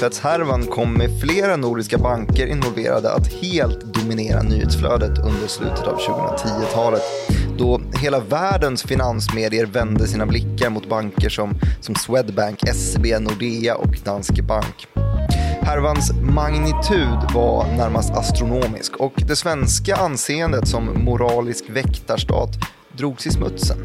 penningtvättshärvan kom med flera nordiska banker involverade att helt dominera nyhetsflödet under slutet av 2010-talet då hela världens finansmedier vände sina blickar mot banker som, som Swedbank, SEB, Nordea och Danske Bank. Härvans magnitud var närmast astronomisk och det svenska anseendet som moralisk väktarstat drogs i smutsen.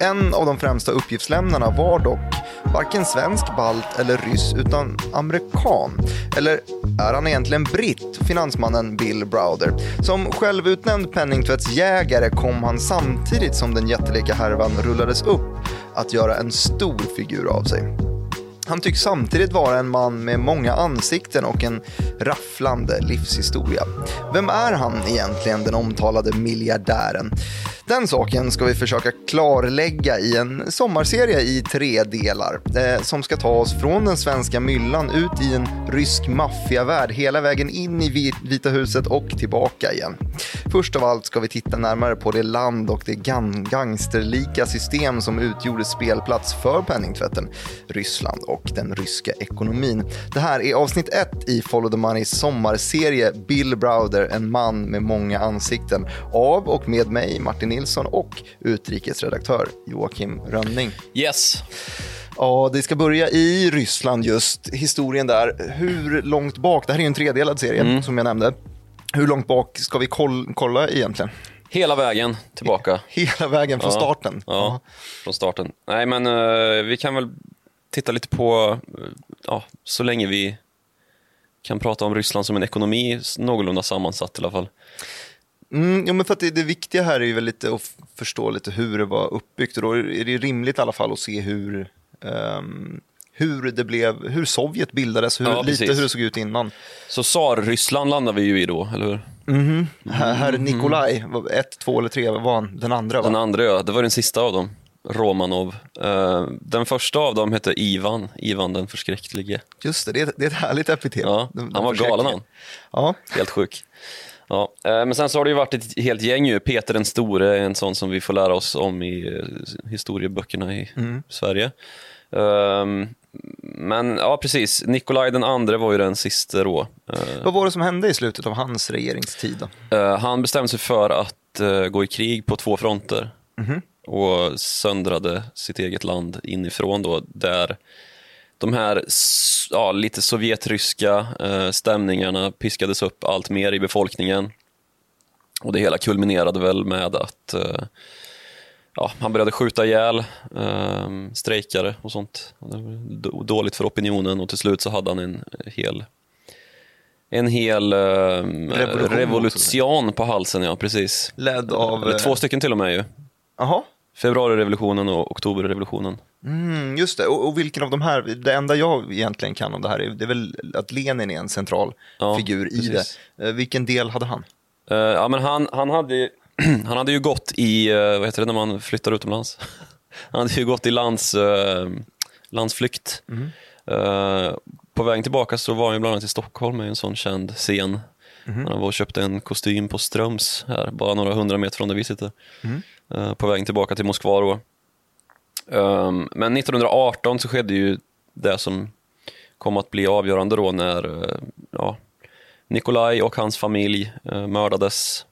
En av de främsta uppgiftslämnarna var dock varken svensk, balt eller ryss utan amerikan. Eller är han egentligen britt, finansmannen Bill Browder? Som självutnämnd penningtvättsjägare kom han samtidigt som den jättelika härvan rullades upp att göra en stor figur av sig. Han tycks samtidigt vara en man med många ansikten och en rafflande livshistoria. Vem är han egentligen, den omtalade miljardären? Den saken ska vi försöka klarlägga i en sommarserie i tre delar eh, som ska ta oss från den svenska myllan ut i en rysk maffiavärld hela vägen in i Vita huset och tillbaka igen. Först av allt ska vi titta närmare på det land och det gangsterlika system som utgjorde spelplats för penningtvätten, Ryssland och den ryska ekonomin. Det här är avsnitt ett i Follow the Moneys sommarserie Bill Browder, en man med många ansikten, av och med mig, Martin Nilsson och utrikesredaktör Joakim Rönning. Yes. Ja, det ska börja i Ryssland just, historien där. Hur långt bak, det här är ju en tredelad serie mm. som jag nämnde. Hur långt bak ska vi kolla egentligen? Hela vägen tillbaka. Hela vägen från ja, starten? Ja, ja, från starten. Nej, men uh, vi kan väl titta lite på, uh, ja, så länge vi kan prata om Ryssland som en ekonomi någorlunda sammansatt i alla fall. Mm, ja, men för att det, det, viktiga här är ju väl lite att förstå lite hur det var uppbyggt och då är det rimligt i alla fall att se hur, um, hur det blev, hur Sovjet bildades, hur, ja, lite hur det såg ut innan. Så Tsar-Ryssland landar vi ju i då, eller hur? Mm -hmm. Herr Nikolaj, ett, två eller tre var han? Den andra va? Den andra ja, det var den sista av dem. Romanov. Uh, den första av dem hette Ivan, Ivan den förskräcklige. Just det, det är, det är ett härligt epitet. Ja, han var galen han. Ja. Helt sjuk. Ja, uh, men sen så har det ju varit ett helt gäng ju. Peter den store är en sån som vi får lära oss om i uh, historieböckerna i mm. Sverige. Uh, men ja, precis. Nikolaj den andre var ju den sista då. Vad var det som hände i slutet av hans regeringstid? Då? han bestämde sig för att gå i krig på två fronter. Mm och söndrade sitt eget land inifrån då, där de här ja, lite sovjetryska eh, stämningarna piskades upp allt mer i befolkningen. Och det hela kulminerade väl med att eh, ja, han började skjuta ihjäl eh, strejkare och sånt. Dåligt för opinionen och till slut så hade han en hel en hel eh, revolution, revolution på halsen, ja precis. Ledd av... Eller två stycken till och med ju. Jaha. Februarirevolutionen och oktoberrevolutionen. Mm, just det, och, och, vilken av de här, det enda jag egentligen kan om det här är, det är väl att Lenin är en central ja, figur i precis. det. Uh, vilken del hade han? Uh, ja, men han, han, hade, han hade ju gått i, uh, vad heter det när man flyttar utomlands? han hade ju gått i lands, landsflykt. Mm. på vägen tillbaka så var han ju bland annat i Stockholm med en sån känd scen. Mm. Han var och köpte en kostym på Ströms här, bara några hundra meter från där vi sitter. Mm. Eh, på vägen tillbaka till Moskva då. Um, men 1918 så skedde ju det som kom att bli avgörande då när uh, ja, Nikolaj och hans familj uh, mördades.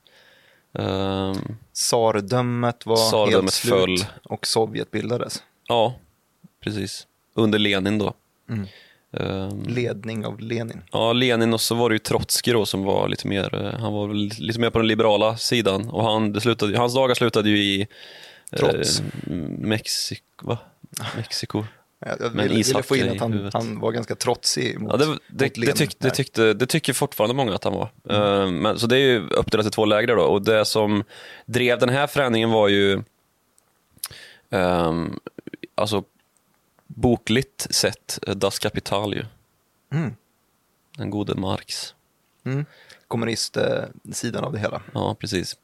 Um, Tsardömet var Tsardömet helt slut föll. och Sovjet bildades. Ja, precis. Under Lenin då. Mm. Um, Ledning av Lenin. Ja, Lenin och så var det ju Trotskij då som var lite mer, eh, han var lite mer på den liberala sidan och han, det slutade, hans dagar slutade ju i Trots. Eh, Mexiko, va? Mexiko. Ja, jag ville, ville få in att han, han, var ganska trotsig mot, ja, det, det, mot Lenin. Det, tyck, det, tyckte, det tycker fortfarande många att han var. Mm. Uh, men, så det är ju uppdelat i två läger då och det som drev den här förändringen var ju um, alltså bokligt sett eh, Das Kapital ju. Mm. Den gode Marx. Mm. Kommunistsidan av det hela. Ja, precis.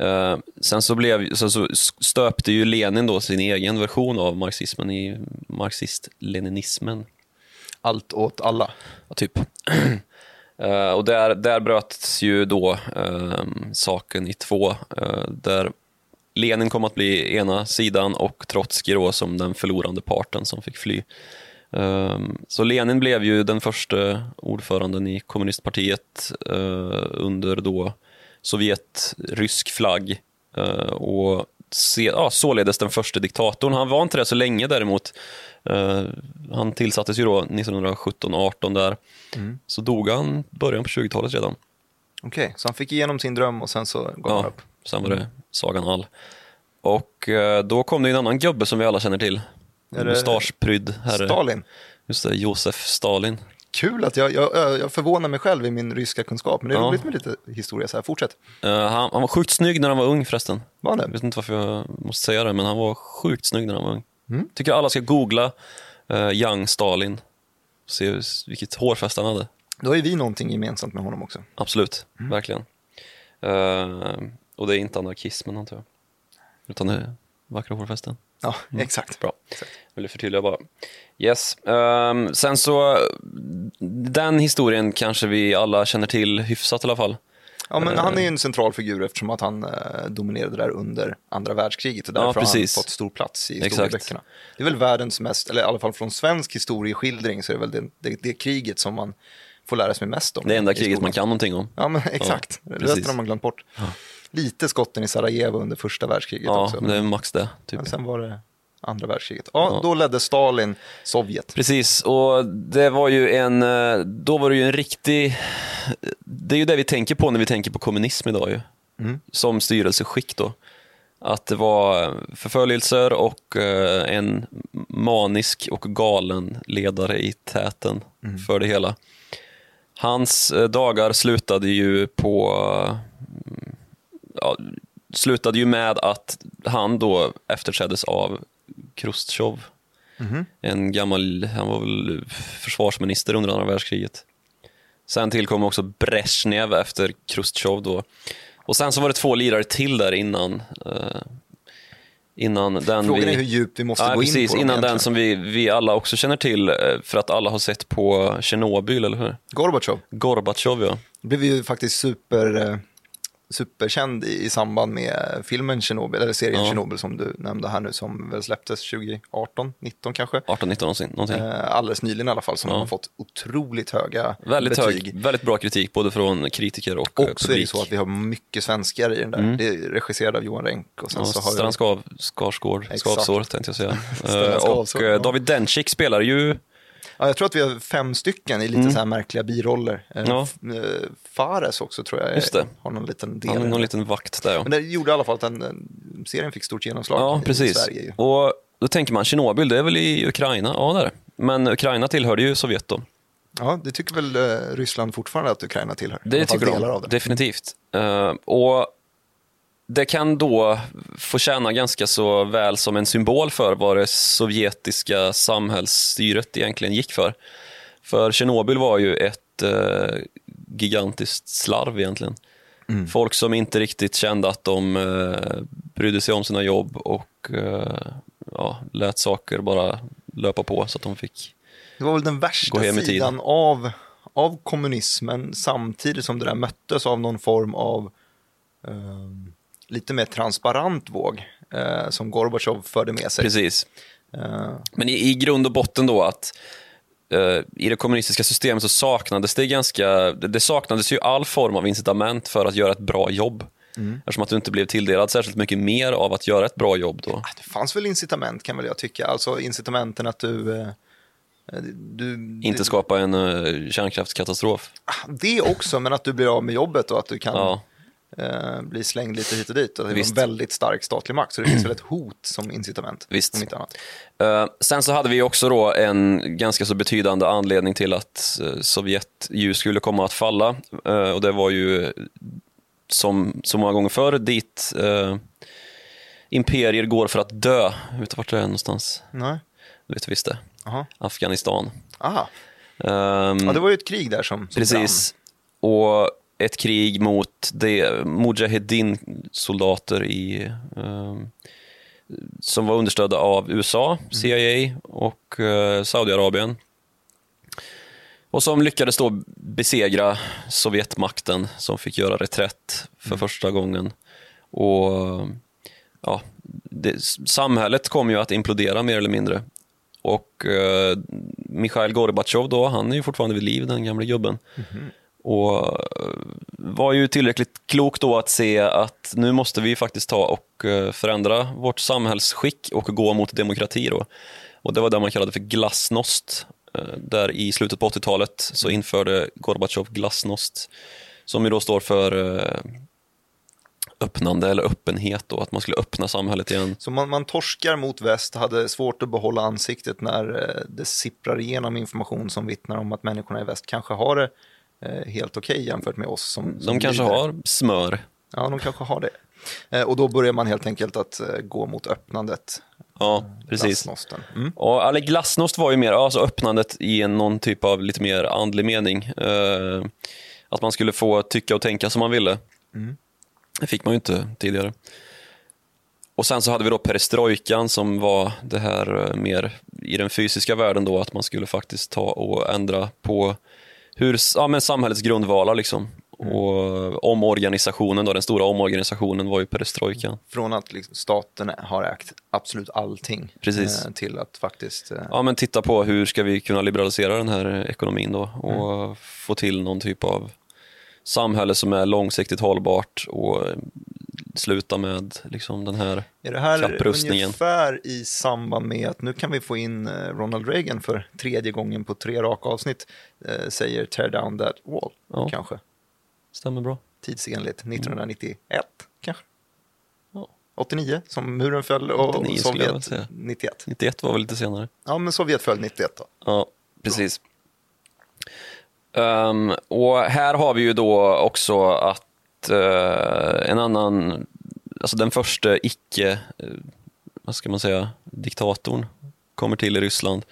Uh, sen så, blev, så, så stöpte ju Lenin då sin egen version av marxismen i marxist-leninismen. Allt åt alla? Ja, typ. uh, och där, där bröts ju då uh, saken i två. där Lenin kom att bli ena sidan och Trotskij då som den förlorande parten som fick fly. Ehm, Så Lenin blev ju den första ordföranden i kommunistpartiet eh, under då Sovjet-rysk flagg eh, och se, ja, således den första diktatorn. Han var inte det så länge däremot. Eh, Han tillsattes ju då 1917-18 där. Så dog han början på 20-talet redan. Okej, så han fick igenom sin dröm och sen så gav han Ja, upp. Sen var det sagan all. Och eh, då kom det en annan gubbe som vi alla känner till. Det Mustaschprydd herre. Stalin. Just det, Josef Stalin. Kul att jag, jag, jag förvånar mig själv i min ryska kunskap, men det är Ja. roligt med lite historia så här. Fortsätt. Eh, han, han var sjukt snygg när han var ung förresten. Var han Jag det? vet inte varför jag måste säga det, men han var sjukt snygg när han var ung. Mm. Tycker alla ska googla uh, Young Stalin. Se vilket hårfäste han hade. Då har ju vi någonting gemensamt med honom också. Absolut, Mm. verkligen. Eh, och det är inte anarkismen antar jag. Utan det är vackra hårfästen. Ja, exakt. Bra. Jag ville förtydliga bara. Yes. Ehm, sen så, den historien kanske vi alla känner till hyfsat i alla fall. Ja, men han är ju en central figur eftersom att han eh, dominerade där under andra världskriget och Ja, därför har han fått stor plats i historieböckerna. Det är väl världens mest, eller i alla fall från svensk historieskildring så är det väl det, det, det kriget som man får lära sig mest om. Det enda kriget man kan någonting om. Ja, men exakt. Ja, Resten precis. har man glömt bort. Lite skotten i Sarajevo under första världskriget Ja, också. det är max det. Typ. Men sen var det andra världskriget. Ja, då ledde Stalin Sovjet. Precis, och det var ju en, eh, då var det ju en riktig, det är ju det vi tänker på när vi tänker på kommunism idag ju. Mm. Som styrelseskick då. Att det var förföljelser och eh, en manisk och galen ledare i täten för det hela. Hans eh, dagar slutade ju på, ja, slutade ju med att han då efterträddes av Chrustjov. En gammal, han var väl försvarsminister under andra världskriget. Sen tillkom också Brezhnev efter Chrustjov då. Och sen så var det två lirare till där innan. Eh, innan den Frågan vi... är hur djupt vi måste Ja, gå precis, in på innan den som vi, vi alla också känner till, eh, för att alla har sett på Tjernobyl, eller hur? Gorbatjov Gorbatjov, ja. blev ju faktiskt super, eh, superkänd i, i samband med filmen Tjernobyl, eller serien Ja. Som du nämnde här nu, som väl släpptes 2018, 19 kanske. 18, 19 någonsin. någonting. Eh, alldeles nyligen i alla fall, som Ja. har fått otroligt höga Väldigt, betyg. hög, väldigt bra kritik, både från kritiker och, eh, Och så är det publik. så att vi har mycket svenskar i den där. Det är regisserad av Johan Renck. Och sen Ja, så har. Skav, Skarsgård. Skavsår tänkte jag säga. Eh, och. David Dencik spelar ju, ja, jag tror att vi har fem stycken i lite så här märkliga biroller. Eh, Mm. Ja. Eh, Fares också tror jag Just det. har någon liten del. det. någon liten vakt där ja. Men det gjorde i alla fall att den, den serien fick stort genomslag Ja, i precis. Sverige. Ju. Och då tänker man, Tjernobyl, det är väl i Ukraina? Ja, det är det. Men Ukraina tillhörde ju Sovjet då. Ja, det tycker väl eh, Ryssland fortfarande att Ukraina tillhör? Det tycker delar de, av det. definitivt. Eh, och det kan då få tjäna ganska så väl som en symbol för vad det sovjetiska samhällsstyret egentligen gick för. För Tjernobyl var ju ett eh, gigantiskt slarv egentligen. Mm. Folk som inte riktigt kände att de eh, brydde sig om sina jobb och eh, ja, lät saker bara löpa på så att de fick Det var väl den värsta sidan av, av kommunismen samtidigt som det där möttes av någon form av ehm, lite mer transparent våg eh, som Gorbatjov förde med sig. Precis. Eh, Men i, i grund och botten då att eh, i det kommunistiska systemet så saknades det ganska, det, det saknades ju all form av incitament för att göra ett bra jobb. Eftersom att du inte blev tilldelad särskilt mycket mer av att göra ett bra jobb då. det fanns väl incitament kan väl jag tycka, alltså incitamenten att du, eh, du Inte skapa en uh, kärnkraftskatastrof. det också, men att du blir av med jobbet och att du kan Ja, eh, bli slängd lite hit och dit. Och det var en väldigt stark statlig makt, så det finns väl ett hot som incitament. Visst. Om inte annat. Eh, sen så hade vi också då en ganska så betydande anledning till att uh, Sovjet ju skulle komma att falla. Eh, och det var ju som så många gånger förr dit eh, imperier går för att dö. Vet du vart det är någonstans? Nej. Du vet visst det. Aha. Afghanistan. Aha. Ehm, Ja, det var ju ett krig där som, som precis. Och ett krig mot Mujahedin-soldater i ehm, som var understödda av USA, CIA och eh, Saudiarabien. Och som lyckades då besegra Sovjetmakten som fick göra reträtt för första gången. Och ja, det, Samhället kom ju att implodera mer eller mindre. Och eh, Mikhail Gorbatjov då, han är ju fortfarande vid liv, den gamla gubben. Och eh, var ju tillräckligt klok då att se att nu måste vi faktiskt ta och eh, förändra vårt samhällsskick och gå mot demokrati då. Och det var det man kallade för glasnost. Eh, där i slutet på 80-talet så införde Gorbatjov glasnost som ju då står för öppnande eller öppenhet då, att man skulle öppna samhället igen. Så man, man torskar mot väst, hade svårt att behålla ansiktet när det sipprar igenom information som vittnar om att människorna i väst kanske har det helt okej jämfört med oss. Som, som De kanske lider. har smör. Ja, de kanske har det. Eh, och då börjar man helt enkelt att eh, gå mot öppnandet. Ja, precis. Glasnosten. Mm. Och, eller glasnost var ju mer alltså öppnandet i någon typ av lite mer andlig mening. Eh, att man skulle få tycka och tänka som man ville. Det fick man ju inte tidigare. Och sen så hade vi då perestrojkan som var det här eh, mer i den fysiska världen då, att man skulle faktiskt ta och ändra på hur, ja, men samhällets grundvalar liksom. Och omorganisationen då, den stora omorganisationen var ju perestrojkan. Från att liksom, staten har ägt absolut allting Precis. eh, till att faktiskt... Eh, Ja, men titta på hur ska vi kunna liberalisera den här ekonomin då och få till någon typ av samhälle som är långsiktigt hållbart och sluta med liksom den här Är det här kapprustningen. ungefär i samband med att nu kan vi få in eh, Ronald Reagan för tredje gången på tre raka avsnitt, eh, säger tear down that wall, Ja. kanske. Stämmer bra. Tidsenligt, 1991 kanske. Ja. 89 som muren föll och 89 skulle jag väl Sovjet säga. 91. 91 var väl lite senare. Ja, men Sovjet föll 91 då. Ja, precis. Ehm, och här har vi ju då också att en annan, alltså den första icke, eh, vad ska man säga, diktatorn kommer till i Ryssland.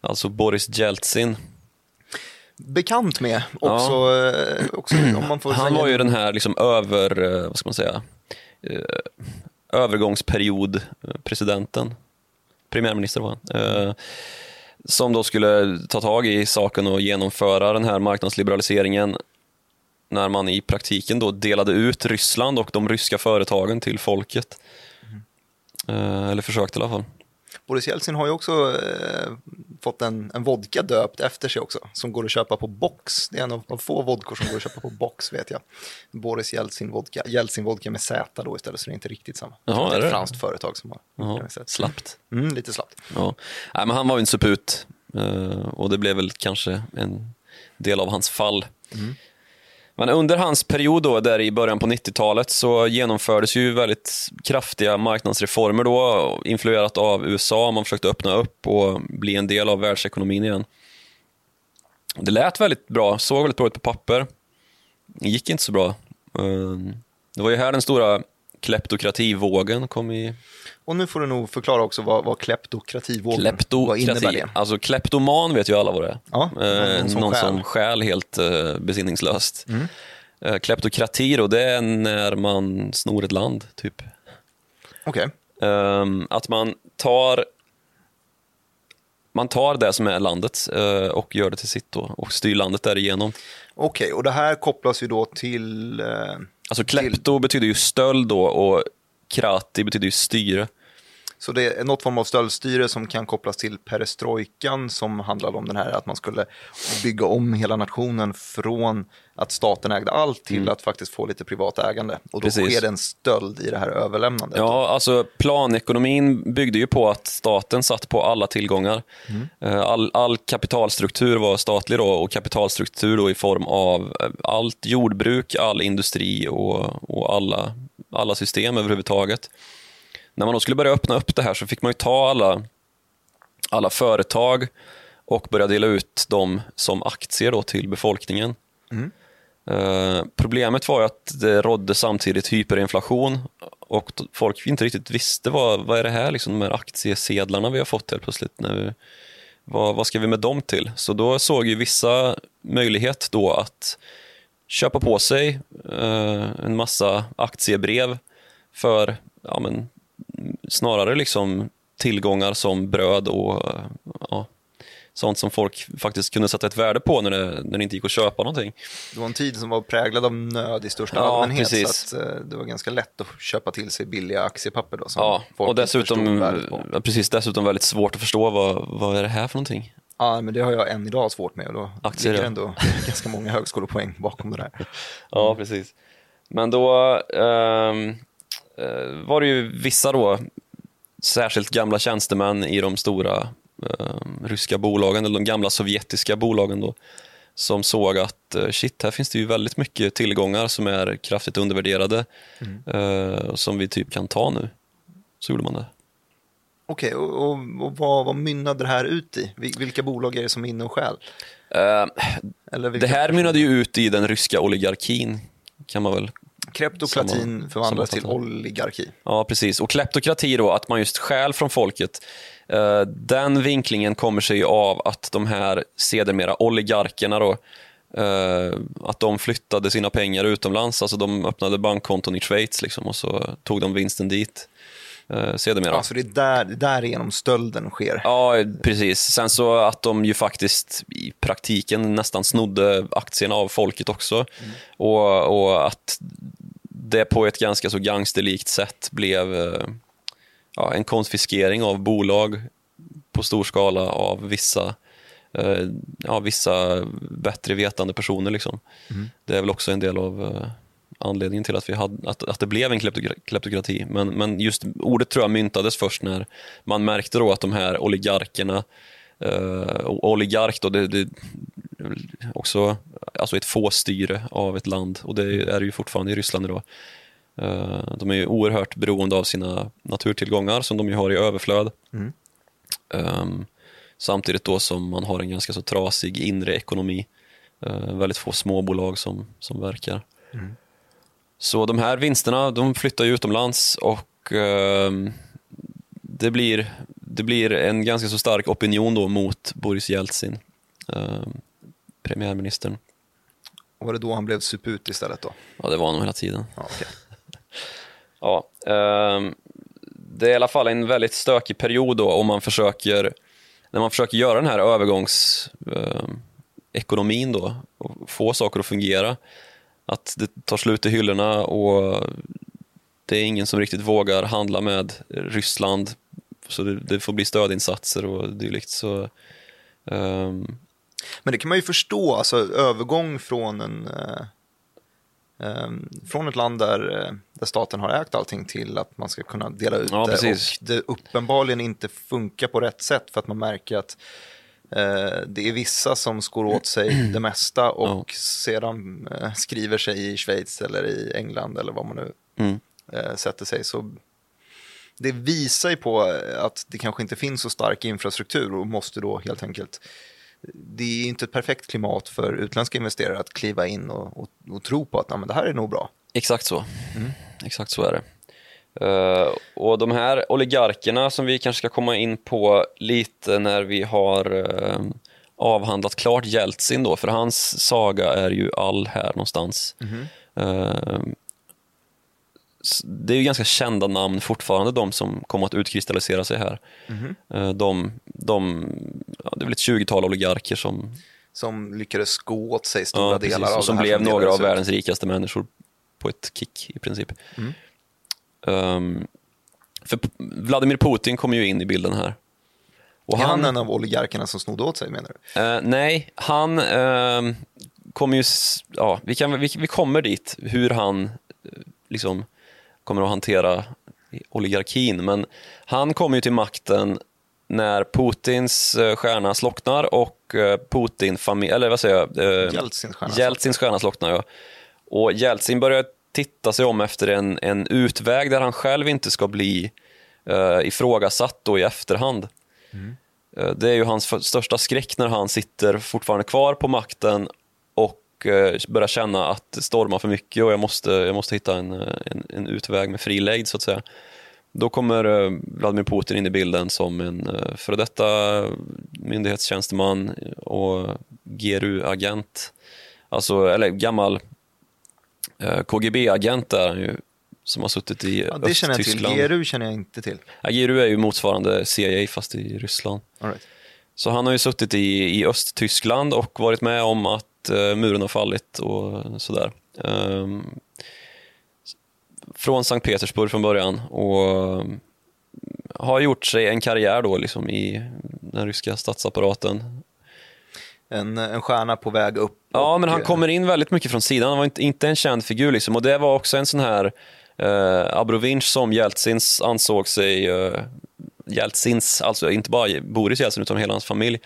Alltså Boris Jeltsin. Bekant med också, eh, också om man får Han säga. var ju den här liksom över, eh, vad ska man säga, eh, övergångsperiod eh, presidenten, premiärminister var han, eh, som då skulle ta tag i saken och genomföra den här marknadsliberaliseringen när man i praktiken då delade ut Ryssland och de ryska företagen till folket. Eh, eller försökte i alla fall. Boris Jeltsin har ju också eh, fått en, en vodka döpt efter sig också, som går att köpa på box. Det är en av, av få vodkor som går att köpa på box, vet jag. Boris Jeltsin vodka, Jeltsin vodka med Z då istället, så det är inte riktigt samma. Jaha, det är är ett franskt företag som har Jaha, slappt. Mm, lite slappt. Ja. Nej, men han var ju en suput eh, och det blev väl kanske en del av hans fall. Men under hans period då, där i början på 90-talet så genomfördes ju väldigt kraftiga marknadsreformer då, influerat av USA. Man försökte öppna upp och bli en del av världsekonomin igen. Det lät väldigt bra, såg väldigt bra ut på papper. Det gick inte så bra. Ehm, det var ju här den stora kleptokrativågen kom i och nu får du nog förklara också vad, vad kleptokrativågen, vad Kleptokrati. innebär det? Alltså kleptoman vet ju alla vad det är. Ja, eh, någon som någon stjäl. som stjäl helt eh, besinningslöst. Mm. Eh, kleptokrati då, det är när man snor ett land, typ. Okej, Ehm, att man tar man tar det som är landet eh, och gör det till sitt då och styr landet därigenom. Okej, och det här kopplas ju då till... Eh, Alltså klepto betyder ju stöld då och krati betyder ju styre. Så det är något form av stöldstyre som kan kopplas till perestrojkan som handlade om den här att man skulle bygga om hela nationen från att staten ägde allt till att faktiskt få lite privat ägande. Och då Precis. sker det en stöld i det här överlämnandet. Ja, alltså planekonomin byggde ju på att staten satt på alla tillgångar. Eh, All, all kapitalstruktur var statlig då och kapitalstruktur då i form av eh, allt jordbruk, all industri och, och alla, alla system överhuvudtaget. När man då skulle börja öppna upp det här så fick man ju ta alla, alla företag och börja dela ut dem som aktier då till befolkningen. Eh, problemet var att det rådde samtidigt hyperinflation och folk inte riktigt visste vad, vad är det här, liksom, de här aktiesedlarna vi har fått helt plötsligt. Nu, vad, vad ska vi med dem till? Så då såg ju vissa möjlighet då att köpa på sig eh, en massa aktiebrev för ja, men, snarare liksom tillgångar som bröd och eh, ja, sånt som folk faktiskt kunde sätta ett värde på när det, när det inte gick att köpa någonting. Det var en tid som var präglad av nöd i största Ja, allmänhet. precis. Så att, eh, det var ganska lätt att köpa till sig billiga aktiepapper då, som Ja, folk och dessutom, ja, precis, dessutom väldigt svårt att förstå vad, vad är det här för någonting. Ja, men det har jag än idag svårt med och då Aktier, ligger ändå ganska många högskolepoäng bakom det där. Ja, precis. Men då ehm, eh, var det ju vissa då, särskilt gamla tjänstemän i de stora ehm, ryska bolagen, eller de gamla sovjetiska bolagen då, som såg att eh, shit, här finns det ju väldigt mycket tillgångar som är kraftigt undervärderade, eh, och som vi typ kan ta nu. Så gjorde man det. Okej, och, och, och vad, vad mynnade det här ut i? Vil- Vilka bolag är det som är inne och stjäl? Vilka det här mynnade ju ut i den ryska oligarkin, kan man väl Kleptokratin förvandlas till oligarki. Ja, precis. Och kleptokrati då, att man just stjäl från folket. eh, Den vinklingen kommer sig av att de här sedermera oligarkerna då, eh, att de flyttade sina pengar utomlands. Alltså de öppnade bankkonton i Schweiz liksom, och så tog de vinsten dit eh, sedermera. Alltså det är där, därigenom stölden sker. Ja, precis. Sen så att de ju faktiskt i praktiken nästan snodde aktierna av folket också. Och, och att det på ett ganska så gangsterlikt sätt blev eh, ja, en konfiskering av bolag på stor skala av vissa, eh, ja, vissa bättre vetande personer. Liksom. Det är väl också en del av eh, anledningen till att, vi hade, att, att det blev en kleptokra- kleptokrati. Men, men just ordet tror jag myntades först när man märkte då att de här oligarkerna och oligark då, det, det är också alltså ett fåstyre av ett land och det är det ju fortfarande i Ryssland idag. Eh, De är ju oerhört beroende av sina naturtillgångar som de ju har i överflöd. Ehm, Samtidigt då som man har en ganska så trasig inre ekonomi. Eh, Väldigt få småbolag som, som verkar. Så de här vinsterna de flyttar ju utomlands och ehm, det, blir, det blir en ganska så stark opinion då mot Boris Jeltsin, ehm, premiärministern. Och var det då han blev suput istället då? Ja, det var han nog hela tiden. Ja, okej. Ja, ehm, det är i alla fall en väldigt stökig period då om man försöker, när man försöker göra den här övergångsekonomin då och få saker att fungera. Att det tar slut i hyllorna och det är ingen som riktigt vågar handla med Ryssland så det, det får bli stödinsatser och dylikt. Så, ehm, Men det kan man ju förstå, alltså övergång från en eh, ehm, från ett land där, eh, där staten har ägt allting till att man ska kunna dela ut Ja, det och det uppenbarligen inte funkar på rätt sätt för att man märker att det är vissa som skor åt sig det mesta och sedan eh, skriver sig i Schweiz eller i England eller vad man nu mm. eh, sätter sig. Så det visar ju på eh, att det kanske inte finns så stark infrastruktur och måste då helt enkelt det är inte ett perfekt klimat för utländska investerare att kliva in och, och, och tro på att "Ja, men det här är nog bra. Exakt så. Exakt så är det. Eh, och de här oligarkerna som vi kanske ska komma in på lite när vi har eh, avhandlat klart Jeltsin då, för hans saga är ju all här någonstans. Eh, s- det är ju ganska kända namn fortfarande, de som kommer att utkristallisera sig här. Eh, de, de, ja, det är väl ett 20-tal oligarker som, Som lyckades sko åt sig stora ja, precis, delar av och som blev några av världens rikaste människor på ett kick i princip. Ehm, för Vladimir Putin kom ju in i bilden här. Och Är han en av oligarkerna som snodde åt sig menar du? Eh, nej, han ehm, kommer ju... Ja, vi, kan, vi, vi kommer dit, hur han eh, liksom kommer att hantera oligarkin. Men han kommer ju till makten när Putins eh, stjärna slocknar och Putin familj, eller vad säger jag? Eh, Jeltsins stjärna Jeltsins stjärna slocknar, ja. Och Jeltsin börjar titta sig om efter en, en utväg där han själv inte ska bli eh, ifrågasatt då i efterhand. Eh, Det är ju hans största skräck när han sitter fortfarande kvar på makten och eh, börjar känna att det stormar för mycket och jag måste, jag måste hitta en, eh, en, en utväg med frilägg. så att säga. Då kommer eh, Vladimir Putin in i bilden som en före detta myndighetstjänsteman och GRU-agent. Alltså, eller gammal KGB-agent är han ju, som har suttit i Ja, det känner jag till. GRU känner jag inte till. Ja, GRU är ju motsvarande CIA fast i Ryssland. All right. Så han har ju suttit i, i Östtyskland och varit med om att uh, muren har fallit och sådär. Um, från Sankt Petersburg från början och har gjort sig en karriär då liksom i den ryska statsapparaten. En, en stjärna på väg upp. Ja, men han eh, kommer in väldigt mycket från sidan. Han var inte, inte en känd figur liksom. och det var också en sån här eh, Abrovinch som Jeltsins ansåg sig, eh, Jeltsins, alltså inte bara Boris Jeltsin utan hela hans familj,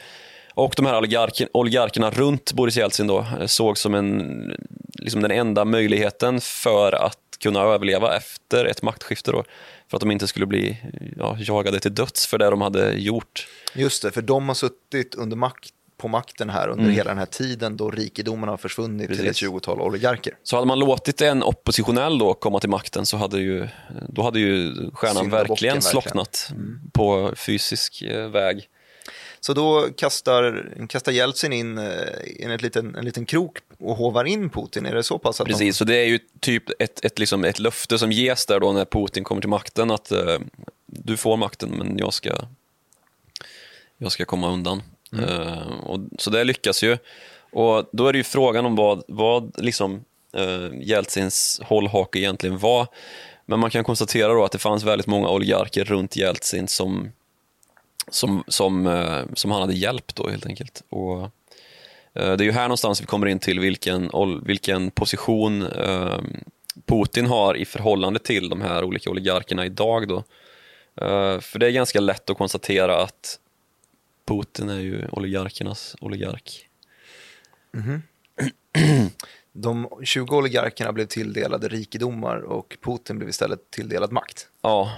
och de här oligarker, oligarkerna runt Boris Jeltsin då, eh, såg som en, liksom den enda möjligheten för att kunna överleva efter ett maktskifte. Då, för att de inte skulle bli ja, jagade till döds för det de hade gjort. Just det, för de har suttit under makt på makten här under mm. hela den här tiden då rikedomarna har försvunnit Precis. till ett tjugotal oligarker. Så hade man låtit en oppositionell då komma till makten så hade ju, då hade ju stjärnan verkligen slocknat mm. på fysisk eh, väg. Så då kastar, kastar Jeltsin in, eh, in ett liten, en liten krok och hovar in Putin. Är det så pass? Att Precis, de... så det är ju typ ett, ett, liksom ett löfte som ges där då när Putin kommer till makten att uh, du får makten men jag ska, jag ska komma undan. Mm. Uh, och, så det lyckas ju. Och då är det ju frågan om vad, vad liksom, uh, Jeltsins hållhake egentligen var. Men man kan konstatera då att det fanns väldigt många oligarker runt Jeltsin som som, som, uh, som han hade hjälpt då helt enkelt. Och, uh, det är ju här någonstans vi kommer in till vilken, vilken position Putin har i förhållande till de här olika oligarkerna idag. Då. För det är ganska lätt att konstatera att Putin är ju oligarkernas oligark. Mm -hmm. De 20 oligarkerna blev tilldelade rikedomar och Putin blev istället tilldelad makt. Ja,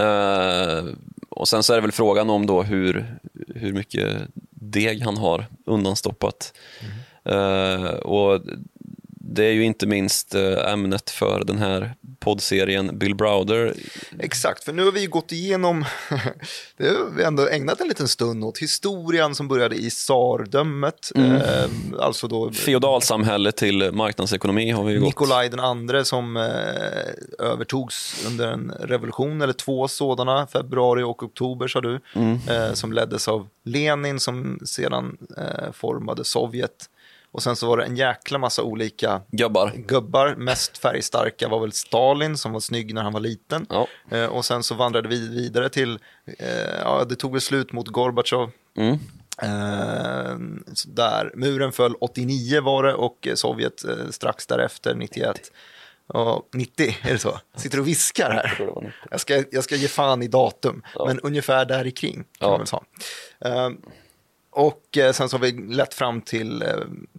Uh, och sen så är det väl frågan om då hur, hur mycket deg han har undanstoppat. Mm. Uh, och det är ju inte minst eh, ämnet för den här poddserien Bill Browder. Exakt, för nu har vi gått igenom, det har vi ändå ägnat en liten stund åt, historien som började i tsardömet. Mm. Eh, alltså då, Feodalsamhälle till marknadsekonomi har vi ju Nikolaj den andre som eh, övertogs under en revolution, eller två sådana, februari och oktober sa du, mm. eh, som leddes av Lenin som sedan formade Sovjet. Och sen så var det en jäkla massa olika gubbar. gubbar. Mest färgstarka var väl Stalin som var snygg när han var liten. Ja. Eh, och sen så vandrade vi vidare till, eh, ja det tog väl slut mot Gorbatjov. Mm. Eh, där. Muren föll 89 var det och Sovjet eh, strax därefter 91. Och 90, är det så? Sitter och viskar här. Jag, ska, jag ska ge fan i datum, ja. men ungefär där i kring. Kan ja. man säga. Och eh, sen så har vi lett fram till, eh,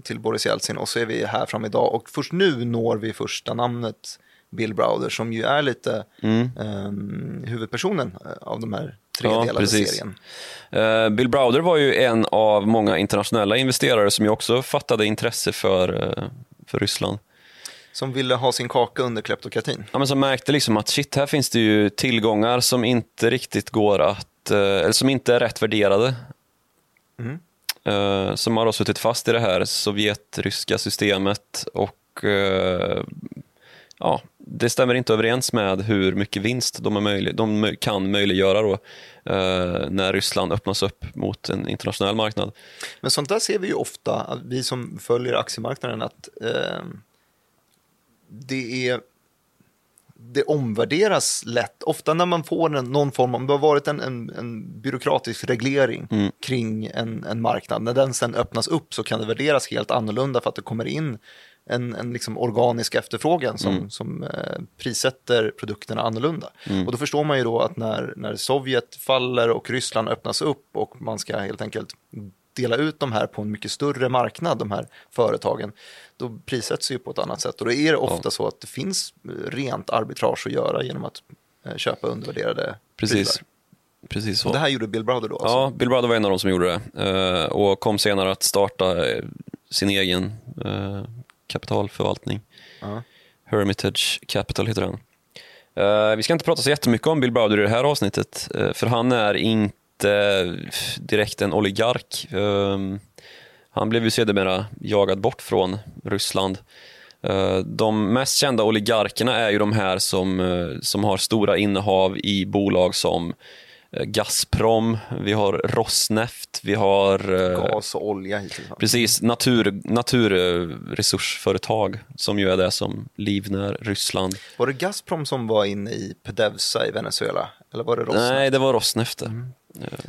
till Boris Jeltsin och så är vi här fram idag. Och först nu når vi första namnet Bill Browder som ju är lite mm. huvudpersonen eh, av de här tre ja, precis. serien. Uh, Bill Browder var ju en av många internationella investerare som ju också fattade intresse för, uh, för Ryssland. Som ville ha sin kaka under kleptokratin. Ja, men som märkte liksom att shit, här finns det ju tillgångar som inte riktigt går att, eller som inte är rätt värderade. Mm. Uh, som har suttit fast i det här sovjetryska systemet och uh, ja, det stämmer inte överens med hur mycket vinst de, är möjlig, de kan möjliggöra då, uh, när Ryssland öppnas upp mot en internationell marknad. Men sånt där ser vi ju ofta, vi som följer aktiemarknaden, att det är det omvärderas lätt. Ofta när man får en, någon form, om det har varit en, en, en byråkratisk reglering mm. kring en, en marknad, när den sen öppnas upp så kan det värderas helt annorlunda för att det kommer in en, en liksom organisk efterfrågan som, mm. som eh, prissätter produkterna annorlunda. Mm. Och då förstår man ju då att när, när Sovjet faller och Ryssland öppnas upp och man ska helt enkelt dela ut de här på en mycket större marknad, de här företagen, då prissätts ju på ett annat sätt. Och då är det ofta ja. så att det finns rent arbitrage att göra genom att eh, köpa undervärderade Precis. Precis så. Och det här gjorde Bill Brother då? Alltså. Ja, Bill Brother var en av de som gjorde det uh, och kom senare att starta uh, sin egen uh, kapitalförvaltning. -huh. Hermitage Capital heter den. vi ska inte prata så jättemycket om Bill Brother i det här avsnittet, för han är inte direkt en oligark. Um, han blev ju sedermera jagad bort från Ryssland. Eh, de mest kända oligarkerna är ju de här som, eh, som har stora innehav i bolag som eh, Gazprom, vi har Rosneft, vi har eh, Gas och olja hittills. precis natur, naturresursföretag som ju är det som livnär Ryssland. Var det Gazprom som var inne i Pedevsa i Venezuela? Eller var det Rosneft? Nej, det var Rosneft. Mm. Eh,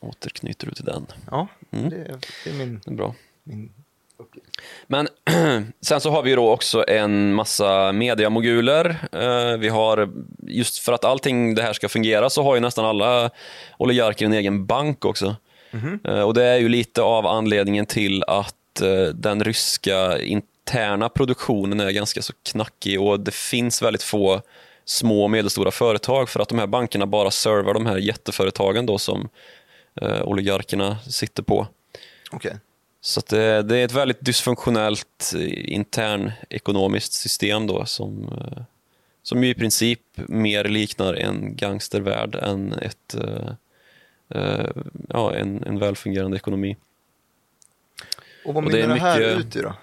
återknyter du till den. Ja, Mm. det, det är min, Det är bra. min uppgift. Men sen så har vi ju då också en massa mediamoguler. Eh, vi har, just för att allting det här ska fungera så har ju nästan alla oligarker en egen bank också. Eh, och det är ju lite av anledningen till att eh, den ryska interna produktionen är ganska så knackig och det finns väldigt få små och medelstora företag för att de här bankerna bara servar de här jätteföretagen då som eh, oligarkerna sitter på. Okej. Så det, det är ett väldigt dysfunktionellt eh, intern ekonomiskt system då som, eh, som i princip mer liknar en gangstervärld än ett, eh, eh, ja, en, en välfungerande ekonomi. Och vad Och det är mynnar det här mycket- ut i då?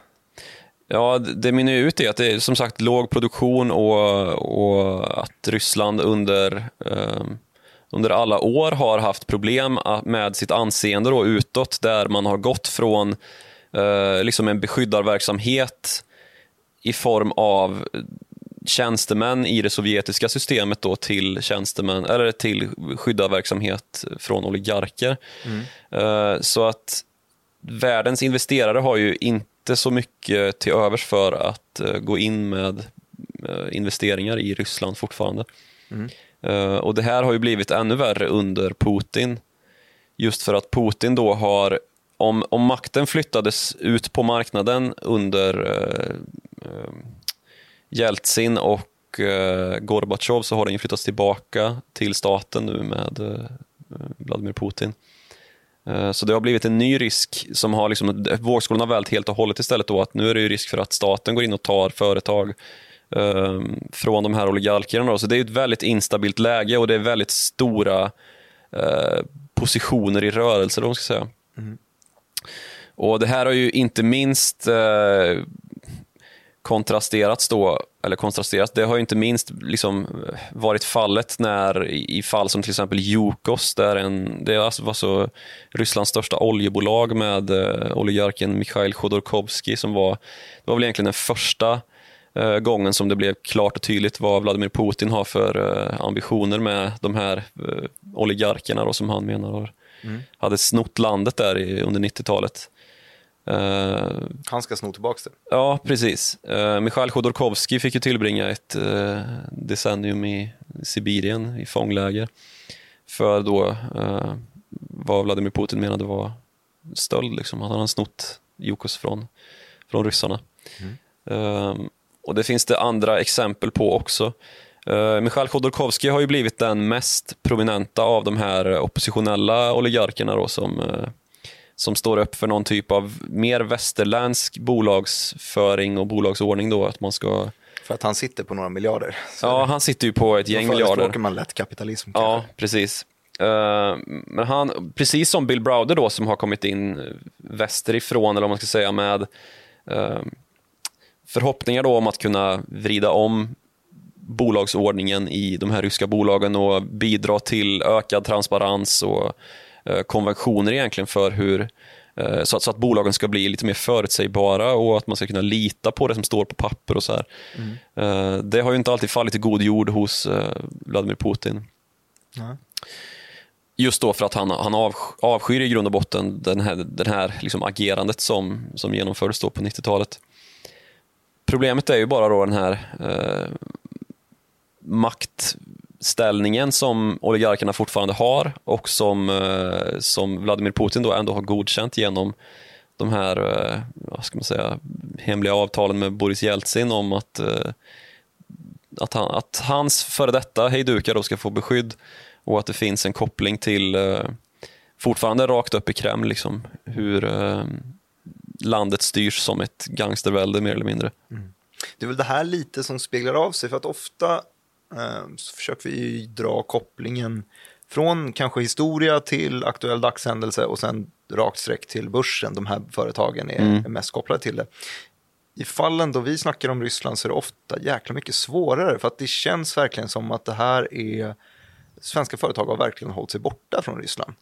Ja, det mynnar ut i att det är som sagt låg produktion och, och att Ryssland under, eh, under alla år har haft problem med sitt anseende då utåt där man har gått från eh, liksom en beskyddarverksamhet i form av tjänstemän i det sovjetiska systemet då till tjänstemän eller till skyddarverksamhet från oligarker. Eh, Så att världens investerare har ju inte så mycket till övers för att eh, gå in med eh, investeringar i Ryssland fortfarande. Eh, och det här har ju blivit ännu värre under Putin. Just för att Putin då har, om, om makten flyttades ut på marknaden under eh, eh, Jeltsin och eh, Gorbatjov så har den flyttats tillbaka till staten nu med eh, Vladimir Putin. Eh, Så det har blivit en ny risk som har liksom, vågskålen har vält helt och hållet istället då att nu är det ju risk för att staten går in och tar företag eh, från de här oligarkerna. Då. Så det är ett väldigt instabilt läge och det är väldigt stora eh, positioner i rörelse, då, ska säga. Och det här har ju inte minst eh, kontrasterats då, eller kontrasterats, det har ju inte minst liksom varit fallet när i fall som till exempel Yukos, där en, det alltså var så Rysslands största oljebolag med eh, oligarken Mikhail Chodorkovsky som var, det var väl egentligen den första eh, gången som det blev klart och tydligt vad Vladimir Putin har för eh, ambitioner med de här eh, oligarkerna då, som han menar har, hade snott landet där i, under 90-talet. Eh, Han ska sno tillbaka det. Ja, precis. Uh, Mikhail Chodorkovsky fick ju tillbringa ett eh, decennium i Sibirien i fångläger för då eh, vad Vladimir Putin menade var stöld. Liksom. Han hade snott Yukos från, från ryssarna. Ehm, och det finns det andra exempel på också. Uh, Mikhail Chodorkovsky har ju blivit den mest prominenta av de här oppositionella oligarkerna då, som, eh, som står upp för någon typ av mer västerländsk bolagsföring och bolagsordning. Då, att man ska, För att han sitter på några miljarder. Så ja, han sitter ju på ett då gäng miljarder. förespråkar man lätt kapitalism. Ja, kanske. precis. Eh, men han, precis som Bill Browder då som har kommit in västerifrån, eller vad man ska säga, med eh, förhoppningar då om att kunna vrida om bolagsordningen i de här ryska bolagen och bidra till ökad transparens och konventioner egentligen för hur eh, så att, så att bolagen ska bli lite mer förutsägbara och att man ska kunna lita på det som står på papper och så här. Eh, Det har ju inte alltid fallit i god jord hos eh, Vladimir Putin. Nej. Just då för att han, han av, avskyr i grund och botten den här, den här liksom agerandet som, som genomfördes då på 90-talet. Problemet är ju bara då den här eh, ställningen som oligarkerna fortfarande har och som, eh, som Vladimir Putin då ändå har godkänt genom de här eh, vad ska man säga, hemliga avtalen med Boris Jeltsin om att, eh, att, han, att hans före detta hejdukar då ska få beskydd och att det finns en koppling till eh, fortfarande rakt upp i Kreml liksom, hur eh, landet styrs som ett gangstervälde mer eller mindre. Mm. Det är väl det här lite som speglar av sig, för att ofta så försöker vi dra kopplingen från kanske historia till aktuell dagshändelse och sen rakt streck till börsen. De här företagen är, Mm. är mest kopplade till det. I fallen då vi snackar om Ryssland så är det ofta jäkla mycket svårare för att det känns verkligen som att det här är svenska företag har verkligen hållit sig borta från Ryssland.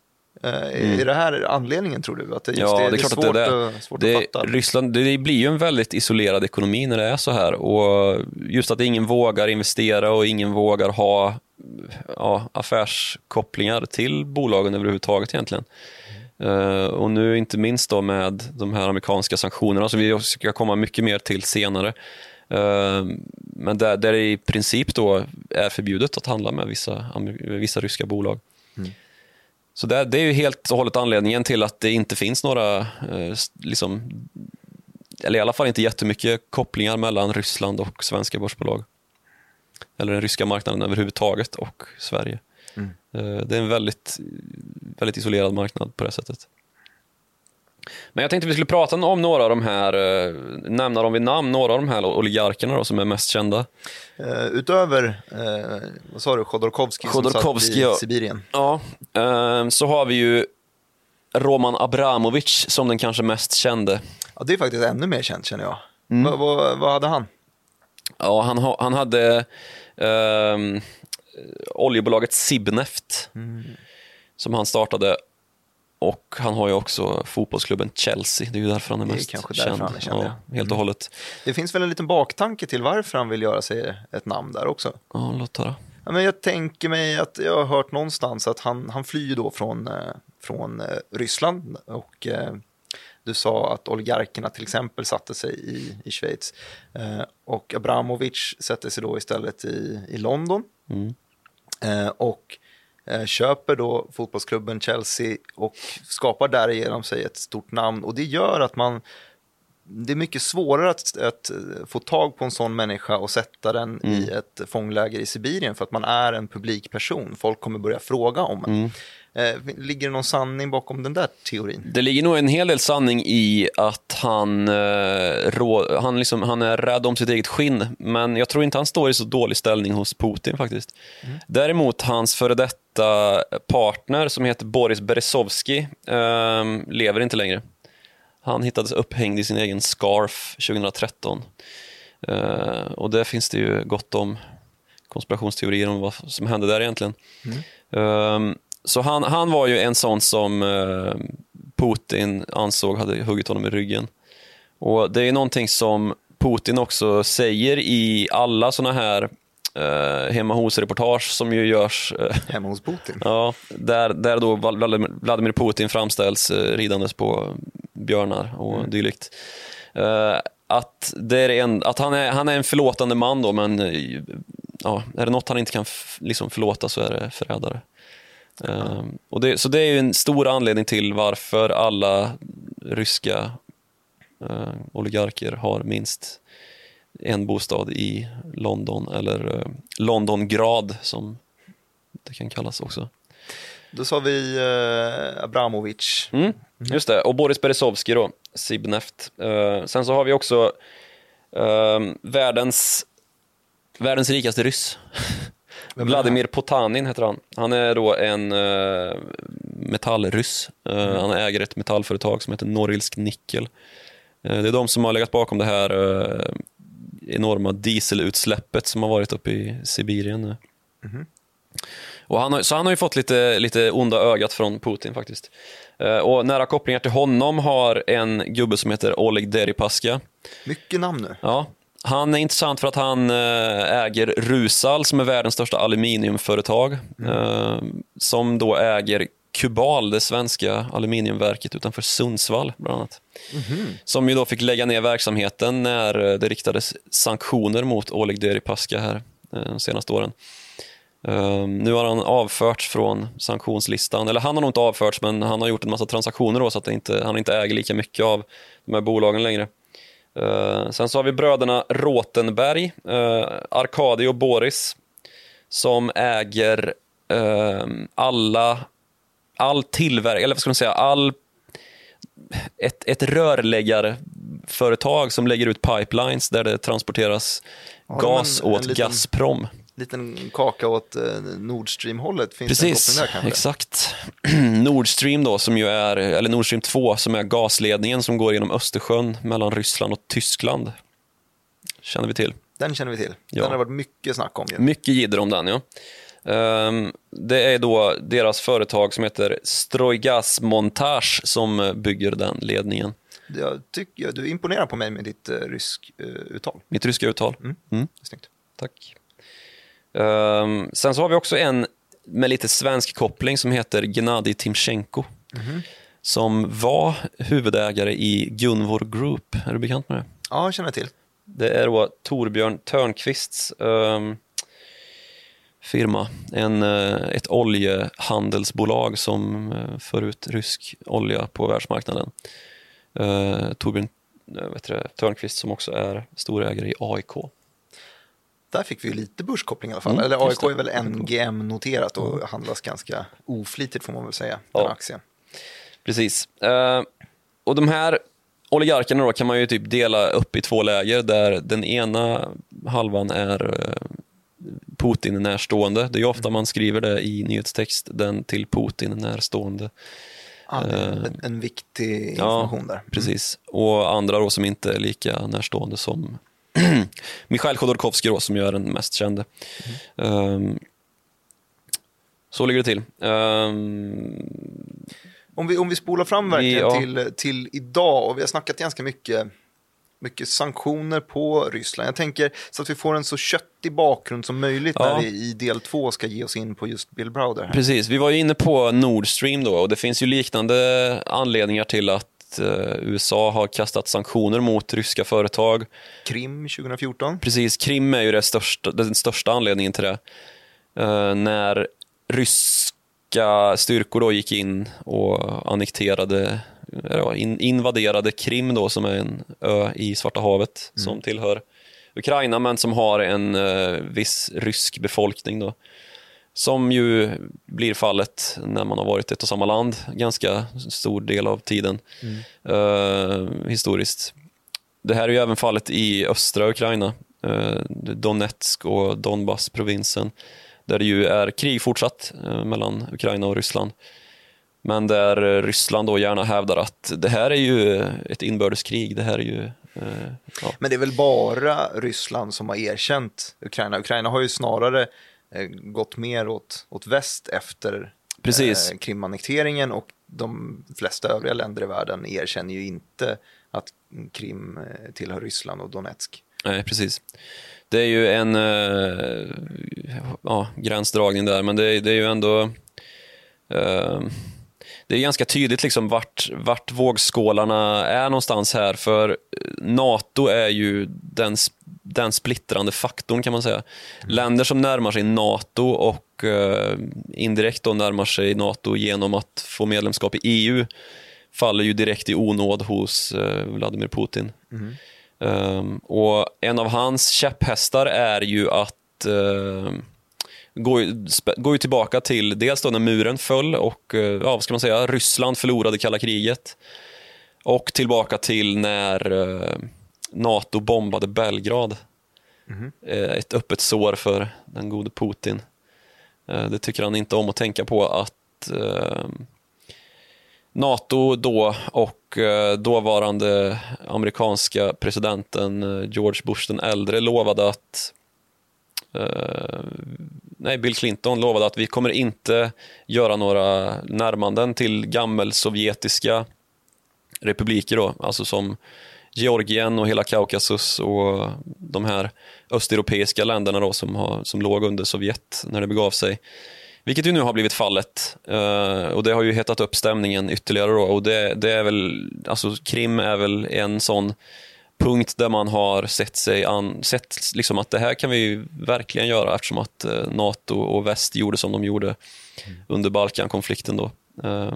Mm. Är det här anledningen tror du? Att det, ja, det, det är klart svårt, att det det. Svårt det, att fatta? Ryssland det blir ju en väldigt isolerad ekonomi när det är så här. Och just att ingen vågar investera och ingen vågar ha ja, affärskopplingar till bolagen överhuvudtaget egentligen. Uh, och nu inte minst då med de här amerikanska sanktionerna som vi ska komma mycket mer till senare. Uh, men där, där det i princip då är förbjudet att handla med vissa, vissa ryska bolag. Mm. Så det, det, är ju helt och hållet anledningen till att det inte finns några, uh, liksom, eller i alla fall inte jättemycket kopplingar mellan Ryssland och svenska börsbolag. Eller den ryska marknaden överhuvudtaget och Sverige. Mm. Det är en väldigt, väldigt isolerad marknad på det sättet. Men jag tänkte vi skulle prata om några av de här, eh, nämna dem vid namn, några av de här oligarkerna då, som är mest kända. Uh, utöver, uh, vad sa du, Chodorkovskij som satt i ja. Sibirien? Ja, uh, så har vi ju Roman Abramovic som den kanske mest kände. Ja, det är faktiskt ännu mer känt känner jag. Mm. Vad, vad hade han? Ja, han, han hade um, oljebolaget Sibneft mm. som han startade och han har ju också fotbollsklubben Chelsea, det är ju därför han är mest är känd. Han är känd ja, ja. Helt och hållet. Det finns väl en liten baktanke till varför han vill göra sig ett namn där också? Ja, låt höra. Ja, men jag tänker mig att jag har hört någonstans att han, han flyr då från, eh, från eh, Ryssland och eh, du sa att oligarkerna till exempel satte sig i, i Schweiz och Abramovic sätter sig då istället i, i London. Mm. Och köper då fotbollsklubben Chelsea och skapar därigenom sig ett stort namn och det gör att man det är mycket svårare att, att, få tag på en sån människa och sätta den mm. i ett fångläger i Sibirien för att man är en publikperson. Folk kommer börja fråga om en. Mm. Eh, ligger det någon sanning bakom den där teorin? Det ligger nog en hel del sanning i att han, eh, rå, han, liksom, han är rädd om sitt eget skinn, men jag tror inte han står i så dålig ställning hos Putin faktiskt. Mm. Däremot hans före detta partner som heter Boris Berezovsky eh, lever inte längre. Han hittades upphängd i sin egen scarf 2013. Uh, eh, och där finns det ju gott om konspirationsteorier om vad som hände där egentligen. Mm. Uh, så han, han var ju en sån som uh, Putin ansåg hade huggit honom i ryggen. Och det är någonting som Putin också säger i alla såna här eh, hemma hos-reportage som ju görs. Eh, hemma hos Putin? Ja, där, där då Vladimir Putin framställs eh, ridandes på björnar och mm. dylikt. Eh, att, det är en, att han, är, han är en förlåtande man då, men eh, ja, är det något han inte kan liksom förlåta så är det förrädare. Mm. och det, så det är en stor anledning till varför alla ryska uh, oligarker har minst en bostad i London, eller uh, Londongrad som det kan kallas också. Då sa vi uh, Abramovic. Mm, just det, och Boris Berezovsky då, Sibneft. Uh, sen så har vi också världens, världens rikaste ryss. Vladimir Potanin heter han. Han är då en uh, metallryss. Uh, mm. Han äger ett metallföretag som heter Norilsk Nickel. Uh, det är de som har legat bakom det här enorma dieselutsläppet som har varit uppe i Sibirien nu. Mm. Och han har, så han har ju fått lite, lite onda ögat från Putin faktiskt. Uh, och nära kopplingar till honom har en gubbe som heter Oleg Deripaska. Mycket namn nu. Ja. Han är intressant för att han uh, äger Rusal som är världens största aluminiumföretag. Mm. Uh, som då äger Kubal, det svenska aluminiumverket utanför Sundsvall bland annat. Mm. Som ju då fick lägga ner verksamheten när det riktades sanktioner mot Oleg Deripaska här de senaste åren. Um, nu har han avförts från sanktionslistan, eller han har nog inte avförts men han har gjort en massa transaktioner då, så att inte, han inte äger lika mycket av de här bolagen längre. Uh, sen så har vi bröderna Rotenberg, uh, Arkadi och Boris som äger uh, alla, all tillverkning, eller vad ska man säga, all ett, ett rörläggarföretag som lägger ut pipelines där det transporteras ja, gas en, åt en liten... Gazprom liten kaka åt eh, Nord Stream-hållet. Finns Precis, där, kanske? exakt. Nord Stream då, som ju är, eller Nord Stream 2, som är gasledningen som går genom Östersjön mellan Ryssland och Tyskland. Känner vi till. Den känner vi till. Ja. Den har varit mycket snack om. Ju. Mycket jidder om den, ja. Ehm, det är då deras företag som heter Strojgas Montage som bygger den ledningen. Jag tycker, du imponerar på mig med ditt uh, rysk uh, uttal. Mitt ryska uttal? Mm. Mm. Snyggt. Tack. Um, sen så har vi också en med lite svensk koppling som heter Gennadij Timchenko. Mm. Som var huvudägare i Gunvor Group. Är du bekant med det? Ja, jag känner till. Det är då Torbjörn Törnqvists um, firma. En, uh, ett oljehandelsbolag som uh, för ut rysk olja på världsmarknaden. Uh, Torbjörn det, Törnqvist som också är storägare i AIK. Där fick vi lite börskoppling i alla fall. Mm, Eller AIK är väl NGM-noterat och mm. handlas ganska oflitigt får man väl säga, ja. den aktien. Precis. Uh, och de här oligarkerna då kan man ju typ dela upp i två läger där den ena halvan är uh, Putin närstående. Det är ofta man skriver det i nyhetstext, den till Putin närstående. Ah, en, en, viktig information ja, där. Mm. Precis. Och andra då som inte är lika närstående som Mikhail Khodorkovsky då, som gör den mest kände. Mm. Um, så ligger det till. Um, om, vi, om vi spolar fram verkligen ja. till, till idag och vi har snackat ganska mycket mycket sanktioner på Ryssland. Jag tänker så att vi får en så köttig bakgrund som möjligt ja. när vi i del två ska ge oss in på just Bill Browder. Här. Precis, vi var ju inne på Nord Stream då och det finns ju liknande anledningar till att Eh, USA har kastat sanktioner mot ryska företag. Krim 2014? Precis, Krim är ju det största, den största anledningen till det. Uh, när ryska styrkor då gick in och annekterade, in, invaderade Krim då, som är en ö i Svarta havet mm. som tillhör Ukraina men som har en uh, viss rysk befolkning. Då. Som ju blir fallet när man har varit ett och samma land ganska stor del av tiden mm. uh, historiskt. Det här är ju även fallet i östra Ukraina, uh, Donetsk och Donbass-provinsen, där det ju är krig fortsatt uh, mellan Ukraina och Ryssland. Men där Ryssland då gärna hävdar att det här är ju ett inbördeskrig, det här är ju Ja. Men det är väl bara Ryssland som har erkänt Ukraina. Ukraina har ju snarare gått mer åt, åt väst efter Precis. Eh, Krimannekteringen och de flesta övriga länder i världen erkänner ju inte att Krim eh, tillhör Ryssland och Donetsk. Nej, precis. Det är ju en eh, ja, gränsdragning där, men det, det är ju ändå eh, det är ganska tydligt liksom vart, vart vågskålarna är någonstans här, för NATO är ju den den splittrande faktorn kan man säga. Länder som närmar sig NATO och eh, indirekt då närmar sig NATO genom att få medlemskap i EU faller ju direkt i onåd hos eh, Vladimir Putin. Mm. Um, och en av hans käpphästar är ju att uh, gå, ju tillbaka till dels då när muren föll och uh, ja, vad ska man säga, Ryssland förlorade kalla kriget och tillbaka till när uh, NATO bombade Belgrad. Mm. Ett öppet sår för den gode Putin. Eh, det tycker han inte om att tänka på att eh, NATO då och dåvarande amerikanska presidenten George Bush den äldre lovade att nej, Bill Clinton lovade att vi kommer inte göra några närmanden till gammelsovjetiska republiker då, alltså som Georgien och hela Kaukasus och de här östeuropeiska länderna då som, har, som låg under Sovjet när det begav sig. Vilket ju nu har blivit fallet uh, och det har ju hettat upp stämningen ytterligare då och det, det, är väl, alltså Krim är väl en sån punkt där man har sett sig an, sett liksom att det här kan vi verkligen göra eftersom att uh, NATO och väst gjorde som de gjorde mm. under Balkankonflikten då. Uh,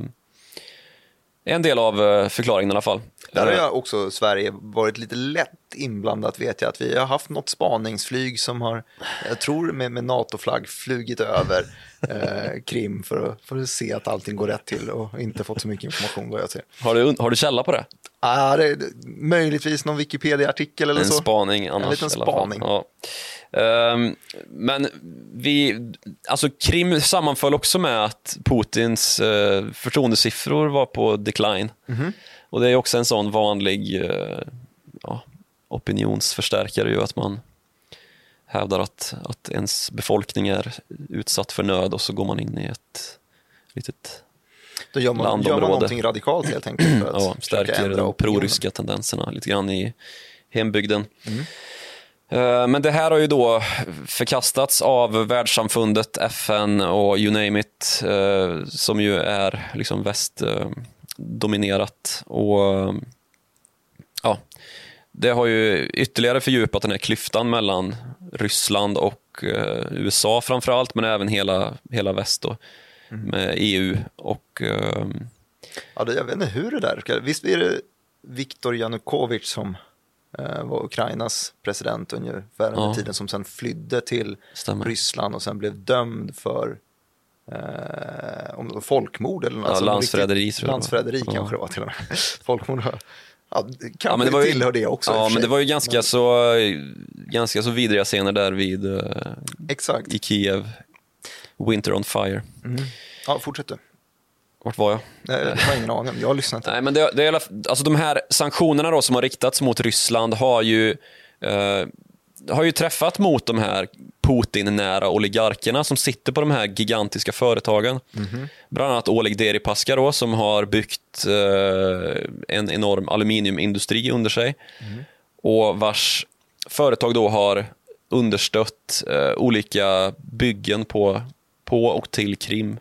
en del av förklaringen i alla fall. Där har jag också Sverige varit lite lätt inblandat vet jag. Att vi har haft något spaningsflyg som har, jag tror med, med NATO-flagg, flugit över eh, Krim för att, för att se att allting går rätt till och inte fått så mycket information vad jag ser. Har du, har du källa på det? Ah, det, möjligtvis någon Wikipedia-artikel eller en så. Spaning annars. En liten spaning. Ja. Um, men vi, alltså Krim sammanföll också med att Putins uh, förtroendesiffror var på decline. Mm -hmm. Och det är också en sån vanlig uh, ja, opinionsförstärkare ju att man hävdar att, att ens befolkning är utsatt för nöd och så går man in i ett litet Då gör man, gör man landområde. någonting radikalt helt enkelt. För att ja, stärker de proryska tendenserna lite grann i hembygden. Mm. Eh, Men det här har ju då förkastats av världssamfundet, FN och you name it, eh, som ju är liksom västdominerat. Och ja, det har ju ytterligare fördjupat den här klyftan mellan Ryssland och eh, USA framför allt, men även hela, hela väst då, Mm. med EU och eh, Ja, det, jag vet inte hur det där ska... Visst är det Viktor Janukovic som eh, var Ukrainas president ungefär under Ja. tiden som sen flydde till Stämmer. Ryssland och sen blev dömd för eh, om, folkmord eller något. Ja, alltså, landsförräderi, riktigt- tror jag det var. Landsförräderi Ja. kanske det var till och med. Folkmord. Ja, kanske Ja, men det var ju- tillhör det också. Ja, men det var ju ganska så, ganska så vidriga scener där vid eh, Exakt. i Kiev. Winter on fire. Ja, fortsätt du. Vart var jag? Nej, Jag har ingen aning, jag har lyssnat. Nej, men det, det är, alltså de här sanktionerna då som har riktats mot Ryssland har ju, eh, har ju träffat mot de här Putin-nära oligarkerna som sitter på de här gigantiska företagen. Bland annat Oleg Deripaska då, som har byggt eh, en enorm aluminiumindustri under sig och vars företag då har understött eh, olika byggen på, på och till Krim.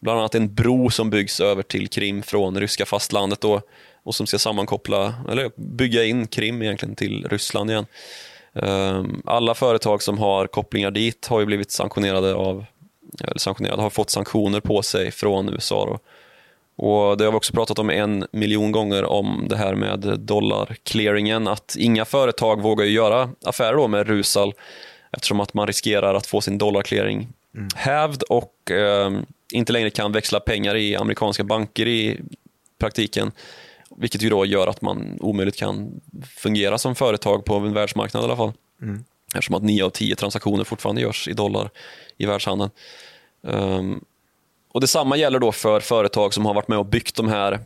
Bland annat en bro som byggs över till Krim från ryska fastlandet då, och som ska sammankoppla, eller bygga in Krim egentligen till Ryssland igen. Ehm, Alla företag som har kopplingar dit har ju blivit sanktionerade av, eller sanktionerade, har fått sanktioner på sig från USA. Då. Och det har vi också pratat om en miljon gånger om det här med dollarclearingen, att inga företag vågar göra affärer då med Rusal eftersom att man riskerar att få sin dollarclearing hävd och eh, inte längre kan växla pengar i amerikanska banker i praktiken. Vilket ju då gör att man omöjligt kan fungera som företag på en världsmarknad i alla fall. Eftersom att 9 av 10 transaktioner fortfarande görs i dollar i världshandeln. Ehm, och Detsamma gäller då för företag som har varit med och byggt de här,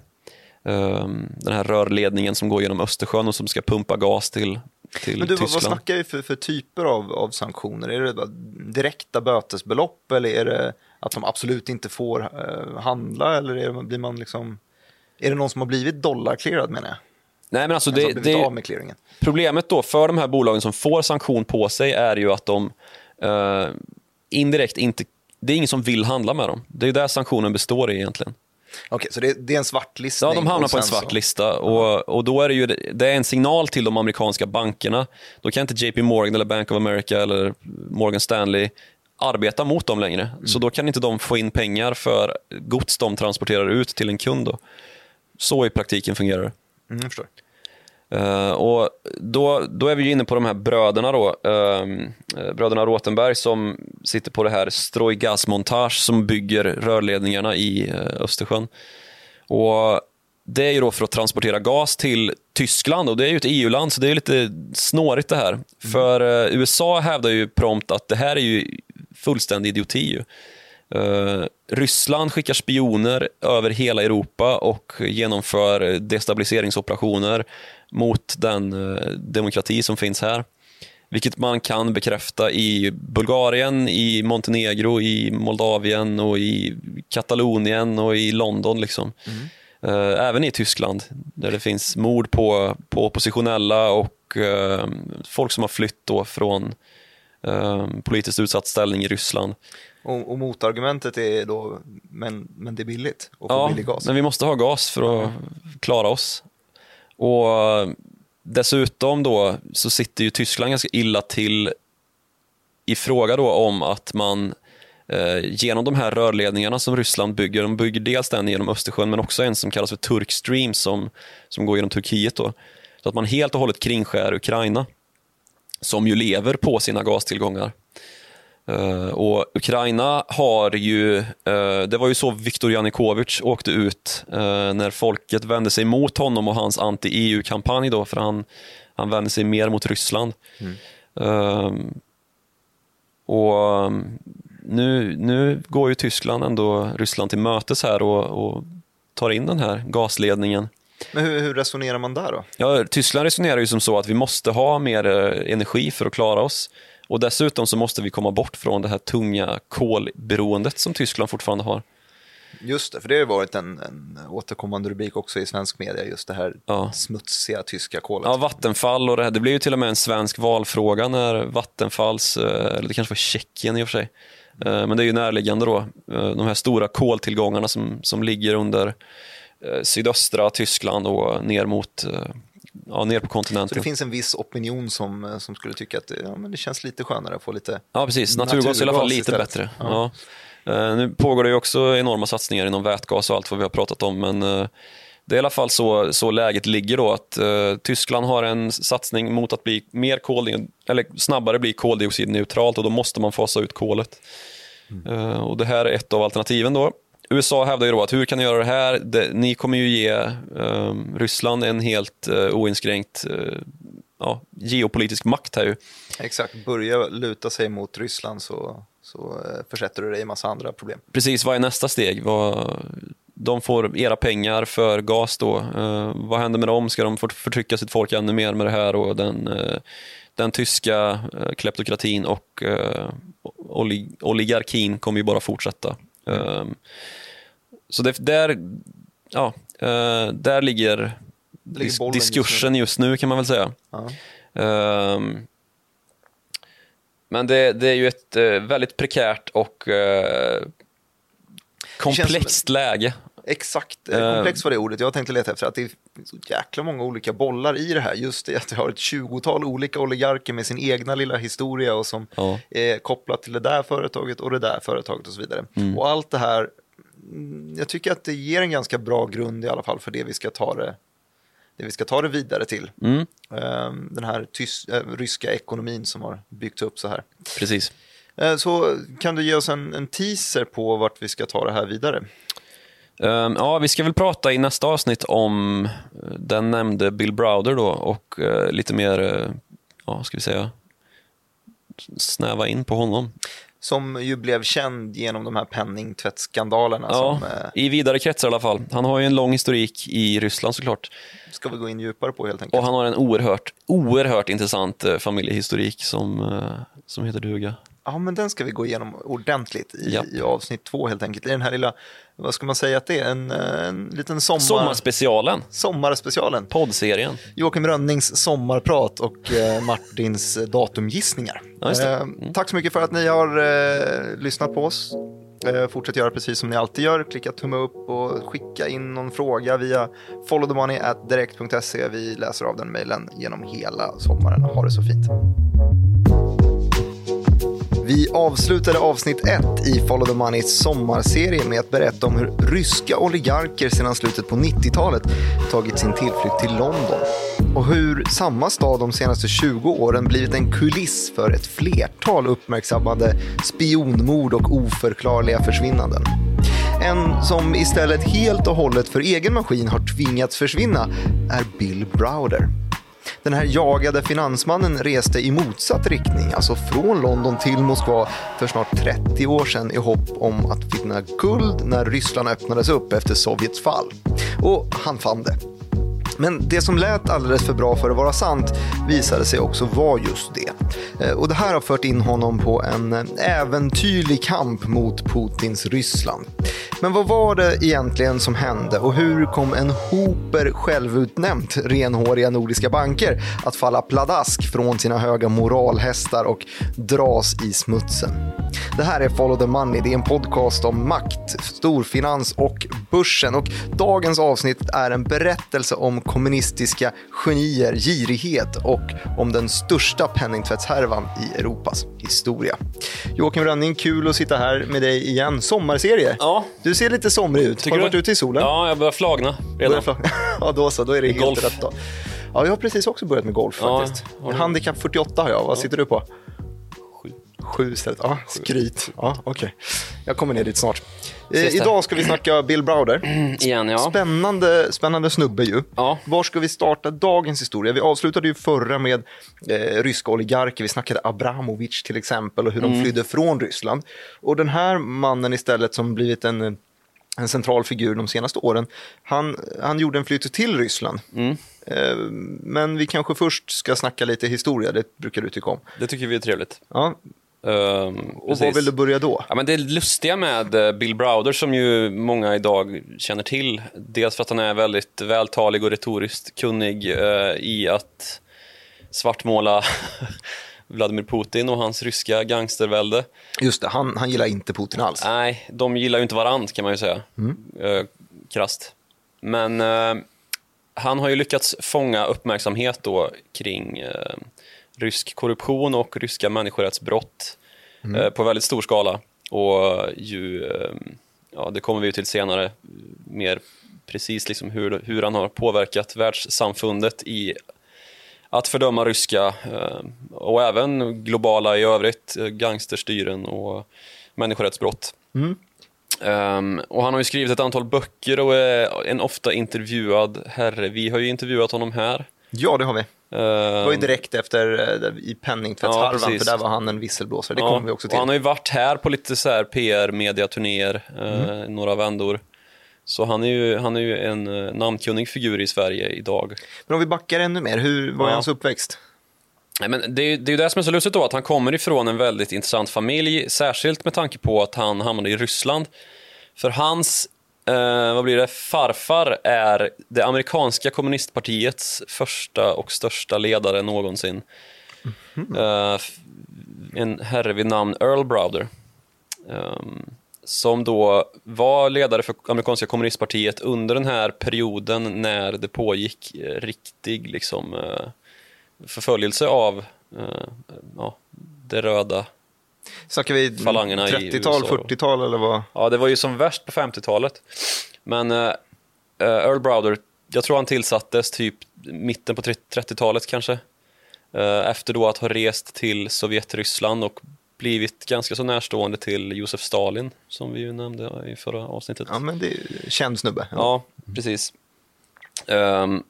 ehm, den här rörledningen som går genom Östersjön och som ska pumpa gas till, till Men du, vad, vad Tyskland. snackar vi för, för typer av, av sanktioner? Är det bara direkta bötesbelopp eller är det att de absolut inte får eh, handla eller är blir man liksom... Är det någon som har blivit dollarclearad menar jag? Nej, men alltså Det, det? Problemet då för de här bolagen som får sanktion på sig är ju att de eh, indirekt inte... Det är ingen som vill handla med dem. Det är där sanktionen består i egentligen. Okej, så det, det är en svartlistning? Ja, de hamnar på en svart lista och, och då är det ju det är en signal till de amerikanska bankerna. Då kan inte JP Morgan eller Bank of America eller Morgan Stanley arbeta mot dem längre. Så då kan inte de få in pengar för gods de transporterar ut till en kund. Då. Så i praktiken fungerar det. Mm, jag förstår. Eh, och då, då är vi inne på de här bröderna då, eh, bröderna Rotenberg som sitter på det här Strojgasmontage som bygger rörledningarna i eh, Östersjön. Och det är ju då för att transportera gas till Tyskland och det är ju ett EU-land så det är lite snårigt det här. För eh, USA hävdar ju prompt att det här är ju fullständig idioti. Ju. Eh, Ryssland skickar spioner över hela Europa och genomför destabiliseringsoperationer mot den eh, demokrati som finns här. Vilket man kan bekräfta i Bulgarien, i Montenegro, i Moldavien och i Katalonien och i London. Liksom. Eh, Även i Tyskland där det finns mord på, på oppositionella och folk som har flytt då från politiskt utsatt ställning i Ryssland. Och, och motargumentet är då, men, men det är billigt och Ja, billig gas. men vi måste ha gas för att klara oss. Och eh, dessutom då så sitter ju Tyskland ganska illa till i fråga då om att man eh, genom de här rörledningarna som Ryssland bygger, de bygger dels den genom Östersjön men också en som kallas för Turk Stream som, som går genom Turkiet då. Så att man helt och hållet kringskär Ukraina som ju lever på sina gastillgångar. Eh, och Ukraina har ju, eh, det var ju så Viktor Janukovyč åkte ut eh, när folket vände sig mot honom och hans anti-EU-kampanj då, för han, han vände sig mer mot Ryssland. Eh, och um, nu, nu går ju Tyskland ändå Ryssland till mötes här och, och tar in den här gasledningen. Men hur, hur resonerar man där då? Ja, Tyskland resonerar ju som så att vi måste ha mer energi för att klara oss. Och dessutom så måste vi komma bort från det här tunga kolberoendet som Tyskland fortfarande har. Just det, för det har ju varit en, en återkommande rubrik också i svensk media, just det här Ja. smutsiga tyska kolet. Ja, Vattenfall och det här, det blev ju till och med en svensk valfråga när Vattenfalls, eh, eller det kanske var Tjeckien i och för sig, Eh, men det är ju närliggande då, Eh, de här stora koltillgångarna som, som ligger under sydöstra Tyskland och ner mot, ja, ner på Så kontinenten. det finns en viss opinion som, eh, som skulle tycka att ja, men det känns lite skönare att få lite... Ja, precis. Naturgas, är i alla fall lite istället. bättre. Ja. Ja. Eh, nu pågår det ju också enorma satsningar inom vätgas och allt vad vi har pratat om, men eh, det är i alla fall så, så läget ligger då att eh, Tyskland har en satsning mot att bli mer koldioxid, eller snabbare bli koldioxidneutralt och då måste man fasa ut kolet. Eh, och det här är ett av alternativen då. USA hävdar ju då att hur kan ni göra det här? Det, ni kommer ju ge eh, Ryssland en helt eh, oinskränkt eh, ja, geopolitisk makt här ju. Exakt, börja luta sig mot Ryssland så, så eh, försätter du dig i massa andra problem. Precis, vad är nästa steg? Vad, de får era pengar för gas då. Eh, vad händer med dem? Ska de förtrycka sitt folk ännu mer med det här? Och den, eh, den tyska eh, kleptokratin och eh, oli- oligarkin kommer ju bara fortsätta. Eh, så det, där, ja, eh, där ligger, ligger dis- bollen just diskursen just nu kan man väl säga. Ja. Ehm, men det, det är ju ett eh, väldigt prekärt och eh, komplext läge. Exakt, eh, Eh. komplext var det ordet jag tänkte leta efter. Att det är så jäkla många olika bollar i det här. Just det att det har ett tjugotal olika oligarker med sin egna lilla historia och som Ja. är kopplat till det där företaget och det där företaget och så vidare. Mm. Och allt det här, jag tycker att det ger en ganska bra grund i alla fall för det vi ska ta det, det, vi ska ta det vidare till. Mm, Ehm, Den här tys- eh, ryska ekonomin som har byggts upp så här. precis. Eh, Så kan du ge oss en, en teaser på vart vi ska ta det här vidare? Ehm, ja, vi ska väl prata i nästa avsnitt om eh, den nämnde Bill Browder då och lite mer, eh, ja, ska vi säga, snäva in på honom. Som ju blev känd genom de här penningtvättsskandalerna. Ja, Som, eh, i vidare kretsar i alla fall. Han har ju en lång historik i Ryssland såklart. ska vi gå in djupare på helt enkelt. Och han har en oerhört, oerhört intressant eh, familjehistorik som, eh, som heter duga. Ja, men den ska vi gå igenom ordentligt i, i avsnitt två helt enkelt. I den här lilla, vad ska man säga att det är, en, en liten sommar... Sommarspecialen, Sommarspecialen. poddserien. Joakim Rönnings sommarprat och eh, Martins datumgissningar. Ja. Eh, tack så mycket för att ni har eh, lyssnat på oss. Eh, fortsätt göra precis som ni alltid gör. Klicka tumme upp och skicka in någon fråga via followthemoney.direkt.se. Vi läser av den mejlen genom hela sommaren. Ha det så fint. Vi avslutade avsnitt 1 i Follow the Money sommarserie med att berätta om hur ryska oligarker sedan slutet på 90-talet tagit sin tillflykt till London och hur samma stad de senaste 20 åren blivit en kuliss för ett flertal uppmärksammade spionmord och oförklarliga försvinnanden. En som istället helt och hållet för egen maskin har tvingats försvinna är Bill Browder. Den här jagade finansmannen reste i motsatt riktning, alltså från London till Moskva för snart 30 år sedan i hopp om att finna guld när Ryssland öppnades upp efter Sovjets fall. Och han fann det. Men det som lät alldeles för bra för att vara sant visade sig också vara just det. Eh, och det här har fört in honom på en eh, äventyrlig kamp mot Putins Ryssland. Men vad var det egentligen som hände och hur kom en hoper självutnämnt renhåriga nordiska banker att falla pladask från sina höga moralhästar och dras i smutsen? Det här är Follow the Money. Det är en podcast om makt, storfinans och börsen. Och dagens avsnitt är en berättelse om kommunistiska genier, girighet och om den största penningtvättshärvan i Europas historia. Joakim Rönning, kul att sitta här med dig igen. Sommarserie. Ja. Du ser lite somrig ut. Tycker har du varit ute i solen? Ja, jag börjar flagna redan. Börjar Ja, då så. Då är det helt Golf. rätt då. Ja, jag har precis också börjat med golf Ja, faktiskt. har? Handikapp 48 har jag. Vad sitter du på? Sju. Istället. Ja, skryt. Ja, okej. Jag kommer ner dit snart. Eh, Ses där. idag ska vi snacka Bill Browder. Igen, ja. Spännande, spännande snubbe ju. Ja. Var ska vi starta dagens historia? Vi avslutade ju förra med eh, ryska oligarker. Vi snackade Abramovic till exempel och hur Mm. de flydde från Ryssland. Och den här mannen istället som blivit en en central figur de senaste åren. Han, han gjorde en flytt till Ryssland. Mm. Eh, Men vi kanske först ska snacka lite historia, det brukar du tycka om. Det tycker vi är trevligt. Ja, Ehm, och precis. var vill du börja då? Ja, men det lustiga med eh, Bill Browder, som ju många idag känner till, dels för att han är väldigt vältalig och retoriskt kunnig eh, i att svartmåla Vladimir Putin och hans ryska gangstervälde. Just det, han, han gillar inte Putin alls. Nej, de gillar ju inte varandra kan man ju säga, eh, krasst. Men eh, han har ju lyckats fånga uppmärksamhet då kring rysk korruption och ryska människorättsbrott eh, på väldigt stor skala. Och ju, eh, ja, det kommer vi till senare, mer precis liksom hur, hur han har påverkat världssamfundet i att fördöma ryska eh, och även globala i övrigt eh, gangsterstyren och människorättsbrott. Ehm, och han har ju skrivit ett antal böcker och är en ofta intervjuad herre. Vi har ju intervjuat honom här. Ja, det har vi. Ehm, Det var ju direkt efter eh, i penningtvättsharvan, Ja, precis. för där var han en visselblåsare. Det ja, kommer vi också till. Han har ju varit här på lite så här PR-mediaturnéer, eh, några vändor. Så han är ju, han är ju en eh, namnkunnig figur i Sverige idag. Men om vi backar ännu mer, hur var Ja. hans uppväxt? Nej, men det, är, ju- det är ju det som är så lustigt då, att han kommer ifrån en väldigt intressant familj, särskilt med tanke på att han hamnade i Ryssland. För hans, eh, vad blir det, farfar är det amerikanska kommunistpartiets första och största ledare någonsin. Eh, f- en herre vid namn Earl Browder. Ehm, som då var ledare för amerikanska kommunistpartiet under den här perioden när det pågick eh, riktig liksom, eh, förföljelse av eh, ja, det röda. Snackar vi Falangerna i 30-tal, USA då. 40-tal eller vad? Ja, det var ju som värst på 50-talet. Men eh, eh, Earl Browder, jag tror han tillsattes typ mitten på 30-talet kanske. Eh, efter då att ha rest till Sovjetryssland och blivit ganska så närstående till Josef Stalin, som vi ju nämnde i förra avsnittet. Ja, men det är känd snubbe. Ja, precis. Ehm,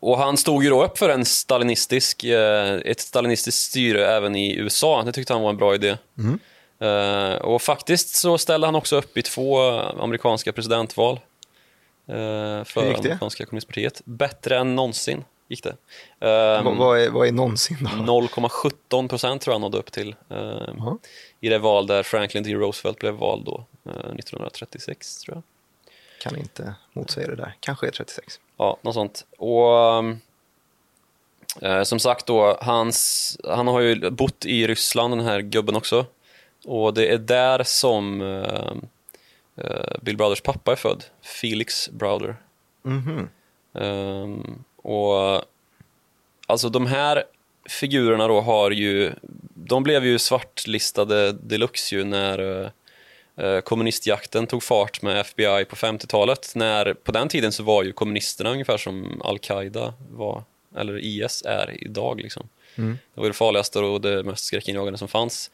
och han stod ju då upp för en stalinistisk, eh, ett stalinistiskt styre även i USA. Det tyckte han var en bra idé. Eh, och faktiskt så ställde han också upp i två amerikanska presidentval eh, Hur för gick det? amerikanska kommunistpartiet. Bättre än någonsin gick det. Ehm, Vad, vad, är, vad är någonsin då? 0,17 procent tror jag han nådde upp till eh, i det val där Franklin D. Roosevelt blev vald då, eh, 1936 tror jag. Kan inte motsäga det där. Kanske är 36. Ja, något sånt. Och um, eh, som sagt då, hans, han har ju bott i Ryssland den här gubben också. Och det är där som eh, eh, Bill Browders pappa är född, Felix Browder. Mhm. Ehm, och alltså de här figurerna då har ju, de blev ju svartlistade deluxe ju när eh, eh, kommunistjakten tog fart med FBI på 50-talet. När, på den tiden så var ju kommunisterna ungefär som Al-Qaida var, eller IS är idag liksom. Det var det farligaste och det mest skräckinjagande som fanns.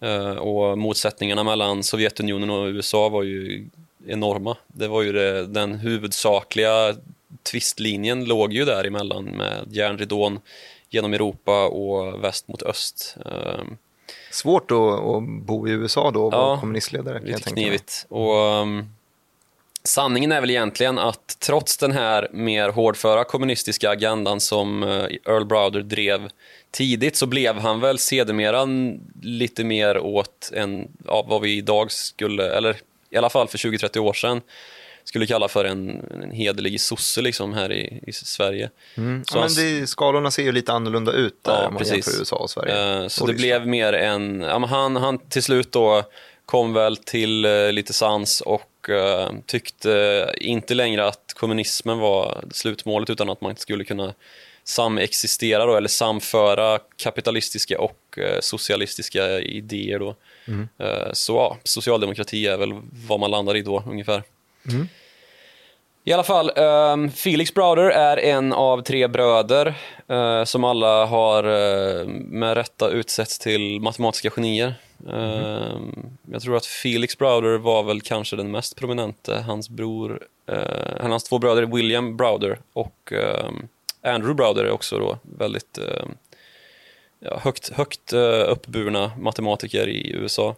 Eh, och motsättningarna mellan Sovjetunionen och USA var ju enorma. Det var ju det, den huvudsakliga tvistlinjen låg ju däremellan med järnridån genom Europa och väst mot öst. Svårt att, att bo i USA då och Ja, vara kommunistledare. Lite knivigt. Och, um, sanningen är väl egentligen att trots den här mer hårdföra kommunistiska agendan som eh, Earl Browder drev tidigt så blev han väl sedermera lite mer åt en, ja, vad vi idag skulle, eller i alla fall för 20-30 år sedan, skulle kalla för en, en hederlig sosse liksom här i, i Sverige. Mm. Ja, men det, skalorna ser ju lite annorlunda ut där Ja, om man precis. jämför USA och Sverige. Eh, så Och det blev mer en, ja, han, han till slut då kom väl till eh, lite sans och eh, tyckte inte längre att kommunismen var slutmålet utan att man skulle kunna samexistera då, eller samföra kapitalistiska och socialistiska idéer då. Eh, så ja, socialdemokrati är väl vad man landar i då ungefär. I alla fall, um, Felix Browder är en av tre bröder uh, som alla har uh, med rätta utsetts till matematiska genier. Ehm, jag tror att Felix Browder var väl kanske den mest prominente. Hans bror, uh, hans två bröder William Browder och ehm, Andrew Browder är också då väldigt ehm, ja, högt, högt uppburna matematiker i USA.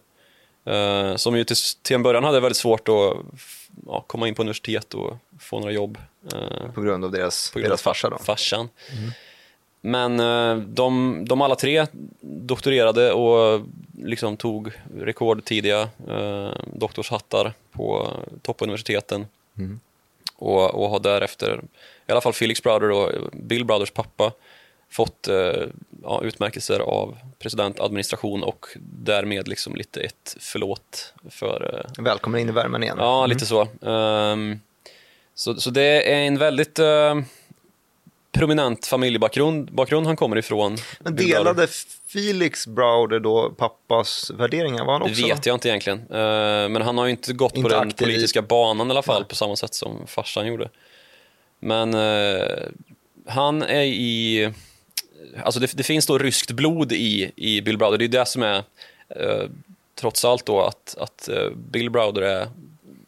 Som ju till, till en början hade väldigt svårt att ja, komma in på universitet och få några jobb. På grund av deras, på grund deras farsa då? farsan. Men eh, de, de alla tre doktorerade och liksom tog rekordtidiga eh, doktorshattar på toppuniversiteten. Och, och har därefter, i alla fall Felix Browder och Bill Browders pappa, fått eh, ja, utmärkelser av presidentadministration och därmed liksom lite ett förlåt för eh, Välkommen in i värmen igen. Ja, lite så. Ehm, så. Så det är en väldigt eh, prominent familjebakgrund bakgrund han kommer ifrån. Men delade Felix Browder då pappas värderingar? Var han Det också? vet jag inte egentligen. Eh, men han har ju inte gått Inte på den i- politiska banan i alla fall på samma sätt som farsan gjorde. Men eh, han är i... Alltså det, det finns då ryskt blod i, i Bill Browder. Det är det som är eh, trots allt då att, att eh, Bill Browder är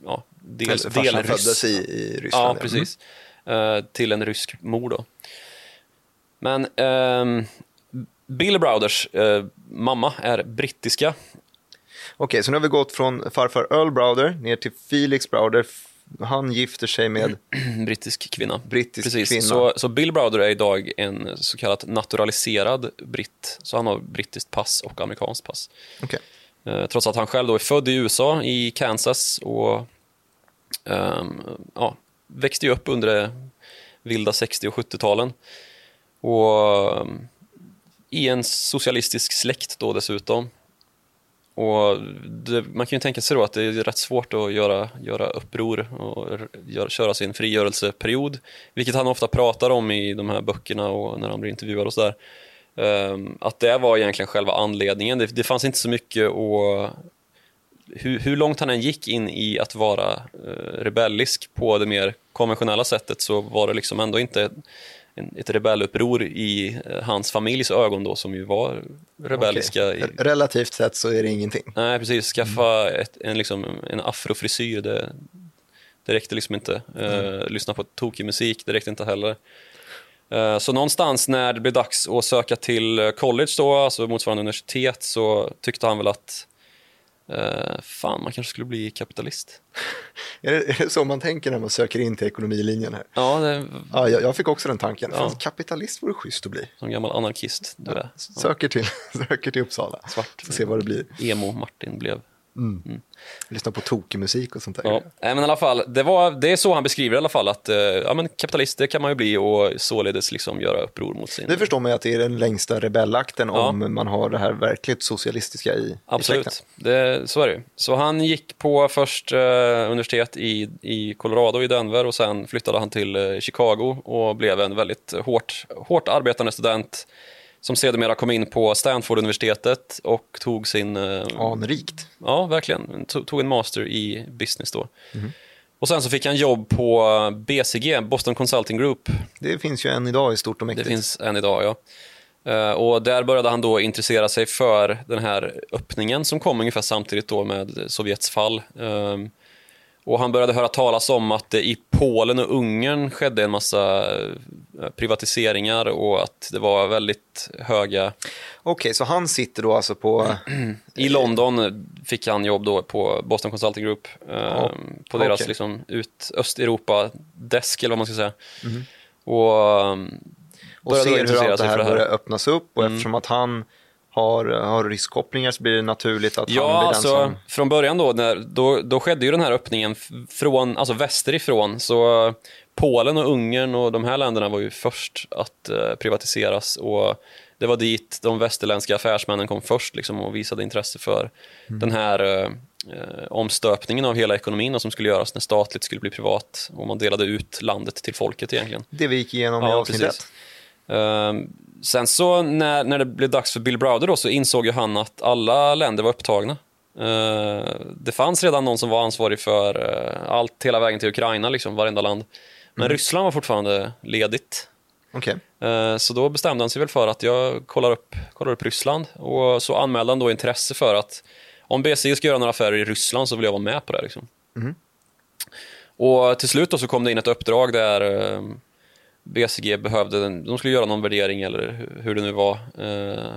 ja, del, Alltså, farsan delryss. föddes i, i Ryssland. Ja, precis. Eh, till en rysk mor då. Men ehm, Bill Browders eh, mamma är brittiska. Okej, så nu har vi gått från farfar Earl Browder ner till Felix Browder. Han gifter sig med... brittisk kvinna. Brittisk Precis. kvinna. Så, så Bill Browder är idag en så kallat naturaliserad britt. Så han har brittiskt pass och amerikanskt pass. Okej. Eh, trots att han själv då är född i USA, i Kansas och ehm, ja, växte upp under det vilda 60 och 70-talen. Och ehm, i en socialistisk släkt då dessutom. Och det, man kan ju tänka sig då att det är rätt svårt att göra, göra uppror och gör, köra sin frigörelseperiod, vilket han ofta pratar om i de här böckerna och när han blir intervjuad och sådär. Um, ehm, att det var egentligen själva anledningen. Det, det fanns inte så mycket att hur, hur långt han än gick in i att vara uh, rebellisk på det mer konventionella sättet så var det liksom ändå inte en, ett rebelluppror i eh, hans familjs ögon då som ju var rebelliska. I, Relativt sett så är det ingenting. nej, precis. Skaffa ett, en, liksom, en afrofrisyr, det, det räckte liksom inte. Eh, lyssna på tokig musik, det räckte inte heller. Eh, Så någonstans när det blev dags att söka till college då, alltså motsvarande universitet, så tyckte han väl att eh, fan, man kanske skulle bli kapitalist. Är det, är det så man tänker när man söker in till ekonomilinjen här? Ja, det Ja, jag, jag fick också den tanken. Ja. Fan, kapitalist vore schysst att bli. som gammal anarkist du är. Söker till, söker till Uppsala. Svart. Får se vad det blir. Emo-Martin blev. Lyssna på tokig musik och sånt där. Ja, men i alla fall, det, var, det är så han beskriver i alla fall att eh, ja, men kapitalist det kan man ju bli och således liksom göra uppror mot sin... Det förstår man ju att det är den längsta rebellakten Ja. om man har det här verkligt socialistiska i, i. Absolut, det, så är det. Så han gick på först eh, universitet i, i Colorado, i Denver och sen flyttade han till eh, Chicago och blev en väldigt hårt, hårt arbetande student som sedermera kom in på Stanford-universitetet och tog sin... Eh, Anrikt. Ja, verkligen. Tog, en master i business då. Och sen så fick han jobb på BCG, Boston Consulting Group. Det finns ju än idag i stort och Det mäktigt. finns än idag, ja. Eh, Och där började han då intressera sig för den här öppningen som kom ungefär samtidigt då med Sovjets fall. Ehm, Och han började höra talas om att det i Polen och Ungern skedde en massa eh, privatiseringar och att det var väldigt höga... Okej, så han sitter då alltså på... I London fick han jobb då på Boston Consulting Group, ehm, på deras okej. liksom ut Östeuropa-desk eller vad man ska säga. Och, ehm, och började då ser hur allt det här börjar öppnas upp och eftersom att han har, har ryskkopplingar så blir det naturligt att han Ja, blir alltså den som... från början då, när, då, då skedde ju den här öppningen från, alltså västerifrån. Så Polen och Ungern och de här länderna var ju först att eh, privatiseras och det var dit de västerländska affärsmännen kom först liksom, och visade intresse för den här eh, eh, omstöpningen av hela ekonomin och som skulle göras när statligt skulle bli privat och man delade ut landet till folket egentligen. Det vi gick igenom i Ja, avsnittet. precis. Sen så när, när det blev dags för Bill Browder då, så insåg ju han att alla länder var upptagna. Ehm, det fanns redan någon som var ansvarig för eh, allt hela vägen till Ukraina, liksom, varenda land. Men Ryssland var fortfarande ledigt. Okej. Ehm, så då bestämde han sig väl för att jag kollar upp, kollar upp Ryssland. Och så anmälde han då intresse för att om BCG ska göra några affärer i Ryssland så vill jag vara med på det. Liksom. Och till slut då så kom det in ett uppdrag där eh, BCG behövde, en- de skulle göra någon värdering eller hu- hur det nu var, eh,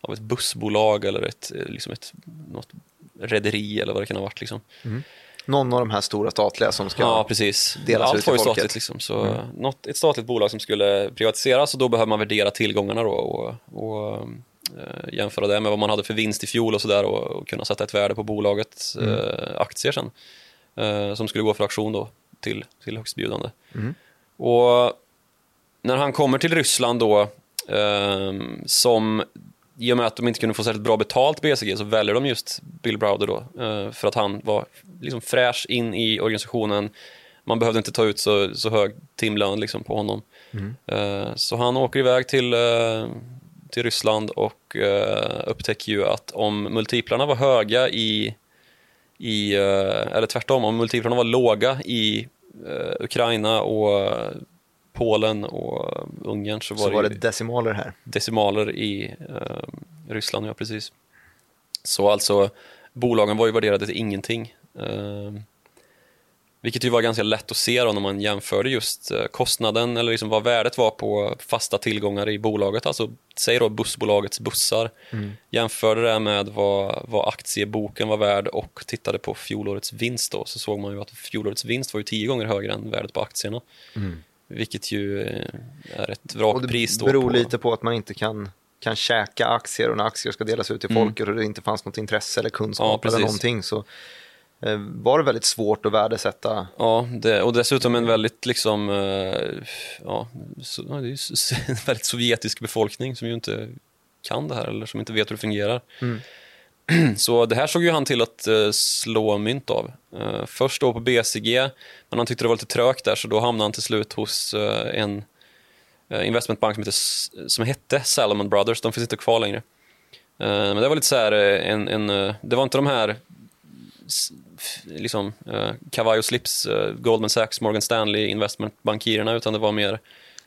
av ett bussbolag eller ett, eh, liksom ett, något rederi eller vad det kan ha varit. Liksom. Någon av de här stora statliga som ska... Ja, precis. delas ut Allt till var ju folket. statligt. Liksom. Så något, ett statligt bolag som skulle privatiseras och då behöver man värdera tillgångarna då och, och eh, jämföra det med vad man hade för vinst i fjol och sådär och, och kunna sätta ett värde på bolagets eh, aktier sen. Eh, som skulle gå för auktion då till, till högstbjudande. Och när han kommer till Ryssland då, ehm, som i och med att de inte kunde få särskilt bra betalt BCG så väljer de just Bill Browder då, eh, för att han var liksom fräsch in i organisationen. Man behövde inte ta ut så, så hög timlön liksom på honom. Eh, så han åker iväg till, eh, till Ryssland och upptäcker ju att om multiplarna var höga i, i eller tvärtom, om multiplarna var låga i Ukraina och Polen och Ungern så var, så var det, det decimaler här. decimaler i eh, Ryssland, ja precis. Så alltså, bolagen var ju värderade till ingenting. Eh, vilket ju var ganska lätt att se då när man jämförde just eh, kostnaden eller liksom vad värdet var på fasta tillgångar i bolaget. Alltså, säg då bussbolagets bussar. Jämförde det med vad, vad aktieboken var värd och tittade på fjolårets vinst då så såg man ju att fjolårets vinst var ju tio gånger högre än värdet på aktierna. Vilket ju eh, är ett vrakpris det beror på... lite på att man inte kan, kan käka aktier och när aktier ska delas ut till folket och det inte fanns något intresse eller Ja, kunskap eller precis. någonting så eh, var det väldigt svårt att värdesätta. Ja, det, och dessutom en väldigt liksom, eh, ja, så, ja, det är en väldigt sovjetisk befolkning som ju inte kan det här eller som inte vet hur det fungerar. Så det här såg ju han till att eh, slå mynt av. Eh, först då på BCG, men han tyckte det var lite trögt där så då hamnade han till slut hos eh, en investmentbank som, heter, som hette Salomon Brothers, de finns inte kvar längre. Men det var lite så här, en, en, det var inte de här liksom, kavaj och slips, Goldman Sachs, Morgan Stanley, investmentbankirerna, utan det var mer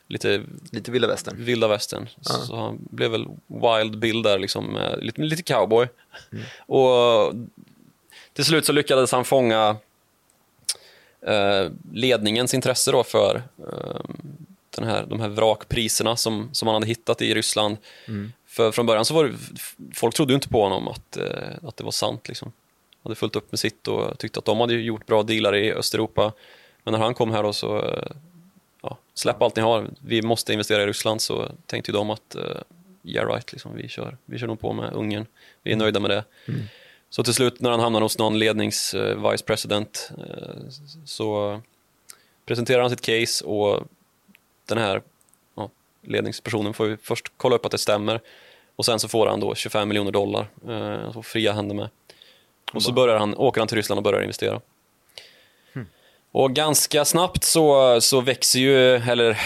lite Lite vilda västern. vilda västern. Så han blev väl wild bill där, liksom, eh, lite, lite cowboy. Och till slut så lyckades han fånga eh, ledningens intresse då för eh, den här, de här vrakpriserna som, som han hade hittat i Ryssland. För från början så var det, folk trodde ju inte på honom att, eh, att det var sant. Liksom. Hade fullt upp med sitt och tyckte att de hade gjort bra dealar i Östeuropa. Men när han kom här då så, eh, ja, släpp allt ni har, vi måste investera i Ryssland, så tänkte de att, eh, yeah right, liksom, vi, kör, vi kör nog på med Ungern, vi är nöjda med det. Så till slut när han hamnar hos någon lednings eh, vice president eh, så presenterar han sitt case och den här ja, ledningspersonen får ju först kolla upp att det stämmer och sen så får han då 25 miljoner dollar och fria händer med. Och så börjar han, åker han till Ryssland och börjar investera. Och ganska snabbt så, så växer ju, eller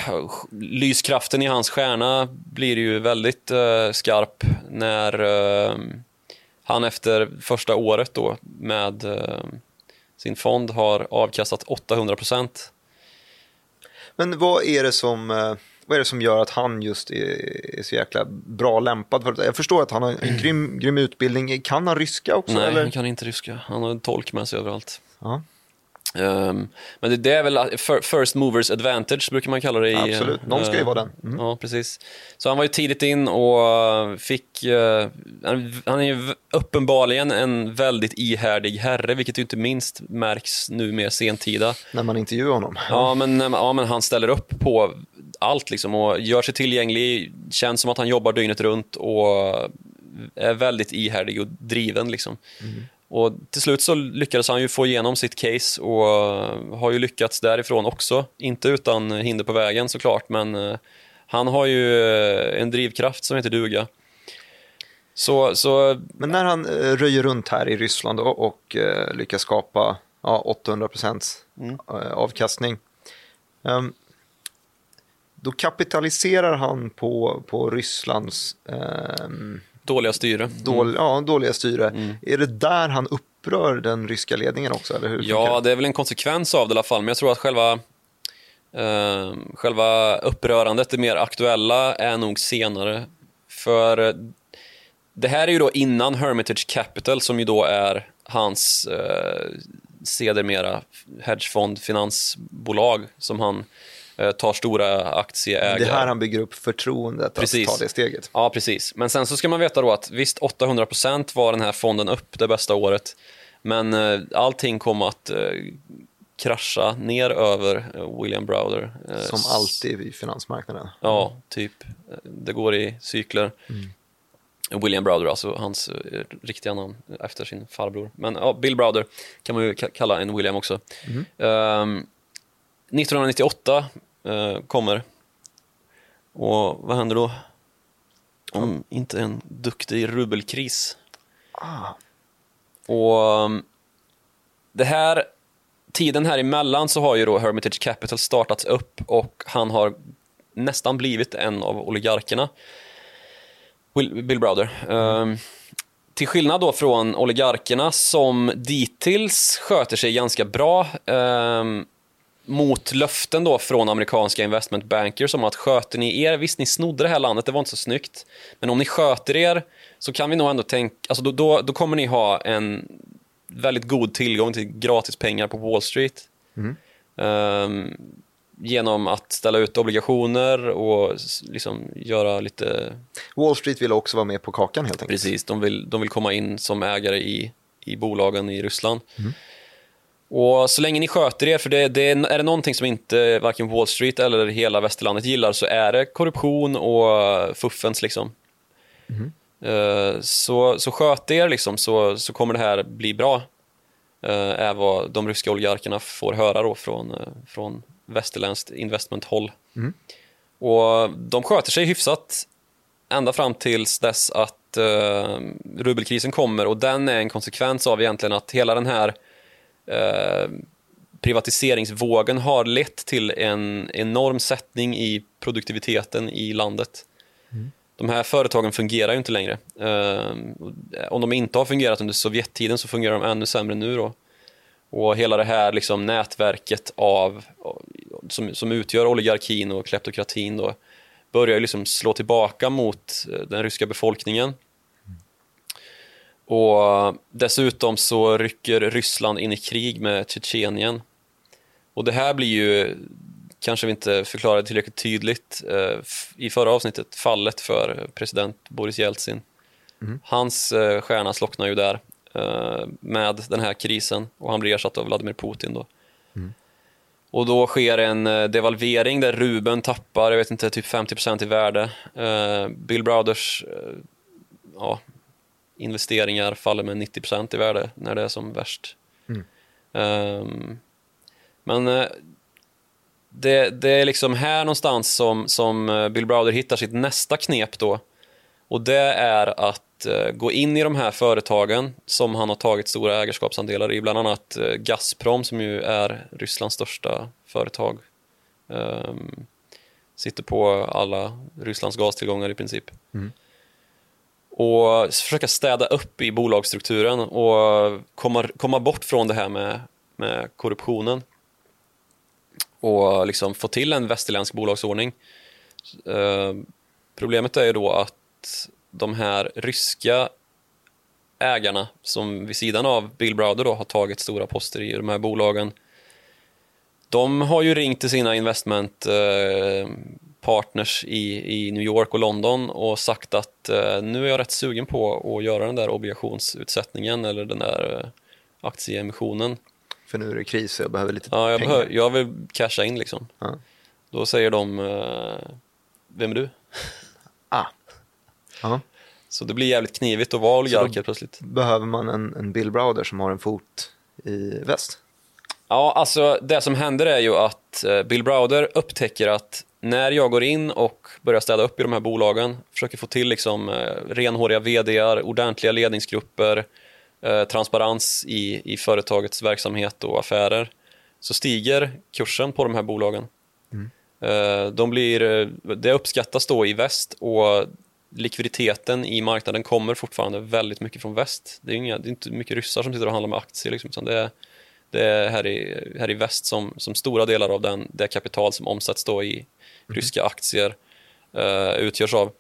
lyskraften i hans stjärna blir ju väldigt eh, skarp när eh, han efter första året då med eh, sin fond har avkastat 800 procent. Men vad är det som, eh, vad är det som gör att han just är, är så jäkla bra lämpad för det? Jag förstår att han har en grym, grym utbildning. Kan han ryska också? Nej, eller? han kan inte ryska. Han har en tolk med sig överallt. Ja, Ehm, men det, det är väl fir- first movers advantage brukar man kalla det. I, Absolut. Någon ska ju eh, vara den. Mm. Ja, precis. Så han var ju tidigt in och fick... eh, han, han är ju uppenbarligen en väldigt ihärdig herre, vilket ju inte minst märks nu mer sentida. när man intervjuar honom. Ja men, ja, men han ställer upp på allt liksom och gör sig tillgänglig, känns som att han jobbar dygnet runt och är väldigt ihärdig och driven. Liksom. Och till slut så lyckades han ju få igenom sitt case och har ju lyckats därifrån också. Inte utan hinder på vägen såklart, men eh, han har ju eh, en drivkraft som heter duga. Så, så Men när han eh, röjer runt här i Ryssland och eh, lyckas skapa ja, 800 procents Mm. eh, avkastning. ehm, då kapitaliserar han på, på Rysslands ehm, dåliga styre. dål, ja, dåliga styre. Är det där han upprör den ryska ledningen också? Eller hur Ja, det? är väl en konsekvens av det i alla fall, men jag tror att själva, eh, själva upprörandet, det mer aktuella, är nog senare. För eh, det här är ju då innan Hermitage Capital, som ju då är hans eh, sedermera hedgefond, finansbolag, som han tar stora aktieägare. Det är här han bygger upp förtroendet Precis. att ta det steget. Ja, precis. Men sen så ska man veta då att visst, 800% var den här fonden upp det bästa året. Men eh, allting kom att eh, krascha ner över eh, William Browder. Eh, Som alltid i finansmarknaden. Ja, typ. Eh, Det går i cykler. William Browder, alltså hans eh, riktiga namn efter sin farbror. Men ja, Bill Browder kan man ju ka- kalla en William också. Ehm, 1998 eh, kommer. Och vad händer då? Om inte en duktig rubelkris. Ah. Och um, det här, tiden här emellan så har ju då Hermitage Capital startats upp och han har nästan blivit en av oligarkerna. Will, Bill Browder. Um, till skillnad då från oligarkerna som dittills sköter sig ganska bra um, mot löften då från amerikanska investment bankers om att sköter ni er, visst ni snodde det här landet, det var inte så snyggt, men om ni sköter er så kan vi nog ändå tänka, alltså då, då, då kommer ni ha en väldigt god tillgång till gratis pengar på Wall Street. Ehm, genom att ställa ut obligationer och liksom göra lite Wall Street vill också vara med på kakan helt enkelt. Precis, de vill, de vill komma in som ägare i, i bolagen i Ryssland. Och så länge ni sköter er, för det, det är, är det någonting som inte varken Wall Street eller hela västerlandet gillar så är det korruption och fuffens liksom. Eh, så, så sköt er liksom så, så kommer det här bli bra. Uh, är vad de ryska oligarkerna får höra då från, eh, från västerländskt investmenthåll. Och de sköter sig hyfsat ända fram tills dess att rubelkrisen kommer och den är en konsekvens av egentligen att hela den här eh, privatiseringsvågen har lett till en enorm sättning i produktiviteten i landet. De här företagen fungerar ju inte längre. Eh, om de inte har fungerat under Sovjettiden så fungerar de ännu sämre nu då. Och hela det här liksom nätverket av, som, som utgör oligarkin och kleptokratin då, börjar liksom slå tillbaka mot eh, den ryska befolkningen. Och dessutom så rycker Ryssland in i krig med Tjetjenien. Och det här blir ju, kanske vi inte förklarade tillräckligt tydligt eh, i förra avsnittet, fallet för president Boris Jeltsin. Hans eh, stjärna slocknar ju där eh, med den här krisen och han blir ersatt av Vladimir Putin då. Och då sker en eh, devalvering där rubeln tappar, jag vet inte, typ 50% i värde. Eh, Bill Browders eh, ja, investeringar faller med 90% i värde när det är som värst. Ehm, men eh, det, det är liksom här någonstans som, som eh, Bill Browder hittar sitt nästa knep då. Och det är att eh, gå in i de här företagen som han har tagit stora ägarskapsandelar i, bland annat Gazprom som ju är Rysslands största företag. Ehm, sitter på alla Rysslands gastillgångar i princip. Och försöka städa upp i bolagsstrukturen och komma, komma bort från det här med, med korruptionen. Och liksom få till en västerländsk bolagsordning. Eh, problemet är ju då att de här ryska ägarna som vid sidan av Bill Browder då har tagit stora poster i de här bolagen. De har ju ringt till sina investment eh, partners i, i New York och London och sagt att eh, nu är jag rätt sugen på att göra den där obligationsutsättningen eller den där eh, aktieemissionen. För nu är det kris och jag behöver lite Ja, jag, pengar. behöver, jag vill casha in liksom. Ja. Då säger de, eh, vem är du? Ah. Ja. Så det blir jävligt knivigt att vara oligark helt plötsligt. Behöver man en, en Bill Browder som har en fot i väst? Ja, alltså det som händer är ju att eh, Bill Browder upptäcker att när jag går in och börjar städa upp i de här bolagen, försöker få till liksom eh, renhåriga vdar, ordentliga ledningsgrupper, eh, transparens i, i företagets verksamhet och affärer, så stiger kursen på de här bolagen. Eh, de blir, eh, det uppskattas då i väst och likviditeten i marknaden kommer fortfarande väldigt mycket från väst. Det är, inga, det är inte mycket ryssar som sitter och handlar med aktier, liksom, utan det är, det är här, i, här i väst som, som stora delar av den, det kapital som omsätts då i ryska aktier eh, utgörs av.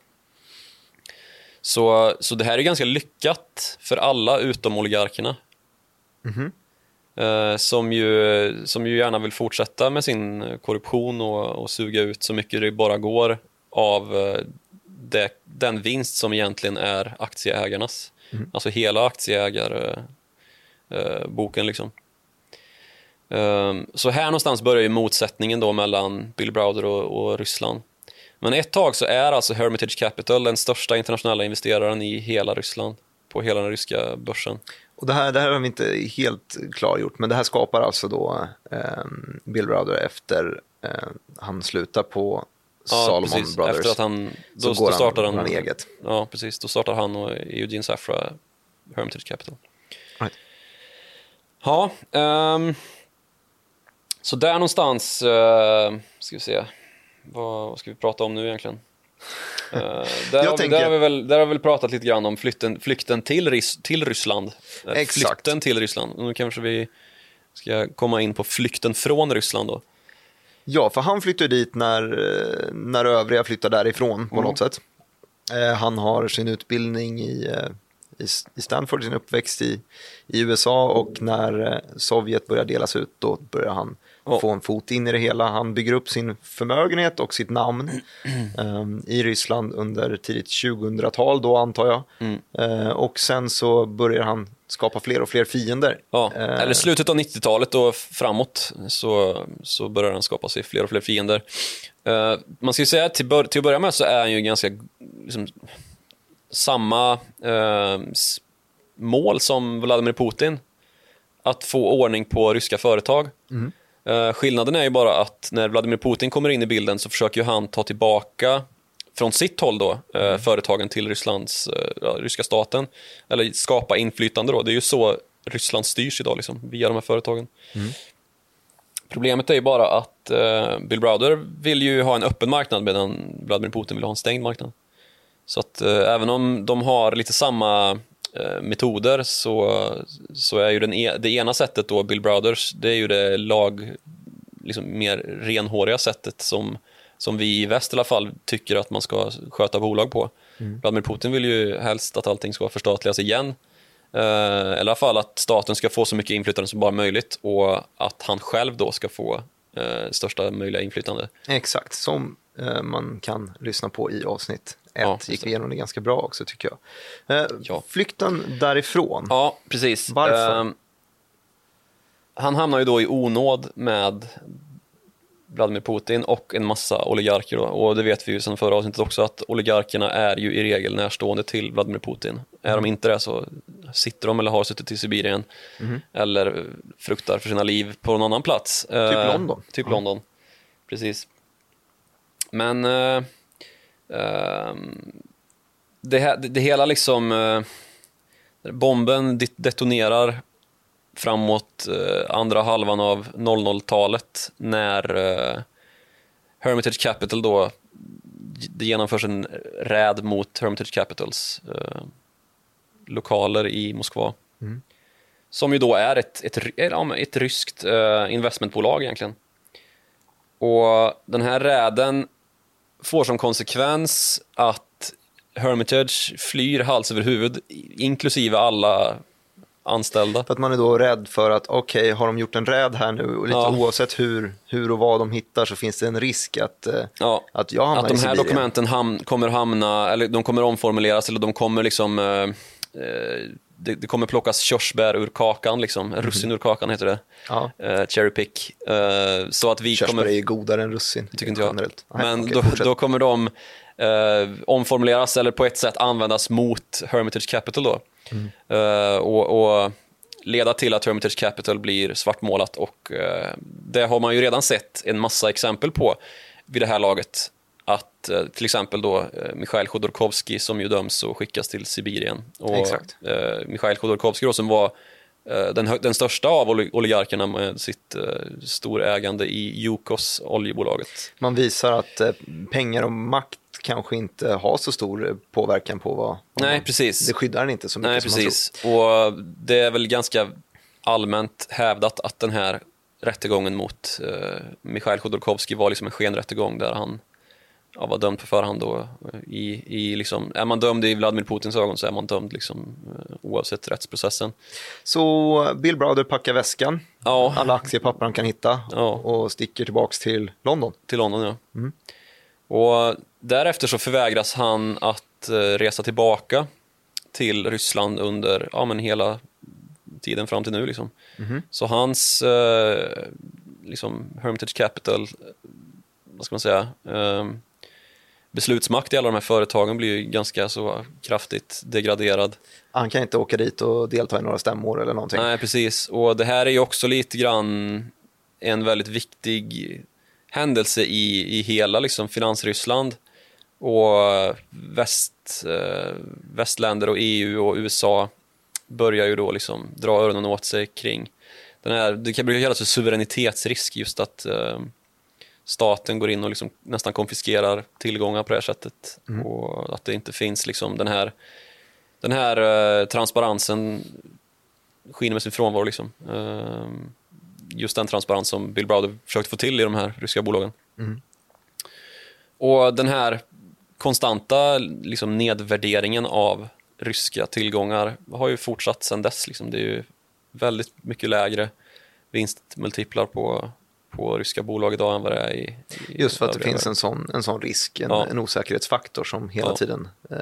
Så, så det här är ganska lyckat för alla utom oligarkerna. Eh, som, ju, som ju gärna vill fortsätta med sin korruption och, och suga ut så mycket det bara går av eh, det, den vinst som egentligen är aktieägarnas. Alltså hela aktieägar, eh, boken. Liksom. Ehm, så här någonstans börjar ju motsättningen då mellan Bill Browder och, och Ryssland. Men ett tag så är alltså Hermitage Capital den största internationella investeraren i hela Ryssland, på hela den ryska börsen. Och det här, det här har vi inte helt klargjort, men det här skapar alltså då eh, Bill Browder efter eh, han slutar på Ja, Salomon precis. Brothers. Efter att han, så då, går då startar han, han, han eget. Ja, precis. Då startar han och Eugene Safra Hermitage Capital. Right. Ja, ehm, så där någonstans uh, ska vi se. Vad, vad ska vi prata om nu egentligen? Eh, där, har vi, tänker- där, har vi väl, där har vi väl pratat lite grann om flykten, flykten till, Rys, till Ryssland. Eh, Exakt. Flykten till Ryssland. Nu kanske vi ska komma in på flykten från Ryssland då. Ja, för han flyttar dit när, när övriga flyttar därifrån på Mm. något sätt. Eh, han har sin utbildning i, i, i Stanford, sin uppväxt i, i USA och när Sovjet börjar delas ut då börjar han Ja. få en fot in i det hela. Han bygger upp sin förmögenhet och sitt namn eh, i Ryssland under tidigt 2000-tal då antar jag. Mm. Eh, och sen så börjar han skapa fler och fler fiender. Ja, Eh, eller slutet av 90-talet och framåt så, så börjar han skapa sig fler och fler fiender. Eh, man ska ju säga att till, bör, till att börja med så är han ju ganska liksom, samma s- mål som Vladimir Putin. Att få ordning på ryska företag. Eh, skillnaden är ju bara att när Vladimir Putin kommer in i bilden så försöker han ta tillbaka från sitt håll då, eh, företagen till Rysslands, eh, ja, ryska staten. Eller skapa inflytande då. Det är ju så Ryssland styrs idag, liksom, via de här företagen. Problemet är ju bara att eh, Bill Browder vill ju ha en öppen marknad medan Vladimir Putin vill ha en stängd marknad. Så att eh, även om de har lite samma eh, metoder så, så är ju den e det ena sättet då, Bill Browders, det är ju det lag, liksom mer renhåriga sättet som, som vi i väst i alla fall tycker att man ska sköta bolag på. Vladimir Putin vill ju helst att allting ska förstatligas igen. Eh, i alla fall att staten ska få så mycket inflytande som bara möjligt och att han själv då ska få eh, största möjliga inflytande. Exakt, som eh, man kan lyssna på i avsnitt ett. Ja, just gick vi igenom det ganska bra också tycker jag. Eh, Ja. Flykten därifrån. Ja, precis. Varför? Ehm, han hamnar ju då i onåd med Vladimir Putin och en massa oligarker. Då. Och det vet vi ju sedan förra avsnittet också att oligarkerna är ju i regel närstående till Vladimir Putin. Är de inte det så sitter de eller har suttit i Sibirien eller fruktar för sina liv på någon annan plats. Typ Eh, London. Typ Ja. London, precis. Men eh, det, här- det, det hela liksom... eh, bomben det- detonerar framåt eh, andra halvan av 00-talet när eh, Hermitage Capital då det genomförs en räd mot Hermitage Capitals eh, lokaler i Moskva. Som ju då är ett, ett, men ett ryskt eh, investmentbolag egentligen. Och den här räden får som konsekvens att Hermitage flyr hals över huvud, inklusive alla anställda. För att man är då rädd för att okej, har de gjort en räd här nu och lite Ja. oavsett hur, hur och vad de hittar så finns det en risk att, eh, Ja, att jag hamnar att de i här Sibirien. dokumenten ham- kommer hamna, eller de kommer omformuleras eller de kommer liksom eh, eh, det, det kommer plockas körsbär ur kakan, liksom. russin ur kakan heter det. Ja. Eh, cherry pick. Eh, så att vi Körsbär kommer... är ju godare än russin. tycker inte jag. generellt. Nej, Men okej, då, fortsätt. då kommer de eh, omformuleras eller på ett sätt användas mot Hermitage Capital då. Mm. Och, och leda till att Hermitage Capital blir svartmålat och det har man ju redan sett en massa exempel på vid det här laget. Att eh, till exempel då eh, Mikhail Chodorkovsky som ju döms och skickas till Sibirien. Och, Exakt. Eh, Mikhail Chodorkovsky då, som var eh, den, den största av oli- oligarkerna med sitt eh, storägande i Yukos, oljebolaget. Man visar att eh, pengar och makt kanske inte har så stor påverkan på vad... Nej, man, precis. Det skyddar den inte så mycket Nej, som man tror. precis. Och det är väl ganska allmänt hävdat att den här rättegången mot eh, Mikhail Chodorkovsky var liksom en skenrättegång där han ja, var dömd på förhand. Eh, i, i liksom, är man dömd i Vladimir Putins ögon så är man dömd liksom, eh, oavsett rättsprocessen. Så eh, Bill Browder packar väskan, Ja, alla aktiepapper han kan hitta Ja. och sticker tillbaks till London. till London ja. Mm. Och därefter så förvägras han att eh, resa tillbaka till Ryssland under ja, men hela tiden fram till nu. Liksom. Så hans eh, liksom Hermitage Capital, vad ska man säga, eh, beslutsmakt i alla de här företagen blir ju ganska så kraftigt degraderad. Han kan inte åka dit och delta i några stämmor eller någonting. Nej, precis. Och det här är ju också lite grann en väldigt viktig händelse i, i hela liksom, finansryssland. Och väst, eh, västländer och EU och USA börjar ju då liksom dra öronen åt sig kring den här, det kan brukar kallas för suveränitetsrisk, just att eh, staten går in och liksom nästan konfiskerar tillgångar på det här sättet. Och att det inte finns liksom den här, den här eh, transparensen skiner med sin frånvaro. Liksom. Eh, just den transparens som Bill Browder försökte få till i de här ryska bolagen. Och den här konstanta liksom, nedvärderingen av ryska tillgångar har ju fortsatt sedan dess. Liksom. Det är ju väldigt mycket lägre vinstmultiplar på, på ryska bolag idag än vad det är i, i Just för att det finns en sån, en sån risk, en, Ja. en osäkerhetsfaktor som hela Ja. tiden eh,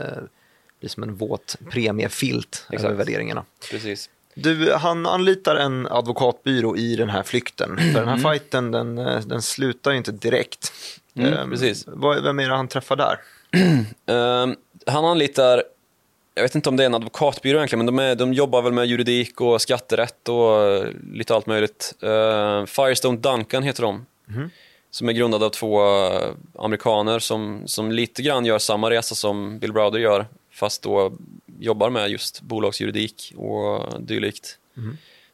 blir som en våt premiefilt Exakt. över värderingarna. Precis. Du, han anlitar en advokatbyrå i den här flykten. För den här fighten den, eh, den slutar ju inte direkt. Mm, Ehm, precis. vad, vem är det han träffar där? Ehm, han anlitar, jag vet inte om det är en advokatbyrå egentligen, men de, är, de jobbar väl med juridik och skatterätt och eh, lite allt möjligt. Ehm, Firestone Duncan heter de. Som är grundad av två eh, amerikaner som, som lite grann gör samma resa som Bill Browder gör, fast då jobbar med just bolagsjuridik och dylikt.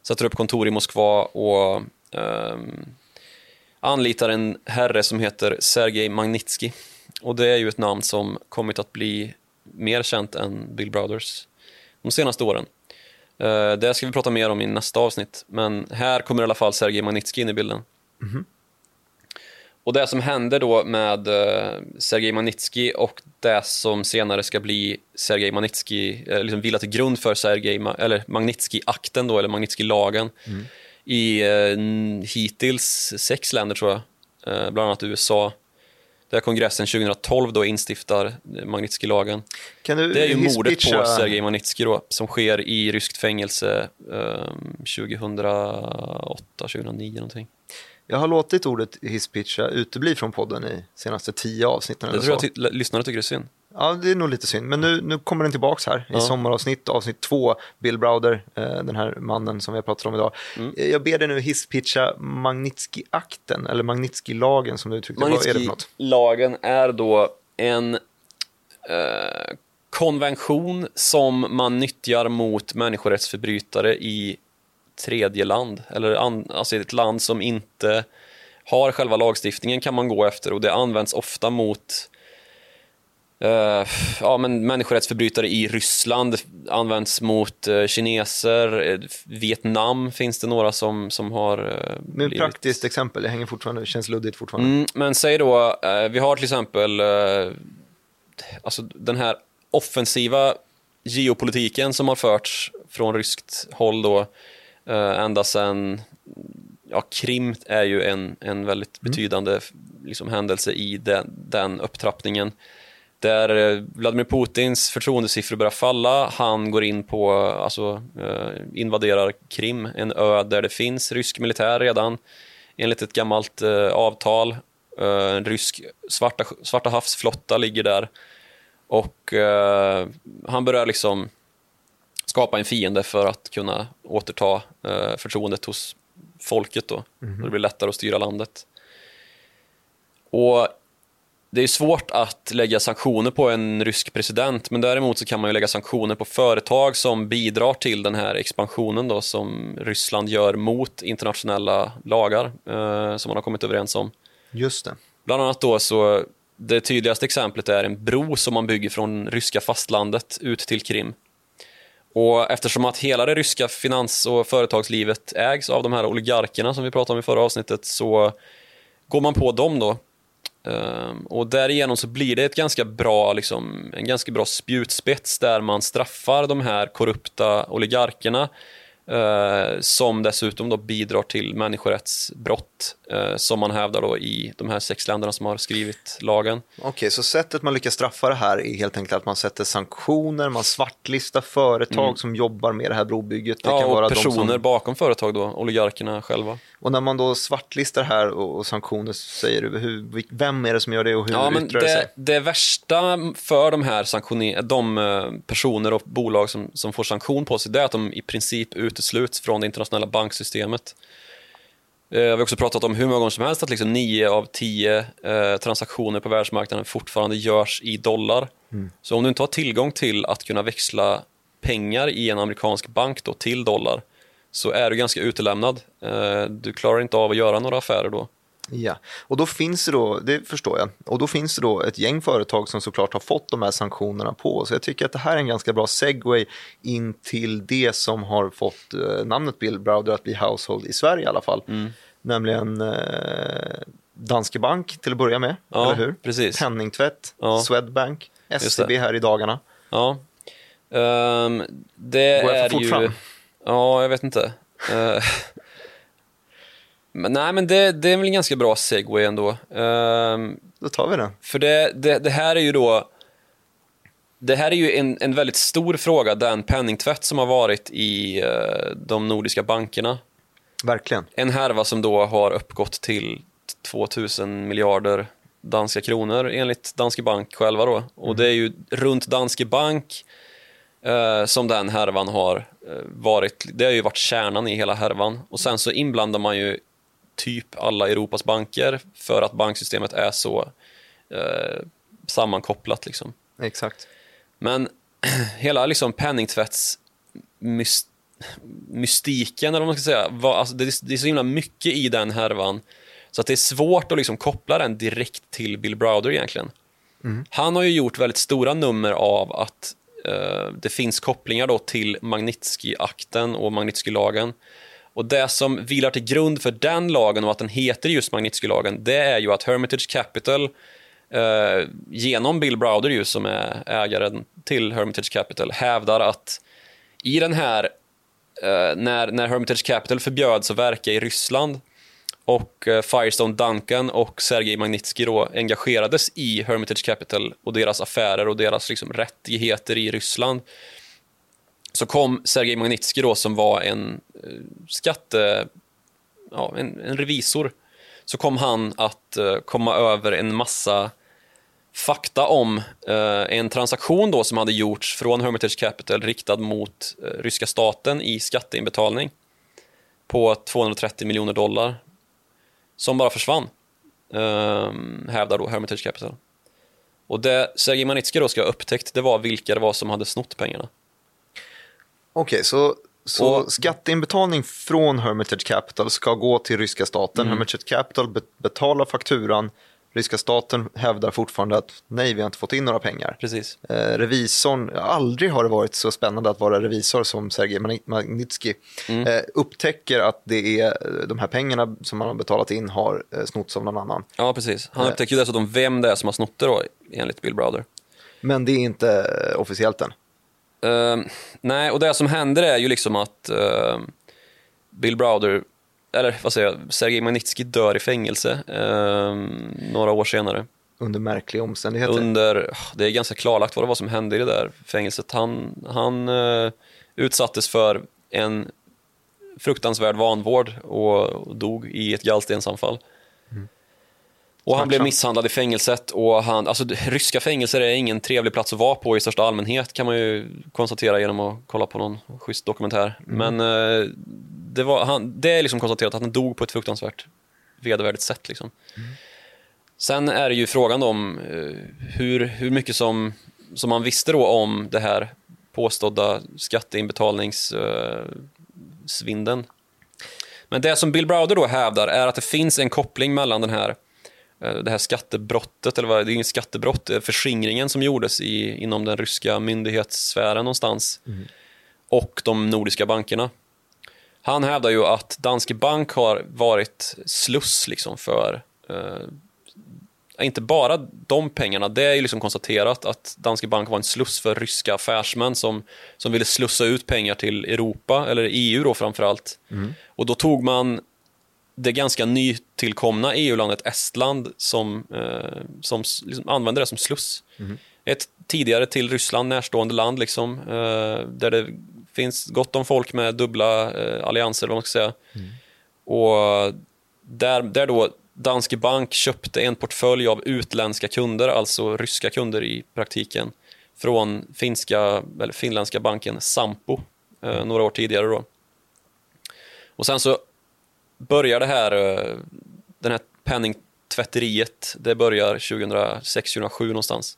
Sätter upp kontor i Moskva och ehm, anlitar en herre som heter Sergej Magnitsky. Och det är ju ett namn som kommit att bli mer känt än Bill Brothers de senaste åren. Eh, det ska vi prata mer om i nästa avsnitt, men här kommer i alla fall Sergej Magnitsky in i bilden. Och det som händer då med uh, Sergej Magnitsky och det som senare ska bli Sergej Magnitsky, eh, liksom vila till grund för Sergej, eller Magnitsky-akten då, eller Magnitsky-lagen i eh, n- hittills sex länder tror jag, eh, bland annat USA. Där kongressen 2012 då instiftar Magnitsky-lagen. Kan du Det är ju mordet hisspitcha- på Sergej Magnitsky då, som sker i ryskt fängelse eh, 2008, 2009 någonting. Jag har låtit ordet hisspitcha utebli från podden i senaste tio avsnitten. Det tror jag så. ty- lyssnare tycker är synd. Ja, det är nog lite synd. Men nu, nu kommer den tillbaks här i Ja. sommaravsnitt, avsnitt två. Bill Browder, eh, den här mannen som vi har pratat om idag. Mm. Eh, Jag ber dig nu hisspitcha Magnitsky-akten, eller Magnitsky-lagen som du uttryckte. Vad är det för något? Magnitsky-lagen är då en eh, konvention som man nyttjar mot människorättsförbrytare i tredje land. Eller an, alltså ett land som inte har själva lagstiftningen kan man gå efter och det används ofta mot eh, ja, men människorättsförbrytare i Ryssland, används mot eh, kineser, eh, Vietnam finns det några som, som har Med ett blivit- praktiskt exempel, det hänger fortfarande, känns luddigt fortfarande. Mm, men säg då, eh, vi har till exempel alltså den här offensiva geopolitiken som har förts från ryskt håll då, ända sedan ja, Krim är ju en, en väldigt betydande liksom, händelse i den, den upptrappningen. Där eh, Vladimir Putins förtroendesiffror börjar falla. Han går in på, alltså eh, invaderar Krim, en ö där det finns rysk militär redan enligt ett gammalt eh, avtal. En rysk svarta, svarta havsflotta ligger där. Och han börjar liksom skapa en fiende för att kunna återta eh, förtroendet hos folket då. Och det blir lättare att styra landet. Och det är svårt att lägga sanktioner på en rysk president, men däremot så kan man ju lägga sanktioner på företag som bidrar till den här expansionen då, som Ryssland gör mot internationella lagar eh, som man har kommit överens om. Just det. Bland annat då så, det tydligaste exemplet är en bro som man bygger från ryska fastlandet ut till Krim. Och eftersom att hela det ryska finans och företagslivet ägs av de här oligarkerna som vi pratade om i förra avsnittet så går man på dem då. Ehm, och därigenom så blir det ett ganska bra, liksom, en ganska bra spjutspets där man straffar de här korrupta oligarkerna. Eh, som dessutom då bidrar till människorättsbrott eh, som man hävdar då i de här sex länderna som har skrivit lagen. Okej, så sättet man lyckas straffa det här är helt enkelt att man sätter sanktioner, man svartlistar företag som jobbar med det här brobygget. Det Mm. Ja, kan och vara personer de som, bakom företag då, oligarkerna själva. och när man då svartlistar det här och, och sanktioner, säger du, hur, vem är det som gör det och hur Ja, men yttrar det sig? det, det värsta för de här sanktioner, de eh, personer och bolag som, som får sanktion på sig, det är att de i princip utesluts från det internationella banksystemet. Eh, Vi har också pratat om hur många gånger som helst att liksom nio av tio eh, transaktioner på världsmarknaden fortfarande görs i dollar. Så om du inte har tillgång till att kunna växla pengar i en amerikansk bank då till dollar så är du ganska utelämnad. Eh, Du klarar inte av att göra några affärer då. Ja, och då finns det då, det förstår jag, och då finns det då ett gäng företag som såklart har fått de här sanktionerna på. Så jag tycker att det här är en ganska bra segway in till det som har fått eh, namnet Bill Browder att bli household i Sverige i alla fall. Mm. Nämligen eh, Danske Bank till att börja med, Ja, eller hur? precis. Penningtvätt, Ja. Swedbank. SEB här i dagarna. Ja. Ehm, det Går jag är för fort ju... fram? Ja, jag vet inte. Men nej, men det, det är väl en ganska bra segway ändå. Ehm, Då tar vi den. för det, det, det här är ju då... Det här är ju en, en väldigt stor fråga, den penningtvätt som har varit i eh, de nordiska bankerna. Verkligen. En härva som då har uppgått till 2000 miljarder danska kronor enligt Danske Bank själva då. Och det är ju runt Danske Bank eh, som den härvan har eh, varit. Det har ju varit kärnan i hela härvan. Och sen så inblandar man ju typ alla Europas banker för att banksystemet är så eh, sammankopplat liksom. Exakt. Men hela liksom penningtvätts mys- mystiken, eller vad man ska säga, var, alltså det, är- det är så himla mycket i den härvan så att det är svårt att liksom koppla den direkt till Bill Browder egentligen. Han har ju gjort väldigt stora nummer av att eh, det finns kopplingar då till Magnitsky-akten och Magnitsky-lagen. Och det som vilar till grund för den lagen och att den heter just Magnitsky-lagen, det är ju att Hermitage Capital eh, genom Bill Browder ju, som är ägaren till Hermitage Capital, hävdar att i den här, eh, när, när Hermitage Capital förbjöds att verka i Ryssland och eh, Firestone Duncan och Sergej Magnitsky då engagerades i Hermitage Capital och deras affärer och deras liksom, rättigheter i Ryssland så kom Sergej Magnitsky då som var en eh, skatte... Ja, en, en revisor. Så kom han att eh, komma över en massa fakta om eh, en transaktion då som hade gjorts från Hermitage Capital riktad mot eh, ryska staten i skatteinbetalning på 230 miljoner dollar som bara försvann, eh, hävdar då Hermitage Capital. Och det Sergej Magnitsky då ska ha upptäckt, det var vilka det var som hade snott pengarna. Okej, så, så Och- skatteinbetalning från Hermitage Capital ska gå till ryska staten. Mm. Hermitage Capital be- betalar fakturan. Ryska staten hävdar fortfarande att nej, vi har inte fått in några pengar. Precis. Eh, revisorn, aldrig har det varit så spännande att vara revisor som Sergej Magni- Magnitsky. Mm. Eh, upptäcker att det är eh, de här pengarna som man har betalat in har eh, snotts av någon annan. Ja, precis. Han Eh. upptäcker ju dessutom vem det är som har snott det då, enligt Bill Browder. Men det är inte eh, officiellt än. Ehm, nej, och det som händer är ju liksom att ehm, Bill Browder, eller vad säger jag, Sergej Magnitsky dör i fängelse ehm, några år senare. Under märkliga omständigheter. Under, det är ganska klarlagt vad det var som hände i det där fängelset. Han, han eh, utsattes för en fruktansvärd vanvård och, och dog i ett gallstensanfall. Och han blev misshandlad i fängelset och han, alltså ryska fängelser är ingen trevlig plats att vara på i största allmänhet kan man ju konstatera genom att kolla på någon schysst dokumentär. Men eh, det, var, han, det är liksom konstaterat att han dog på ett fruktansvärt vedervärdigt sätt. Liksom. Sen är det ju frågan om eh, hur, hur mycket som, som man visste då om det här påstådda skatteinbetalningssvindeln. Men det som Bill Browder då hävdar är att det finns en koppling mellan den här eh, det här skattebrottet, eller vad, det är inget skattebrott, är förskingringen som gjordes i, inom den ryska myndighetssfären någonstans och de nordiska bankerna. Han hävdar ju att Danske Bank har varit sluss liksom för eh, inte bara de pengarna, det är ju liksom konstaterat att Danske Bank var en sluss för ryska affärsmän som, som ville slussa ut pengar till Europa, eller EU då framförallt. Mm. Och då tog man det ganska nytillkomna EU-landet Estland som, eh, som liksom använde det som sluss. Mm. Ett tidigare till Ryssland närstående land liksom, eh, där det finns gott om folk med dubbla eh, allianser, vad man ska säga. Mm. Och där, där då Danske Bank köpte en portfölj av utländska kunder, alltså ryska kunder i praktiken, från finska, eller finländska banken Sampo eh, några år tidigare. Då. Och sen så börjar det här, eh, den här penningtvätteriet, det börjar 2006-2007 någonstans.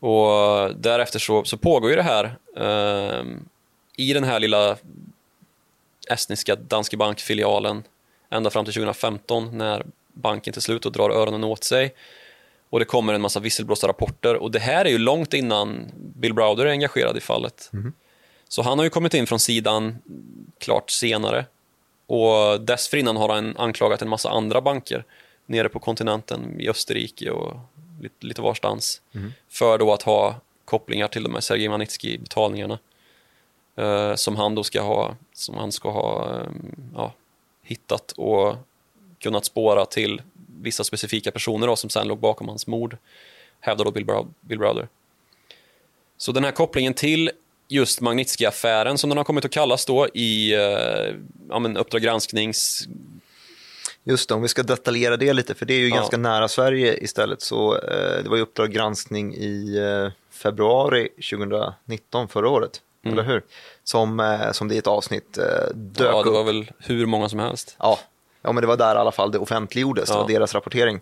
Och därefter så, så pågår ju det här eh, i den här lilla estniska Danske Bank-filialen ända fram till 2015 när banken till slut drar öronen åt sig och det kommer en massa visselblåsarrapporter och det här är ju långt innan Bill Browder är engagerad i fallet. Mm. Så han har ju kommit in från sidan klart senare och dessförinnan har han anklagat en massa andra banker nere på kontinenten i Österrike och lite, lite varstans mm. för då att ha kopplingar till de här Sergej Magnitsky-betalningarna eh, som han då ska ha, som han ska ha eh, ja, hittat och kunnat spåra till vissa specifika personer då, som sen låg bakom hans mord, hävdar då Bill, Bill Browder. Så den här kopplingen till just Magnitsky-affären som den har kommit att kallas då i eh, ja, men Uppdrag gransknings... Just det, om vi ska detaljera det lite, för det är ju ja. ganska nära Sverige istället. Så eh, Det var ju Uppdrag granskning i eh, februari 2019, förra året, mm. eller hur? Som, eh, som det i ett avsnitt eh, dök upp. Ja, det var väl hur många som helst. Ja, ja men det var där i alla fall det offentliggjordes, ja. det var deras rapportering.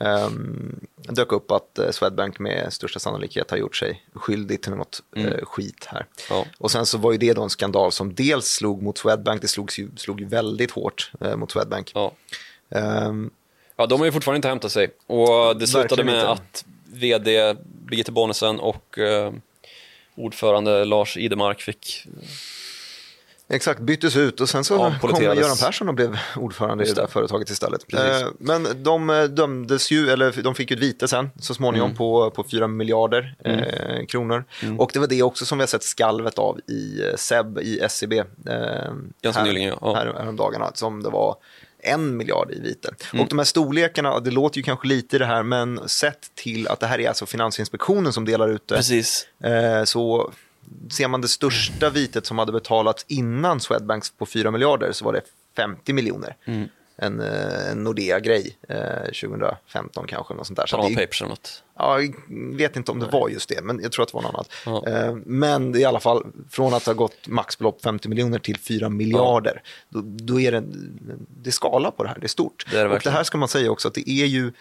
Um, dök upp att uh, Swedbank med största sannolikhet har gjort sig skyldig till något mm. uh, skit här. Ja. Och sen så var ju det då en skandal som dels slog mot Swedbank, det slogs ju, slog ju väldigt hårt uh, mot Swedbank. Ja. Um, ja, de har ju fortfarande inte hämtat sig. Och det slutade med inte. att vd Birgitte Bonnesen och ordförande Lars Idemark fick Exakt, byttes ut och sen så ja, kom Göran Persson och blev ordförande i det där företaget istället. Eh, men de eh, dömdes ju, eller de fick ju ett vite sen så småningom mm. på, på 4 miljarder mm. eh, kronor. Mm. Och det var det också som vi har sett skalvet av i eh, SEB, i SEB. Eh, Ganska här, nyligen, ja. Här, häromdagarna, som det var en miljard i vite. Mm. Och de här storlekarna, det låter ju kanske lite i det här, men sett till att det här är alltså Finansinspektionen som delar ut det. Precis. Eh, så ser man det största vitet som hade betalats innan Swedbanks på 4 miljarder så var det 50 miljoner. Mm. En, eh, en Nordea-grej, eh, 2015 kanske. Något sånt där. Så Panama Papers eller något? Ja, jag vet inte om det var just det, men jag tror att det var något annat. Ja. Eh, men det i alla fall från att ha gått maxbelopp 50 miljoner till 4 miljarder. Ja. Då, då, är det, det skala på det här, det är stort. Det är det och det här ska man säga också att det är ju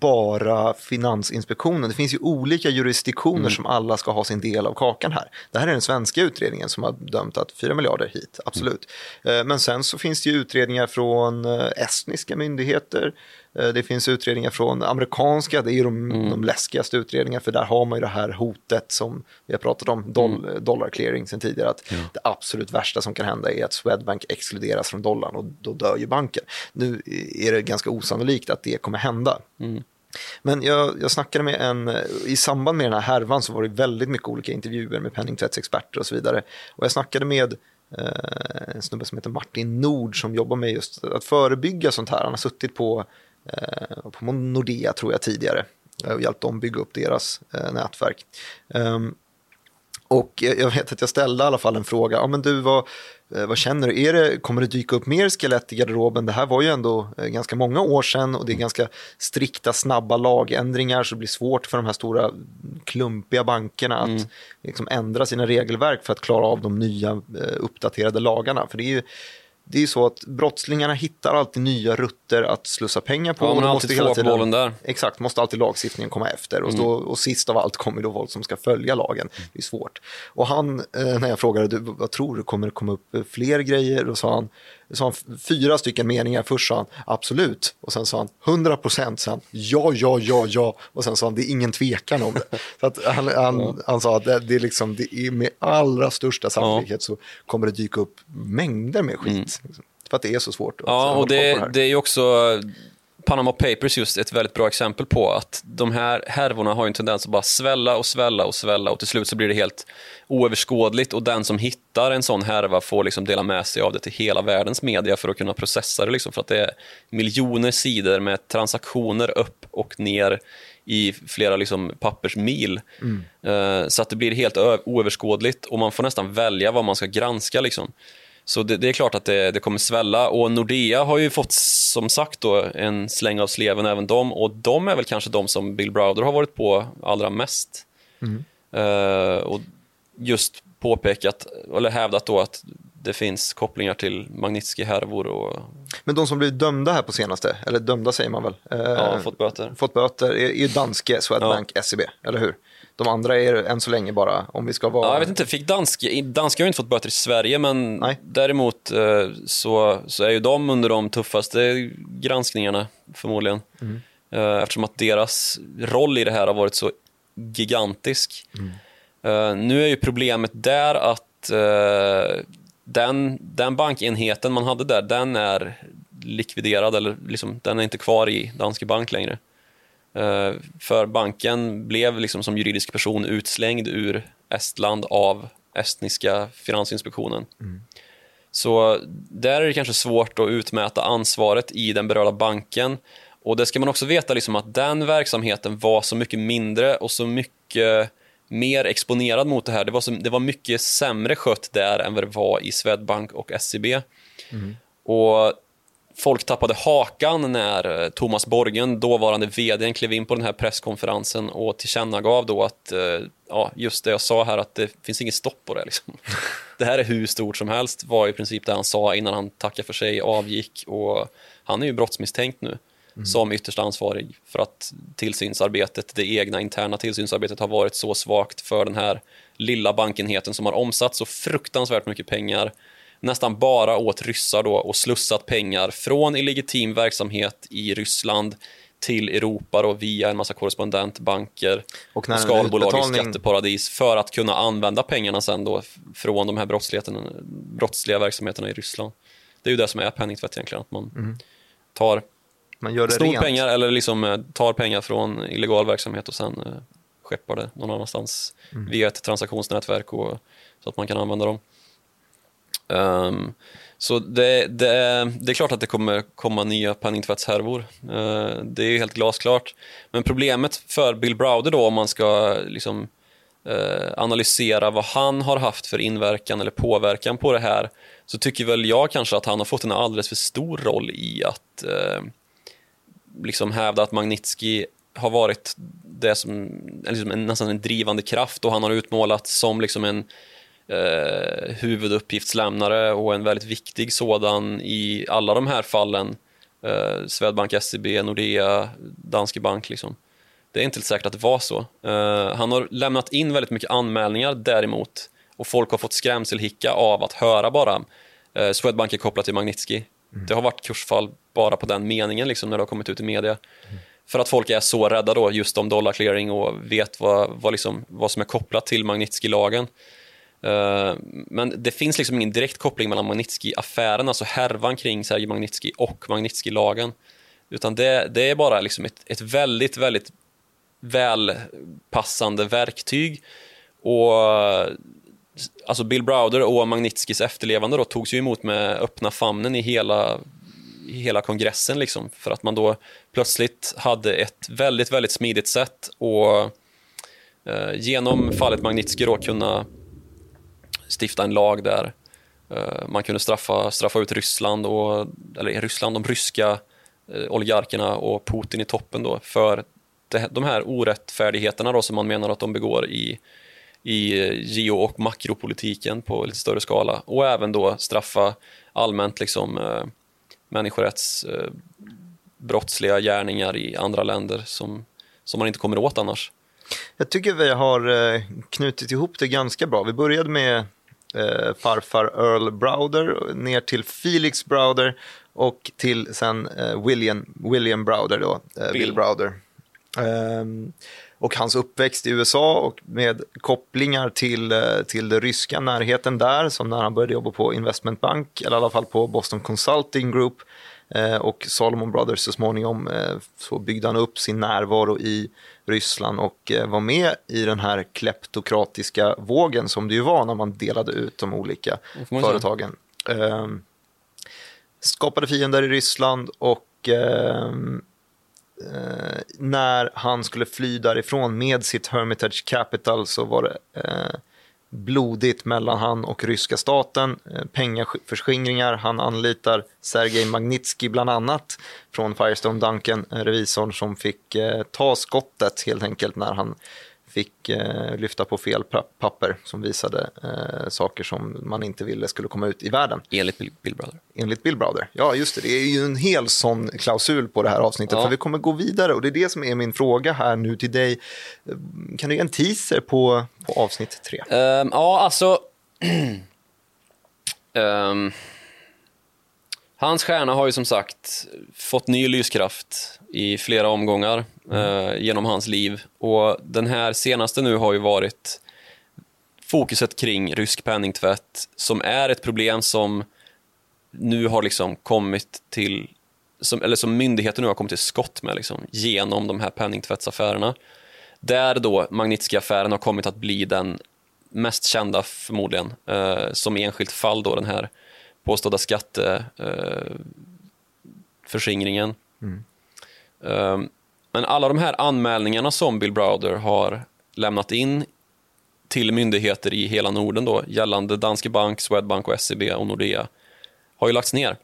bara Finansinspektionen. Det finns ju olika jurisdiktioner mm. som alla ska ha sin del av kakan här. Det här är den svenska utredningen som har dömt att 4 miljarder hit, absolut. Mm. Men sen så finns det ju utredningar från eh, estniska myndigheter, Eh, det finns utredningar från amerikanska, det är ju de, mm. de läskigaste utredningarna för där har man ju det här hotet som vi har pratat om, doll, mm. dollar clearing sen tidigare. Att ja. Det absolut värsta som kan hända är att Swedbank exkluderas från dollarn och då dör ju banken. Nu är det ganska osannolikt att det kommer hända. Mm. Men jag, jag snackade med en, i samband med den här härvan så var det väldigt mycket olika intervjuer med penningtvättsexperter och så vidare. Och jag snackade med eh, en snubbe som heter Martin Nord som jobbar med just att förebygga sånt här. Han har suttit på Eh, på Nordea tror jag tidigare och hjälpt dem bygga upp deras eh, nätverk. Um, och jag vet att jag ställde i alla fall en fråga, ja men du vad, eh, vad känner du, är det, kommer det dyka upp mer skelett i garderoben? Det här var ju ändå ganska många år sedan och det är ganska strikta, snabba lagändringar så det blir svårt för de här stora klumpiga bankerna att mm. liksom, ändra sina regelverk för att klara av de nya uppdaterade lagarna. För det är ju det är så att brottslingarna hittar alltid nya rutter att slussa pengar på. Ja, man har alltid två på bollen där. Exakt, måste alltid lagstiftningen komma efter. Och, mm. och sist av allt kommer då folk som ska följa lagen. Det är svårt. Och han, eh, när jag frågade, vad tror du, kommer det komma upp fler grejer? Då sa han, sa han fyra stycken meningar. Först sa han absolut och sen sa han 100 procent. Sen ja, ja, ja, ja och sen sa han det är ingen tvekan om det. Så att han, han, ja. han sa att det, det, är liksom, det är med allra största sannolikhet så kommer det dyka upp mängder med skit. Mm. För att det är så svårt. Ja, och det, det, det är ju också Panama Papers just ett väldigt bra exempel på att de här härvorna har en tendens att bara svälla och svälla och svälla och till slut så blir det helt oöverskådligt och den som hittar en sån härva får liksom dela med sig av det till hela världens media för att kunna processa det liksom för att det är miljoner sidor med transaktioner upp och ner i flera liksom pappersmil. Mm. Uh, så att det blir helt oöverskådligt och man får nästan välja vad man ska granska. Liksom. Så det, det, är klart att det, det, kommer svälla och Nordea har ju fått som sagt då en släng av sleven även de och de är väl kanske de som Bill Browder har varit på allra mest. Mm. Uh, och just påpekat, eller hävdat då att det finns kopplingar till Magnitsky-härvor. Och... Men de som blivit dömda här på senaste, eller dömda säger man väl? Uh, ja, fått böter. Fått böter, är ju danske Swedbank, ja. SEB, eller hur? De andra är än så länge bara, om vi ska vara... Ja, jag vet inte, fick danska, danska har ju inte fått böter i Sverige, men Nej. däremot eh, så, så är ju de under de tuffaste granskningarna förmodligen. Mm. Eh, eftersom att deras roll i det här har varit så gigantisk. Mm. Eh, nu är ju problemet där att den, den bankenheten man hade där, den är likviderad, eller liksom, den är inte kvar i Danske Bank längre. Eh, för banken blev liksom som juridisk person utslängd ur Estland av estniska finansinspektionen. Mm. Så där är det kanske svårt att utmäta ansvaret i den berörda banken. Och det ska man också veta liksom att den verksamheten var så mycket mindre och så mycket mer exponerad mot det här. Det var, så, det var mycket sämre skött där än vad det var i Swedbank och SEB. Mm. Och folk tappade hakan när eh, Thomas Borgen, dåvarande vd, klev in på den här presskonferensen och tillkännagav då att, eh, ja, just det jag sa här, att det finns inget stopp på det. Liksom. Det här är hur stort som helst, var i princip det han sa innan han tackade för sig, avgick och han är ju brottsmisstänkt nu mm. som ytterst ansvarig för att tillsynsarbetet, det egna interna tillsynsarbetet har varit så svagt för den här lilla bankenheten som har omsatt så fruktansvärt mycket pengar nästan bara åt ryssar då och slussat pengar från illegitim verksamhet i Ryssland till Europa då, via en massa korrespondentbanker och, och skalbolag utbetalning... i skatteparadis för att kunna använda pengarna sen då från de här brottsliga verksamheterna i Ryssland. Det är ju det som är penningtvätt egentligen, att man mm. tar man gör snor rent. pengar eller liksom eh, tar pengar från illegal verksamhet och sen eh, skeppar det någon annanstans mm. via ett transaktionsnätverk och, så att man kan använda dem. Um, så det, det, det, är klart att det kommer komma nya penningtvättshärvor. Uh, det är helt glasklart. Men problemet för Bill Browder då, om man ska liksom, uh, analysera vad han har haft för inverkan eller påverkan på det här, så tycker väl jag kanske att han har fått en alldeles för stor roll i att uh, liksom hävda att Magnitsky har varit det som, liksom en, nästan en drivande kraft och han har utmålats som liksom en eh, huvuduppgiftslämnare och en väldigt viktig sådan i alla de här fallen. Eh, Swedbank, SEB, Nordea, Danske Bank. Liksom. Det är inte säkert att det var så. Eh, han har lämnat in väldigt mycket anmälningar däremot och folk har fått skrämselhicka av att höra bara eh, Swedbank är kopplat till Magnitsky. Mm. Det har varit kursfall bara på den meningen liksom, när det har kommit ut i media. Mm. För att folk är så rädda då just om dollar clearing och vet vad, vad, liksom, vad som är kopplat till Magnitsky-lagen. Eh, men det finns liksom ingen direkt koppling mellan Magnitsky-affären, alltså härvan kring Sergej Magnitsky och Magnitsky-lagen. Utan det, det, är bara liksom ett, ett väldigt, väldigt välpassande verktyg. Och alltså Bill Browder och Magnitskys efterlevande då togs ju emot med öppna famnen i hela, i hela kongressen liksom, för att man då plötsligt hade ett väldigt, väldigt smidigt sätt att eh, genom fallet Magnitsky då kunna stifta en lag där eh, man kunde straffa, straffa ut Ryssland, och, eller Ryssland, de ryska eh, oligarkerna och Putin i toppen då för det, de här orättfärdigheterna då som man menar att de begår i, i eh, geo och makropolitiken på lite större skala och även då straffa allmänt liksom eh, människorätts eh, brottsliga gärningar i andra länder som, som man inte kommer åt annars. Jag tycker vi har knutit ihop det ganska bra. Vi började med eh, farfar Earl Browder ner till Felix Browder och till sen eh, William, William Browder då, eh, Bill. Bill Browder. Ehm, och hans uppväxt i USA och med kopplingar till, eh, till den ryska närheten där, som när han började jobba på investmentbank, eller i alla fall på Boston Consulting Group, och Salomon Brothers så småningom eh, så byggde han upp sin närvaro i Ryssland och var med i den här kleptokratiska vågen som det ju var när man delade ut de olika företagen. Ehm, skapade fiender i Ryssland och ehm, eh, när han skulle fly därifrån med sitt Hermitage Capital så var det eh, blodigt mellan han och ryska staten. Eh, Pengaförskingringar. Han anlitar Sergej Magnitsky bland annat från Firestone Duncan, eh, revisorn som fick eh, ta skottet helt enkelt när han fick eh, lyfta på fel papper som visade eh, saker som man inte ville skulle komma ut i världen. Enligt Bill, Bill Brother. Enligt Bill Brother. Ja, just det. Det är ju en hel sån klausul på det här avsnittet. Ja. För vi kommer gå vidare och det är det som är min fråga här nu till dig. Kan du ge en teaser på, på avsnitt tre? Um, ja, alltså... um... Hans stjärna har ju som sagt fått ny lyskraft i flera omgångar eh, genom hans liv. Och den här senaste nu har ju varit fokuset kring rysk penningtvätt som är ett problem som nu har liksom kommit till, som, eller som myndigheten nu har kommit till skott med liksom, genom de här penningtvättsaffärerna. Där då Magnitsky-affären har kommit att bli den mest kända förmodligen, eh, som enskilt fall då den här påstådda skatteförskingringen. Eh, mm. Ehm, men alla de här anmälningarna som Bill Browder har lämnat in till myndigheter i hela Norden då, gällande Danske Bank, Swedbank och SEB och Nordea har ju lagts ner.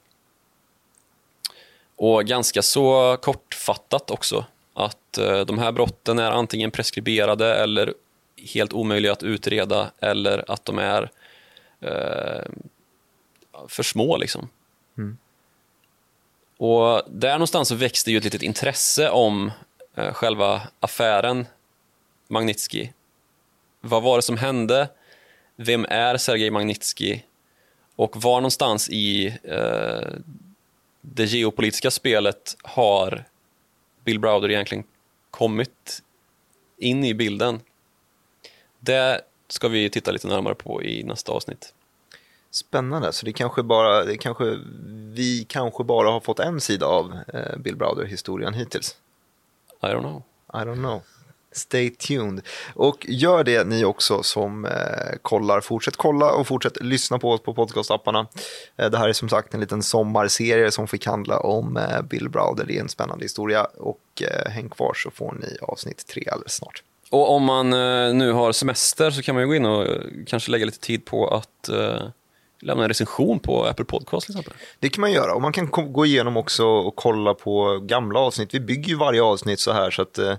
Och ganska så kortfattat också att eh, de här brotten är antingen preskriberade eller helt omöjliga att utreda eller att de är eh, för små. liksom. Mm. Och där någonstans så växte ju ett litet intresse om eh, själva affären Magnitsky. Vad var det som hände? Vem är Sergej Magnitsky? Och var någonstans i eh, det geopolitiska spelet har Bill Browder egentligen kommit in i bilden? Det ska vi titta lite närmare på i nästa avsnitt. Spännande, så det kanske bara, det kanske, vi kanske bara har fått en sida av eh, Bill Browder-historien hittills. I don't know. I don't know. Stay tuned. Och gör det ni också som eh, kollar. Fortsätt kolla och fortsätt lyssna på oss på podcastapparna. Eh, det här är som sagt en liten sommarserie som fick handla om eh, Bill Browder. Det är en spännande historia och eh, häng kvar så får ni avsnitt tre alldeles snart. Och om man eh, nu har semester så kan man ju gå in och kanske lägga lite tid på att lämna en recension på Apple Podcast till exempel. Det kan man göra och man kan gå igenom också och kolla på gamla avsnitt. Vi bygger ju varje avsnitt så här så att eh,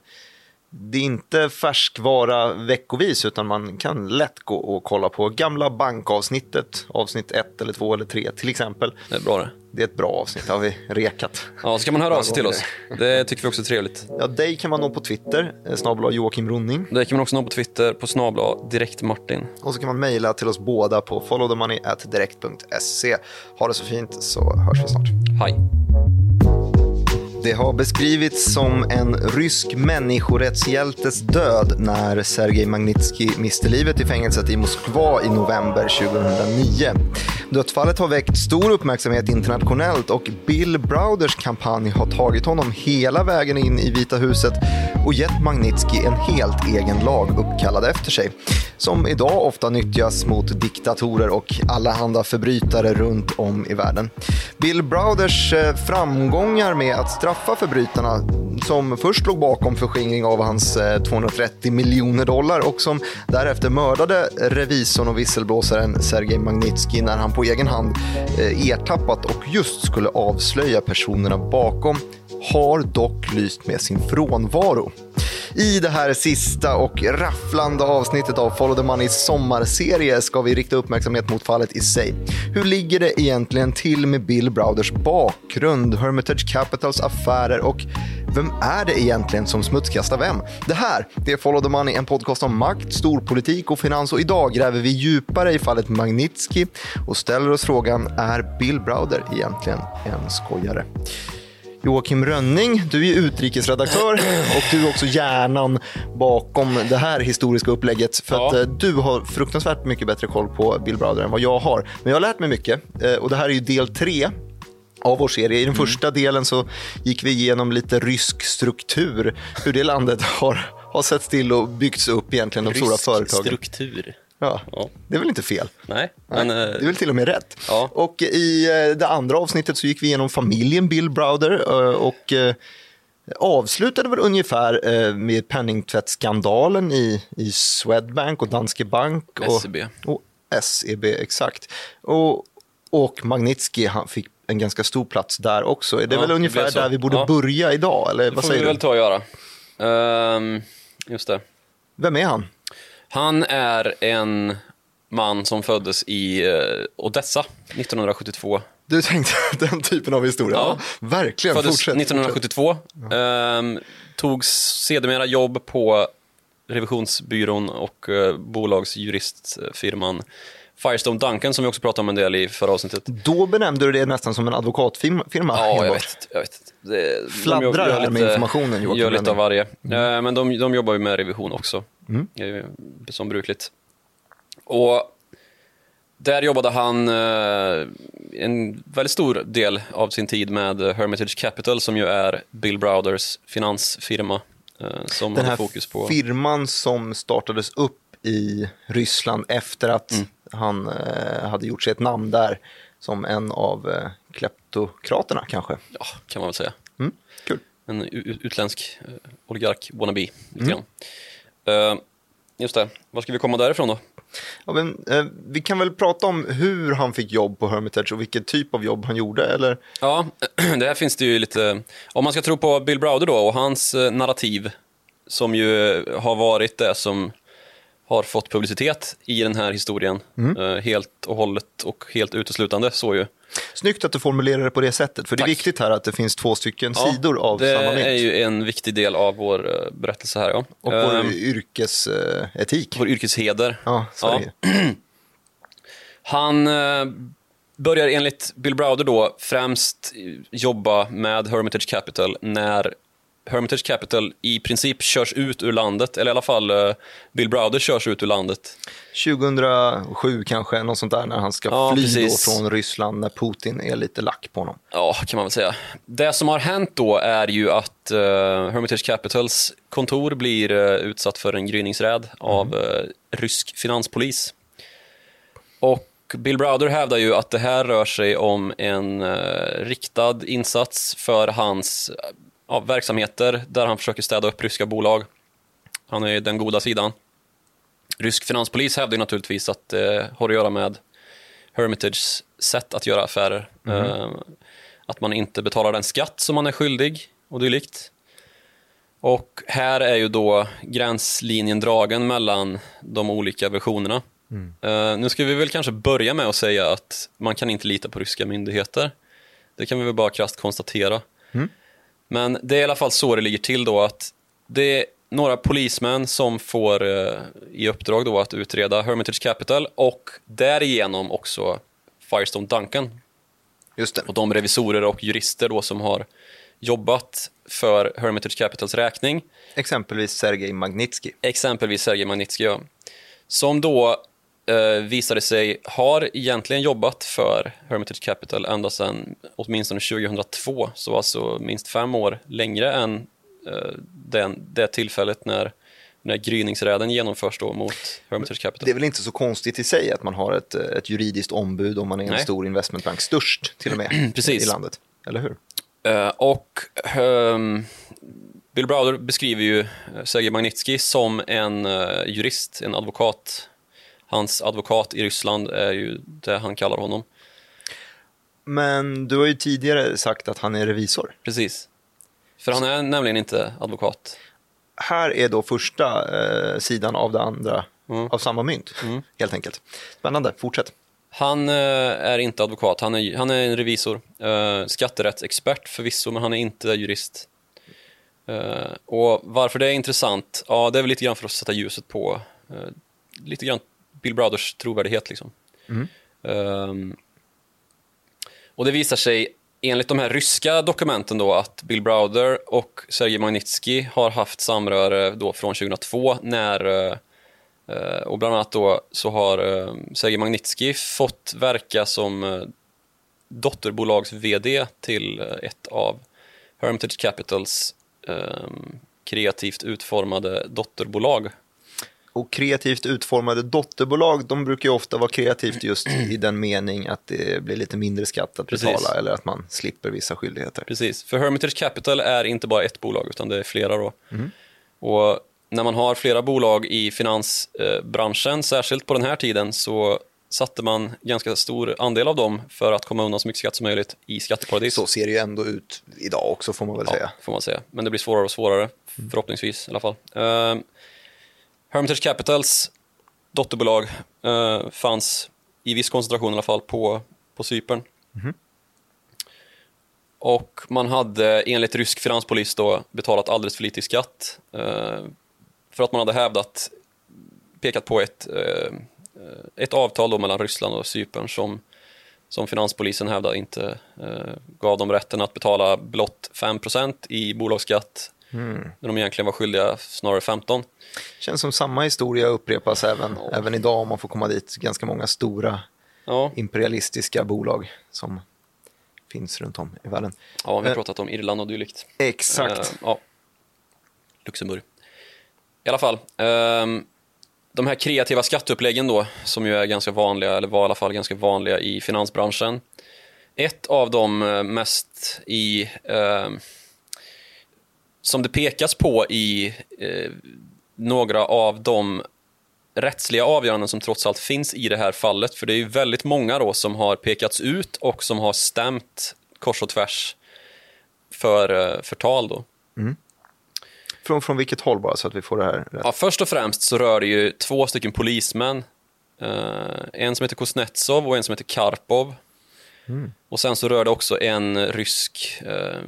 det är inte färskvara veckovis utan man kan lätt gå och kolla på gamla bankavsnittet, avsnitt 1 eller 2 eller 3 till exempel. Det är bra det. Det är ett bra avsnitt, har vi rekat. Ja, så kan man höra av sig till oss. Det tycker vi också är trevligt. Ja, dig kan man nå på Twitter, eh, snabla Joakim Ronning. Dig kan man också nå på Twitter, på snabla direktmartin. Och så kan man mejla till oss båda på followthemoney.direkt.se. Ha det så fint så hörs vi snart. Hej. Det har beskrivits som en rysk människorättshjältes död när Sergej Magnitsky miste livet i fängelset i Moskva i november 2009. Dödsfallet har väckt stor uppmärksamhet internationellt och Bill Browders kampanj har tagit honom hela vägen in i Vita huset och gett Magnitsky en helt egen lag uppkallad efter sig, som idag ofta nyttjas mot diktatorer och allehanda förbrytare runt om i världen. Bill Browders eh, framgångar med att straffa förbrytarna som först låg bakom förskingring av hans eh, 230 miljoner dollar och som därefter mördade revisorn och visselblåsaren Sergej Magnitsky när han på egen hand eh, ertappat och just skulle avslöja personerna bakom har dock lyst med sin frånvaro. I det här sista och rafflande avsnittet av Follow the Moneys sommarserie ska vi rikta uppmärksamhet mot fallet i sig. Hur ligger det egentligen till med Bill Browders bakgrund, Hermitage Capitals affärer och vem är det egentligen som smutskastar vem? Det här det är Follow the Money, en podcast om makt, storpolitik och finans och idag gräver vi djupare i fallet Magnitsky och ställer oss frågan, är Bill Browder egentligen en skojare? Joakim Rönning, du är utrikesredaktör och du är också hjärnan bakom det här historiska upplägget. För Ja. att eh, du har fruktansvärt mycket bättre koll på Bill Browder än vad jag har. Men jag har lärt mig mycket eh, och det här är ju del tre av vår serie. I den första delen så gick vi igenom lite rysk struktur, hur det landet har, har sett till och byggts upp egentligen, de stora Rysk företagen. struktur. Ja, Ja. det är väl inte fel? Nej, Nej, men... eh, det är väl till och med rätt. Ja. Och i eh, det andra avsnittet så gick vi igenom familjen Bill Browder eh, och avslutade väl ungefär med penningtvättsskandalen i, i Swedbank och Danske Bank. Och, SEB. Och SEB, exakt. Och, och Magnitsky han fick en ganska stor plats där också. Är det Ja, väl ungefär där vi borde Ja. börja idag? Eller Det vad får vi säger väl du? ta och göra. Ehm, just det. Vem är han? Han är en man som föddes i eh, Odessa 1972. Du tänkte den typen av historia? Ja, Ja. verkligen. Föddes Fortsätt, 1972. Ehm, tog sedermera jobb på revisionsbyrån och eh, bolagsjuristfirman Firestone Duncan som vi också pratade om en del i förra avsnittet. Då benämnde du det nästan som en advokatfirma Ja, jag vet. Jag vet. Det, Fladdrar här med informationen, Joakim Gör lite av varje. Eh, Men de, de jobbar ju med revision också, eh, som brukligt. Och där jobbade han eh, en väldigt stor del av sin tid med Hermitage Capital som ju är Bill Browders finansfirma som Den här fokus på... firman som startades upp i Ryssland efter att Mm. Han eh, hade gjort sig ett namn där som en av eh, kleptokraterna kanske. Ja, kan man väl säga. Mm, kul. En utländsk eh, oligark wannabe, Mm. Eh, just det, var ska vi komma därifrån då? Ja, men, eh, vi kan väl prata om hur han fick jobb på Hermitage och vilken typ av jobb han gjorde, eller? Ja, det här finns det ju lite... Om man ska tro på Bill Browder då och hans narrativ som ju har varit det som har fått publicitet i den här historien eh, helt och hållet och helt uteslutande så ju. Snyggt att du formulerar det på det sättet, för det är Tack. viktigt här att det finns två stycken Ja, sidor av det samma mynt. är ju en viktig del av vår eh, berättelse här. Ja. Och vår Ehm, yrkesetik. vår yrkesheder. Ja, Ja. det. Han eh, börjar enligt Bill Browder då främst jobba med Hermitage Capital när Hermitage Capital i princip körs ut ur landet, eller i alla fall eh, Bill Browder körs ut ur landet. 2007 kanske, något sånt där, när han ska Ja, fly från Ryssland, när Putin är lite lack på honom. Ja, kan man väl säga. Det som har hänt då är ju att eh, Hermitage Capitals kontor blir eh, utsatt för en gryningsräd av eh, rysk finanspolis. Och Bill Browder hävdar ju att det här rör sig om en riktad insats för hans ja, verksamheter där han försöker städa upp ryska bolag. Han är den goda sidan. Rysk finanspolis hävdar naturligtvis att det har att göra med Hermitages sätt att göra affärer. Eh, att man inte betalar den skatt som man är skyldig och dylikt. Och här är ju då gränslinjen dragen mellan de olika versionerna. Eh, nu ska vi väl kanske börja med att säga att man kan inte lita på ryska myndigheter. Det kan vi väl bara krasst konstatera. Men det är i alla fall så det ligger till då att det är några polismän som får eh, i uppdrag då att utreda Hermitage Capital och därigenom också Firestone Duncan Just det. och de revisorer och jurister då som har jobbat för Hermitage Capitals räkning, Exempelvis Sergej Magnitsky. exempelvis Sergej Magnitsky, ja, som då eh, visade sig har egentligen jobbat för Hermitage Capital ända sedan åtminstone 2002, så alltså minst fem år längre än eh, den, det tillfället när, när gryningsräden genomförs då mot Hermitage Capital. Det är väl inte så konstigt i sig att man har ett, eh, ett juridiskt ombud om man är en Nej. stor investmentbank, störst till och med i landet. Eller hur? Eh, och ehm, Bill Browder beskriver ju eh, Sergej Magnitsky som en eh, jurist, en advokat. Hans advokat i Ryssland är ju det han kallar honom. Men du har ju tidigare sagt att han är revisor. Precis. För han är nämligen inte advokat. Här är då första eh, sidan av det andra, Mm. av samma mynt, helt enkelt. Spännande, fortsätt. Han eh, är inte advokat, han är, han är en revisor. Eh, skatterättsexpert förvisso, men han är inte jurist. Eh, och varför det är intressant? Ja, det är väl lite grann för att sätta ljuset på eh, lite grann Bill Browders trovärdighet. Liksom. Ehm, och det visar sig enligt de här ryska dokumenten då att Bill Browder och Sergej Magnitsky har haft samröre då från 2002 när eh, och bland annat då så har eh, Sergej Magnitsky fått verka som eh, dotterbolags-VD till ett av Hermitage Capitals kreativt utformade dotterbolag och kreativt utformade dotterbolag, de brukar ju ofta vara kreativt just i den mening att det blir lite mindre skatt att betala Precis. eller att man slipper vissa skyldigheter. Precis, för Hermitage Capital är inte bara ett bolag utan det är flera då. Mm. Och när man har flera bolag i finansbranschen, särskilt på den här tiden, så satte man ganska stor andel av dem för att komma undan så mycket skatt som möjligt i skatteparadis. Så ser det ju ändå ut idag också får man väl ja, säga. får man säga. Men det blir svårare och svårare, mm. förhoppningsvis i alla fall. Hermitage Capitals dotterbolag uh, fanns i viss koncentration i alla fall på, på Cypern. Mm. Och man hade enligt rysk finanspolis då betalat alldeles för lite i skatt uh, för att man hade hävdat, pekat på ett, uh, ett avtal då mellan Ryssland och Cypern som, som finanspolisen hävdade inte gav dem rätten att betala blott 5 i bolagsskatt Mm. När de egentligen var skyldiga snarare 15. Känns som samma historia upprepas även, ja. även idag om man får komma dit. Ganska många stora ja. imperialistiska bolag som finns runt om i världen. Ja, vi har eh, pratat om Irland och dylikt. Exakt. Eh, ja. Luxemburg. I alla fall. Eh, de här kreativa skatteuppläggen då, som ju är ganska vanliga, eller var i alla fall ganska vanliga i finansbranschen. Ett av de eh, mest i ehm, som det pekas på i eh, några av de rättsliga avgöranden som trots allt finns i det här fallet, för det är ju väldigt många då som har pekats ut och som har stämt kors och tvärs för eh, förtal då. Mm. Från, från vilket håll bara så att vi får det här rätt? Ja, först och främst så rör det ju två stycken polismän. Uh, en som heter Kuznetsov och en som heter Karpov. Mm. Och sen så rör det också en rysk eh,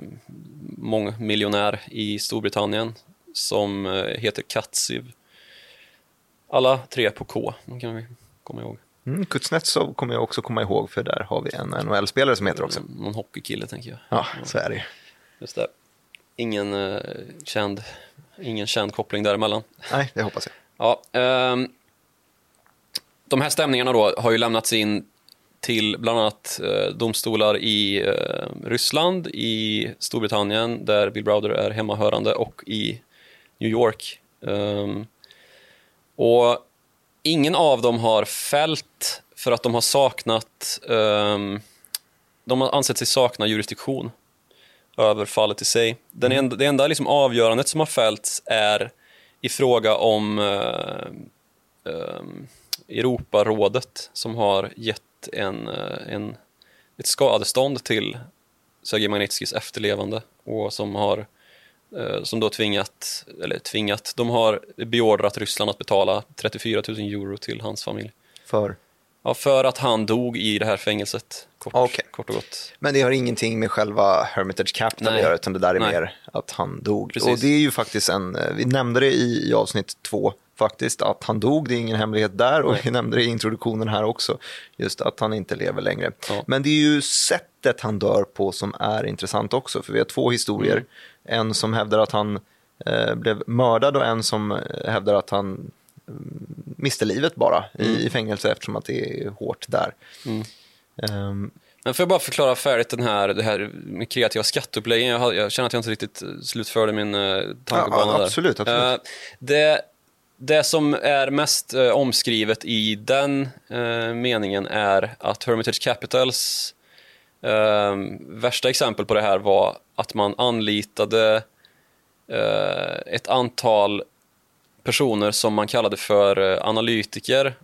mångmiljonär i Storbritannien som eh, heter Katsiv. Alla tre på K, de kan vi komma ihåg. Mm, Kuznetsov kommer jag också komma ihåg, för där har vi en NHL-spelare som heter också. Mm, någon hockeykille, tänker jag. Ja, så är det Just det. Ingen, eh, känd, ingen känd koppling däremellan. Nej, det hoppas jag. Ja, eh, de här stämningarna då har ju lämnats in till bland annat eh, domstolar i eh, Ryssland, i Storbritannien där Bill Browder är hemmahörande och i New York. Um, och ingen av dem har fällt för att de har saknat um, de har ansett sig sakna jurisdiktion över fallet i sig. Den mm. enda, det enda liksom avgörandet som har fällts är i fråga om uh, um, Europarådet som har gett en, eh, en, ett skadestånd till Sergej Magnitskijs efterlevande och som har eh, som då tvingat, eller tvingat, de har beordrat Ryssland att betala 34 000 euro till hans familj. För? Ja, för att han dog i det här fängelset, kort, okay. kort och gott. Men det har ingenting med själva Hermitage Capital att göra, utan det där är Nej. mer att han dog. Precis. Och det är ju faktiskt en, eh, vi nämnde det i, i avsnitt två, faktiskt att han dog, det är ingen hemlighet där och Nej. vi nämnde det i introduktionen här också, just att han inte lever längre. Ja. Men det är ju sättet han dör på som är intressant också, för vi har två historier. Mm. En som hävdar att han eh, blev mördad och en som eh, hävdar att han mm, miste livet bara mm. i, i fängelse eftersom att det är hårt där. Mm. Um, men får jag bara förklara färdigt den här, det här med kreativa skatteuppläggen? Jag, jag känner att jag inte riktigt slutförde min uh, tankebana ja, absolut, där. Absolut. Uh, det, det som är mest eh, omskrivet i den eh, meningen är att Hermitage Capitals eh, värsta exempel på det här var att man anlitade eh, ett antal personer som man kallade för eh, analytiker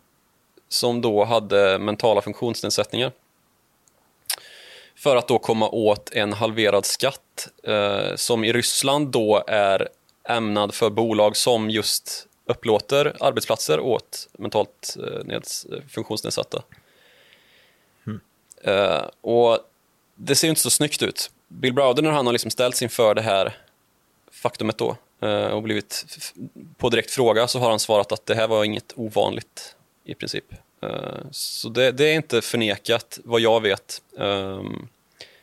som då hade mentala funktionsnedsättningar för att då komma åt en halverad skatt eh, som i Ryssland då är ämnad för bolag som just upplåter arbetsplatser åt mentalt eh, neds, funktionsnedsatta. Mm. Uh, och det ser ju inte så snyggt ut. Bill Browder när han har liksom ställts inför det här faktumet då uh, och blivit på direkt fråga så har han svarat att det här var inget ovanligt i princip. Uh, så det, det, är inte förnekat vad jag vet. Um,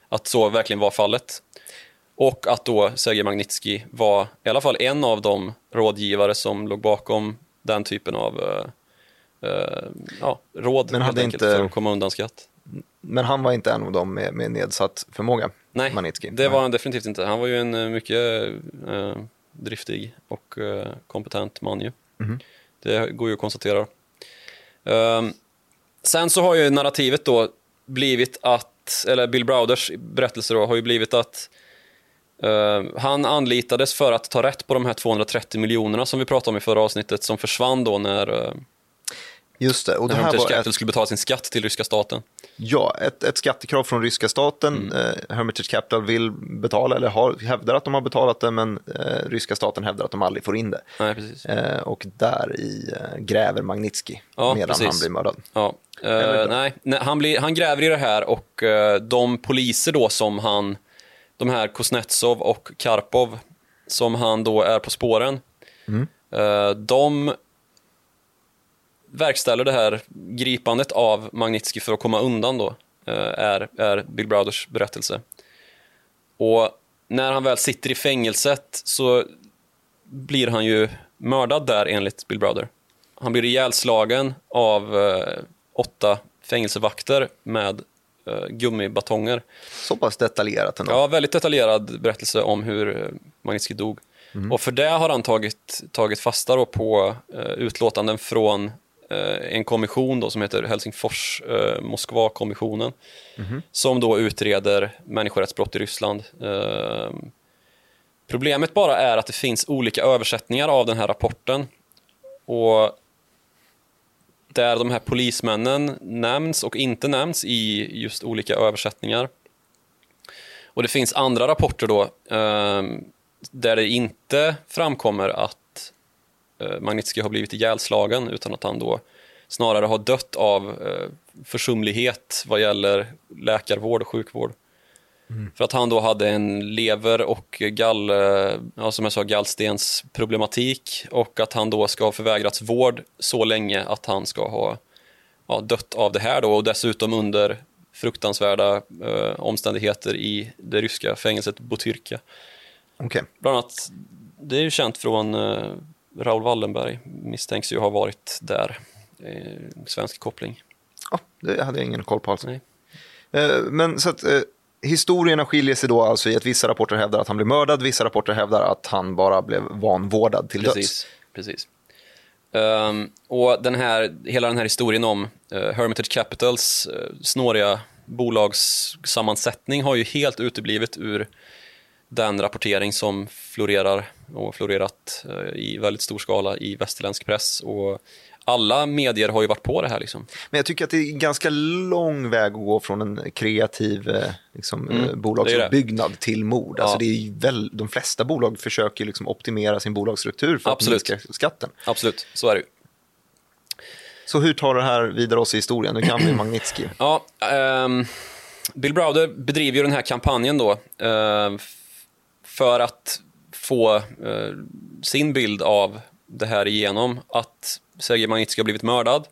att så verkligen var fallet. Och att då Sergej Magnitsky var i alla fall en av de rådgivare som låg bakom den typen av uh, uh, ja, råd Men hade inte- för att komma undan skatt. Men han var inte en av dem med, med nedsatt förmåga, Nej, Magnitsky. det var han definitivt inte. Han var ju en eh, mycket eh, driftig och kompetent man ju. Mhm. Det går ju att konstatera. Ehm, sen så har ju narrativet då blivit att, eller Bill Browders berättelse då, har ju blivit att eh, han anlitades för att ta rätt på de här 230 miljonerna som vi pratade om i förra avsnittet som försvann då när, uh, Just det, och det här var Capital ett, skulle betala sin skatt till ryska staten. ja, ett, ett skattekrav från ryska staten. Mm. Eh, Hermitage Capital vill betala, eller har, hävdar att de har betalat det, men eh, ryska staten hävdar att de aldrig får in det. Nej, precis. Eh, och där i eh, gräver Magnitsky Ja, medan precis. han blir mördad. Ja, nej, han, blir, han gräver i det här och de poliser då som han, de här Kuznetsov och Karpov, som han då är på spåren, eh, de verkställer det här gripandet av Magnitsky för att komma undan då, eh, är, är Bill Browders berättelse. Och när han väl sitter i fängelset så blir han ju mördad där enligt Bill Browder. Han blir ihjälslagen av eh, åtta fängelsevakter med gummibatonger. Så pass detaljerat ändå. Ja, väldigt detaljerad berättelse om hur eh, Magnitsky dog. Och för det har han tagit, tagit fasta på eh, utlåtanden från eh, en kommission då som heter Helsingfors eh, Moskva-kommissionen som då utreder människorättsbrott i Ryssland. Eh, problemet bara är att det finns olika översättningar av den här rapporten och där de här polismännen nämns och inte nämns i just olika översättningar. Och det finns andra rapporter då eh, där det inte framkommer att eh, Magnitsky har blivit ihjälslagen utan att han då snarare har dött av eh, försumlighet vad gäller läkarvård och sjukvård. För att han då hade en lever och gall, eh, ja, som jag sa, gallstensproblematik och att han då ska ha förvägrats vård så länge att han ska ha ja, dött av det här då och dessutom under fruktansvärda eh, omständigheter i det ryska fängelset Butyrka. Okej. Bland annat, det är ju känt från eh, Raoul Wallenberg, misstänks ju ha varit där. Eh, svensk koppling. Ja, det hade jag ingen koll på alls. Nej. Eh, Men så att eh, historierna skiljer sig då alltså i att vissa rapporter hävdar att han blev mördad, vissa rapporter hävdar att han bara blev vanvårdad till döds. Precis. Um, och den här, hela den här historien om uh, Hermitage Capitals uh, snåriga bolagssammansättning har ju helt uteblivit ur den rapportering som florerar och florerat uh, i väldigt stor skala i västerländsk press. Och alla medier har ju varit på det här. Liksom. Men jag tycker att det är en ganska lång väg att gå från en kreativ eh, liksom, Mm, eh, bolagsuppbyggnad till mord. Alltså Ja. det är ju väl, de flesta bolag försöker liksom optimera sin bolagsstruktur för Absolut. att minska skatten. Absolut, så är det ju. Så hur tar det här vidare oss i historien? Nu kan vi Magnitsky. Ja, ehm, Bill Browder bedriver ju den här kampanjen då f- för att få eh, sin bild av det här igenom. Att Sergej Magnitsky har blivit mördad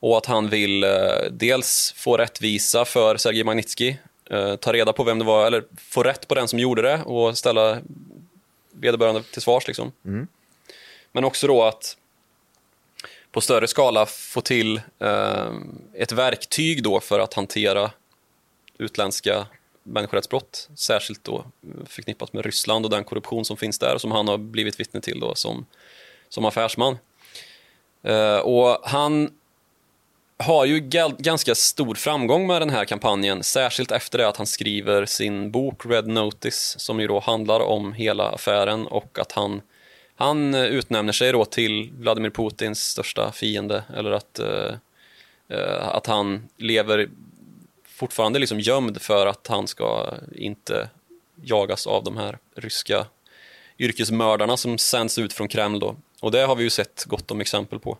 och att han vill eh, dels få rättvisa för Sergej Magnitsky, eh, ta reda på vem det var, eller få rätt på den som gjorde det och ställa vederbörande till svars. Liksom. Men också då att på större skala få till eh, ett verktyg då för att hantera utländska människorättsbrott, särskilt då förknippat med Ryssland och den korruption som finns där som han har blivit vittne till då som, som affärsman. Eh, och han har ju ganska stor framgång med den här kampanjen, särskilt efter det att han skriver sin bok Red Notice, som ju då handlar om hela affären och att han, han utnämner sig då till Vladimir Putins största fiende, eller att, eh, eh att han lever fortfarande liksom gömd för att han ska inte jagas av de här ryska yrkesmördarna som sänds ut från Kreml då. Och det har vi ju sett gott om exempel på.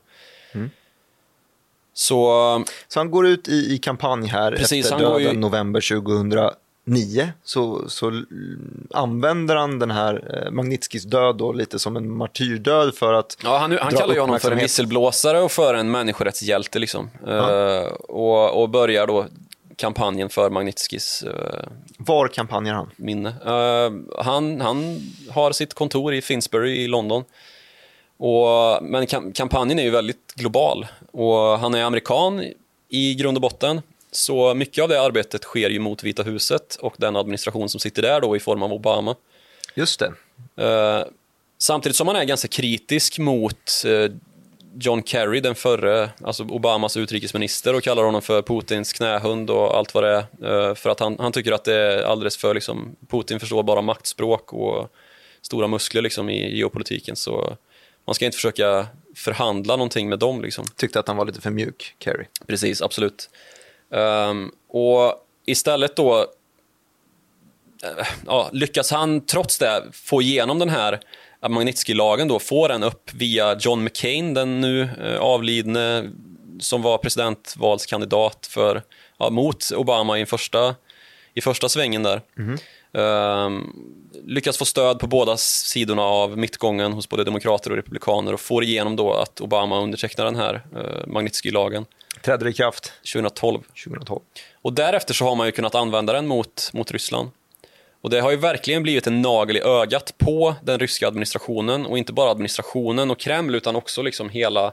Så Så han går ut i, i kampanj här Precis, efter döden ju- november 2009. Så, så mm, använder han den här eh, Magnitskys död då lite som en martyrdöd för att Ja, han, han kallar ju honom för en visselblåsare och för en människorättshjälte. Liksom. Eh, och, och börjar då kampanjen för Magnitskis eh, Var kampanjar han? minne. Eh, han, han har sitt kontor i Finsbury i London. Och, men kam kampanjen är ju väldigt global och han är amerikan i grund och botten. Så mycket av det arbetet sker ju mot Vita huset och den administration som sitter där då i form av Obama. Just det. Eh, samtidigt som han är ganska kritisk mot eh, John Kerry, den förre, alltså Obamas utrikesminister och kallar honom för Putins knähund och allt vad det är. Eh, för att han, han tycker att det är alldeles för, liksom, Putin förstår bara maktspråk och stora muskler liksom, i geopolitiken. Så man ska inte försöka förhandla någonting med dem. Liksom. Tyckte att han var lite för mjuk, Kerry. Precis, absolut. Um, och istället då uh, ja, lyckas han trots det få igenom den här Magnitsky-lagen då, få den upp via John McCain, den nu uh, avlidne som var presidentvalskandidat för, ja, mot Obama i första, i första svängen där. Mm. Um, lyckas få stöd på båda sidorna av mittgången hos både demokrater och republikaner och får igenom då att Obama undertecknar den här uh, Magnitsky-lagen. Trädde i kraft 2012. 2012. Och därefter så har man ju kunnat använda den mot, mot Ryssland. Och det har ju verkligen blivit en nagel i ögat på den ryska administrationen och inte bara administrationen och Kreml utan också liksom hela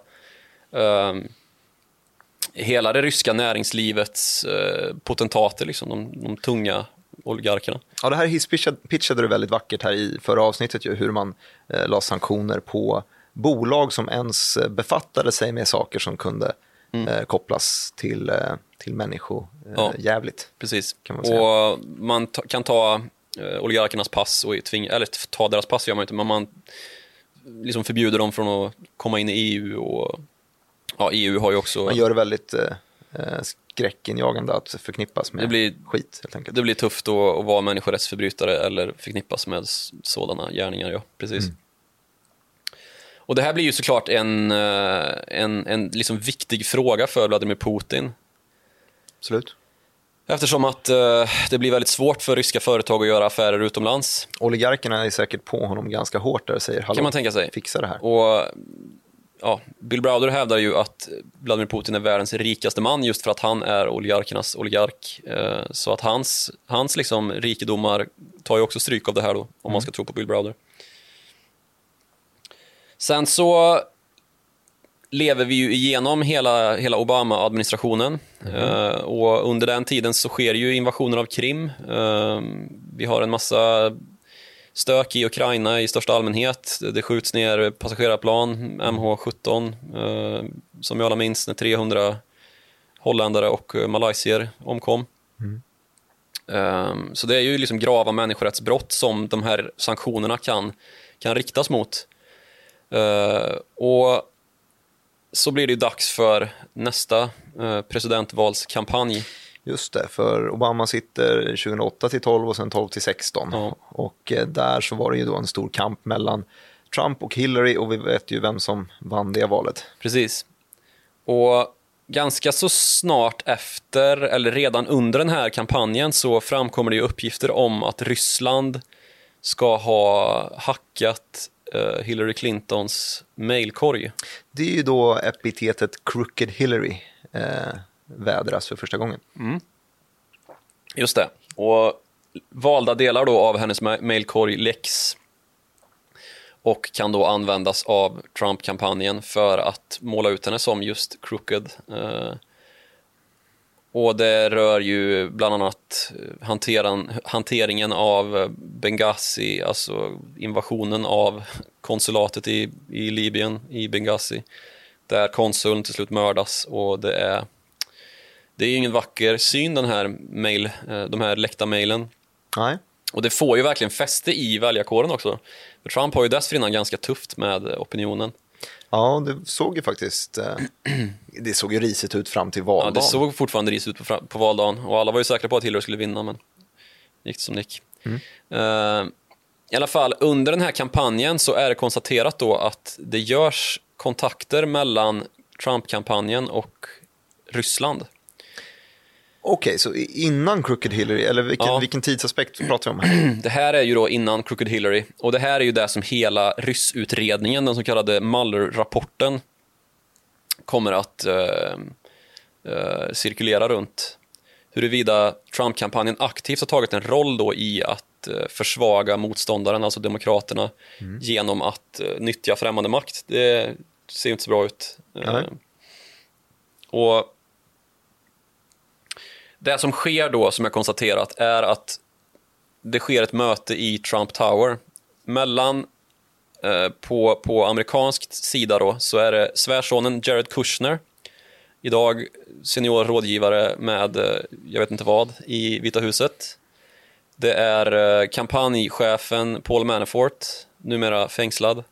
eh, hela det ryska näringslivets eh, potentater, liksom, de, de tunga oligarkerna. Ja, det här hisspitchade pitchade du väldigt vackert här i förra avsnittet, ju, hur man eh, la sanktioner på bolag som ens eh, befattade sig med saker som kunde mm. eh, kopplas till, eh, till människojävligt. Ja, precis. Kan man. Och man ta, kan ta eh, oligarkernas pass, och tvinga, eller ta deras pass gör man inte, men man liksom förbjuder dem från att komma in i EU. Och, ja, EU har ju också... Man gör det väldigt eh, eh skräckinjagande att förknippas med det blir, skit. Helt enkelt. Det blir tufft att, att vara människorättsförbrytare eller förknippas med sådana gärningar, ja. Precis. Mm. Och det här blir ju såklart en, eh, en, en liksom viktig fråga för Vladimir Putin. Absolut. Eftersom att uh, det blir väldigt svårt för ryska företag att göra affärer utomlands. Oligarkerna är säkert på honom ganska hårt där och säger kan man tänka sig. fixa det här. Och, ja, Bill Browder hävdar ju att Vladimir Putin är världens rikaste man just för att han är oligarkernas oligark. Uh, så att hans, hans liksom rikedomar tar ju också stryk av det här då, om mm. man ska tro på Bill Browder. Sen så lever vi ju igenom hela, hela Obama-administrationen. Mm. Uh, och under den tiden så sker ju invasioner av Krim. Uh, vi har en massa stök i Ukraina i största allmänhet. Det skjuts ner passagerarplan, MH17, uh, som vi alla minns när 300 holländare och malaysier omkom. Mm. Så det är ju liksom grava människorättsbrott som de här sanktionerna kan, kan riktas mot. Uh, och så blir det dags för nästa uh, presidentvalskampanj. Just det, för Obama sitter 2008 till 12 och sen 12 till 16. Ja. Och uh, där så var det ju då en stor kamp mellan Trump och Hillary och vi vet ju vem som vann det valet. Precis. Och ganska så snart efter, eller redan under den här kampanjen så framkommer det ju uppgifter om att Ryssland ska ha hackat uh, Hillary Clintons mailkorg. Det är ju då epitetet Crooked Hillary uh, vädras för första gången. Mm. Just det. Och valda delar då av hennes mailkorg läcks och kan då användas av Trump-kampanjen för att måla ut henne som just crooked. Eh, och det rör ju bland annat eh, hanteran, hanteringen av Benghazi, alltså invasionen av konsulatet i, i Libyen, i Benghazi, där konsuln till slut mördas och det är det är ingen vacker syn den här mail, eh, de här läckta mejlen. Nej. Och det får ju verkligen fäste i väljarkåren också. För Trump har ju dessförinnan ganska tufft med opinionen. Ja, det såg ju faktiskt eh, det såg ju risigt ut fram till valdagen. Ja, det såg fortfarande risigt ut på, på valdagen och alla var ju säkra på att Hillary skulle vinna, men det gick som det gick. Mm. Uh, I alla fall, under den här kampanjen så är det konstaterat då att det görs kontakter mellan Trump-kampanjen och Ryssland. Okej, okay, så innan Crooked Hillary, eller vilken, ja. vilken tidsaspekt pratar vi om här? Det här är ju då innan Crooked Hillary och det här är ju det som hela ryssutredningen, den så kallade Mueller-rapporten, kommer att uh, uh, cirkulera runt. huruvida Trump-kampanjen aktivt har tagit en roll då i att eh, försvaga motståndaren, alltså demokraterna, genom att eh, nyttja främmande makt. Det ser ju inte så bra ut. Eh, och det som sker då, som jag konstaterat, är att det sker ett möte i Trump Tower mellan eh, på, på amerikansk sida då, så är det svärsonen Jared Kushner, idag senior rådgivare med, eh, jag vet inte vad, i Vita huset. Det är eh, kampanjchefen Paul Manafort, numera fängslad.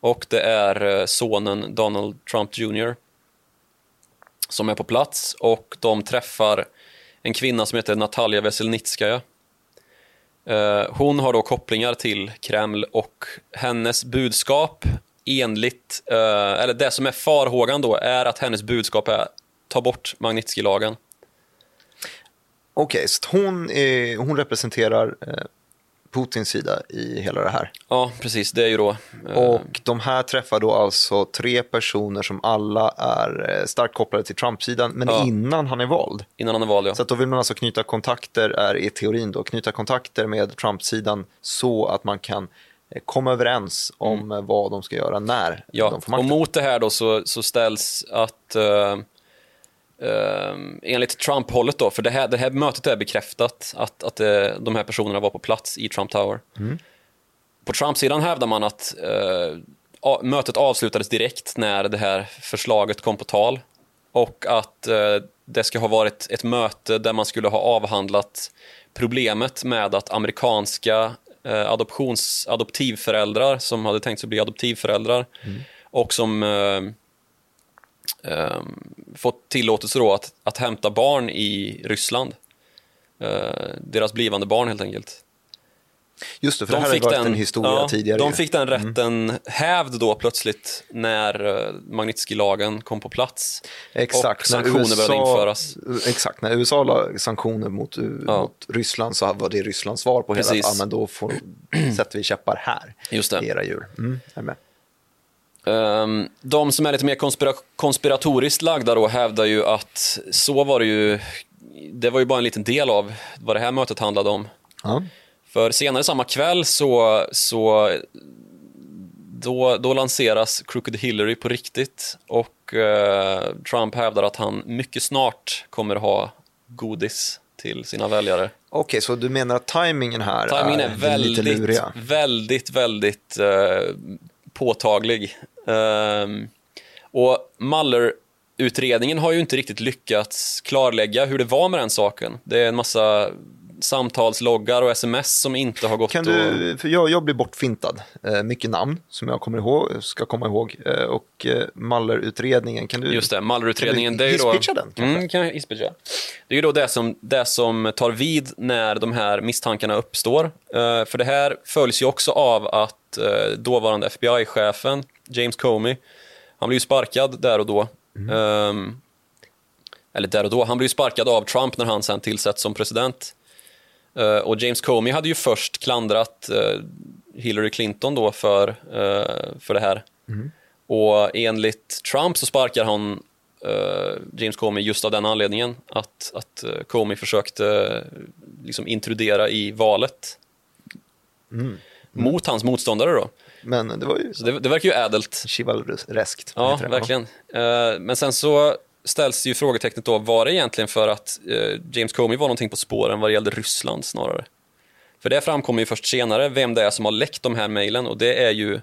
Och det är eh, sonen Donald Trump Jr. som är på plats och de träffar en kvinna som heter Natalia Veselnitskaja. Eh, hon har då kopplingar till Kreml och hennes budskap enligt, eh, eller det som är farhågan då är att hennes budskap är ta bort Magnitsky-lagen. Okej, så hon, är, hon representerar eh, Putins sida i hela det här. Ja, precis, det är ju då eh, Och de här träffar då alltså tre personer som alla är eh, starkt kopplade till Trump-sidan, men Ja. innan han är vald. innan han är vald. Ja. Så att då vill man alltså knyta kontakter, är i teorin då, knyta kontakter med Trump-sidan så att man kan eh, komma överens om eh, vad de ska göra när Mm. Ja, de får och makten. mot det här då så, så ställs att eh, eh, enligt Trump-hållet då, för det här, det här mötet är bekräftat att, att eh, de här personerna var på plats i Trump Tower. På Trump-sidan hävdar man att a- mötet avslutades direkt när det här förslaget kom på tal och att eh, det ska ha varit ett möte där man skulle ha avhandlat problemet med att amerikanska eh, adoptions, adoptivföräldrar som hade tänkt sig bli adoptivföräldrar och som eh, eh, fått tillåtelse då att, att hämta barn i Ryssland. Eh, deras blivande barn helt enkelt. Just det, för det här har varit en historia ja, tidigare. De fick den rätten hävd då plötsligt när uh, Magnitsky-lagen kom på plats. Exakt, och sanktioner behövde införas. Exakt, när USA la sanktioner mot, Ja. mot Ryssland så var det Rysslands svar på hela, Precis. ja, men då får, sätter vi käppar här i era hjul. Mm, Ehm, de som är lite mer konspira konspiratoriskt lagda då hävdar ju att så var det ju, det var ju bara en liten del av vad det här mötet handlade om. Ja. För senare samma kväll så, så då, då lanseras Crooked Hillary på riktigt och eh, Trump hävdar att han mycket snart kommer ha godis till sina väljare. Okej, så du menar att tajmingen här Timingen är är lite väldigt, luriga? väldigt, väldigt eh, påtaglig. Ehm, och Mueller-utredningen har ju inte riktigt lyckats klarlägga hur det var med den saken. Det är en massa samtalsloggar och sms som inte har gått Kan du, för jag, jag blir bortfintad. Eh, mycket namn som jag kommer ihåg, ska komma ihåg. Eh, och eh, Mueller-utredningen, kan du... Just det, Mueller-utredningen. Kan du ju då... hisspitcha den, kanske? Mm, kan jag hisspitcha. Det är ju då det som, det som tar vid när de här misstankarna uppstår. Eh, för det här följs ju också av att uh, dåvarande FBI-chefen James Comey, han blir ju sparkad där och då. Ehm, eller där och då, han blir ju sparkad av Trump när han sen tillsätts som president. Eh, och James Comey hade ju först klandrat eh, Hillary Clinton då för, eh, för det här. Och enligt Trump så sparkar han James Comey just av den anledningen att, att Comey försökte liksom intrudera i valet. Mot hans motståndare då. Men det var ju Så det, det verkar ju ädelt. chivalreskt. Ja, verkligen. Eh, men sen så ställs ju frågetecknet då, var det egentligen för att eh, James Comey var någonting på spåren vad det gällde Ryssland snarare? För det framkommer ju först senare vem det är som har läckt de här mejlen och det är ju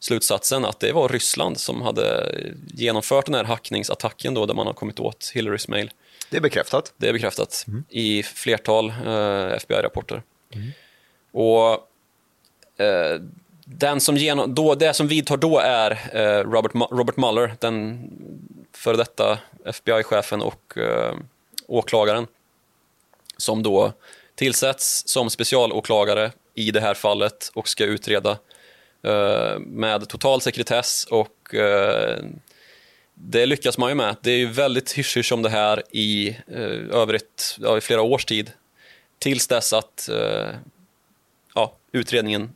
slutsatsen att det var Ryssland som hade genomfört den här hackningsattacken då där man har kommit åt Hillarys mejl. Det är bekräftat. Det är bekräftat i flertal eh, FBI-rapporter. Och eh, den som genom, då, det som vidtar då är eh, Robert, Robert Mueller, den före detta FBI-chefen och eh, åklagaren, som då tillsätts som specialåklagare i det här fallet och ska utreda eh, med total sekretess och eh, det lyckas man ju med. Det är ju väldigt hysch om det här i eh, över ett, ja, i flera års tid. Tills dess att eh, ja, utredningen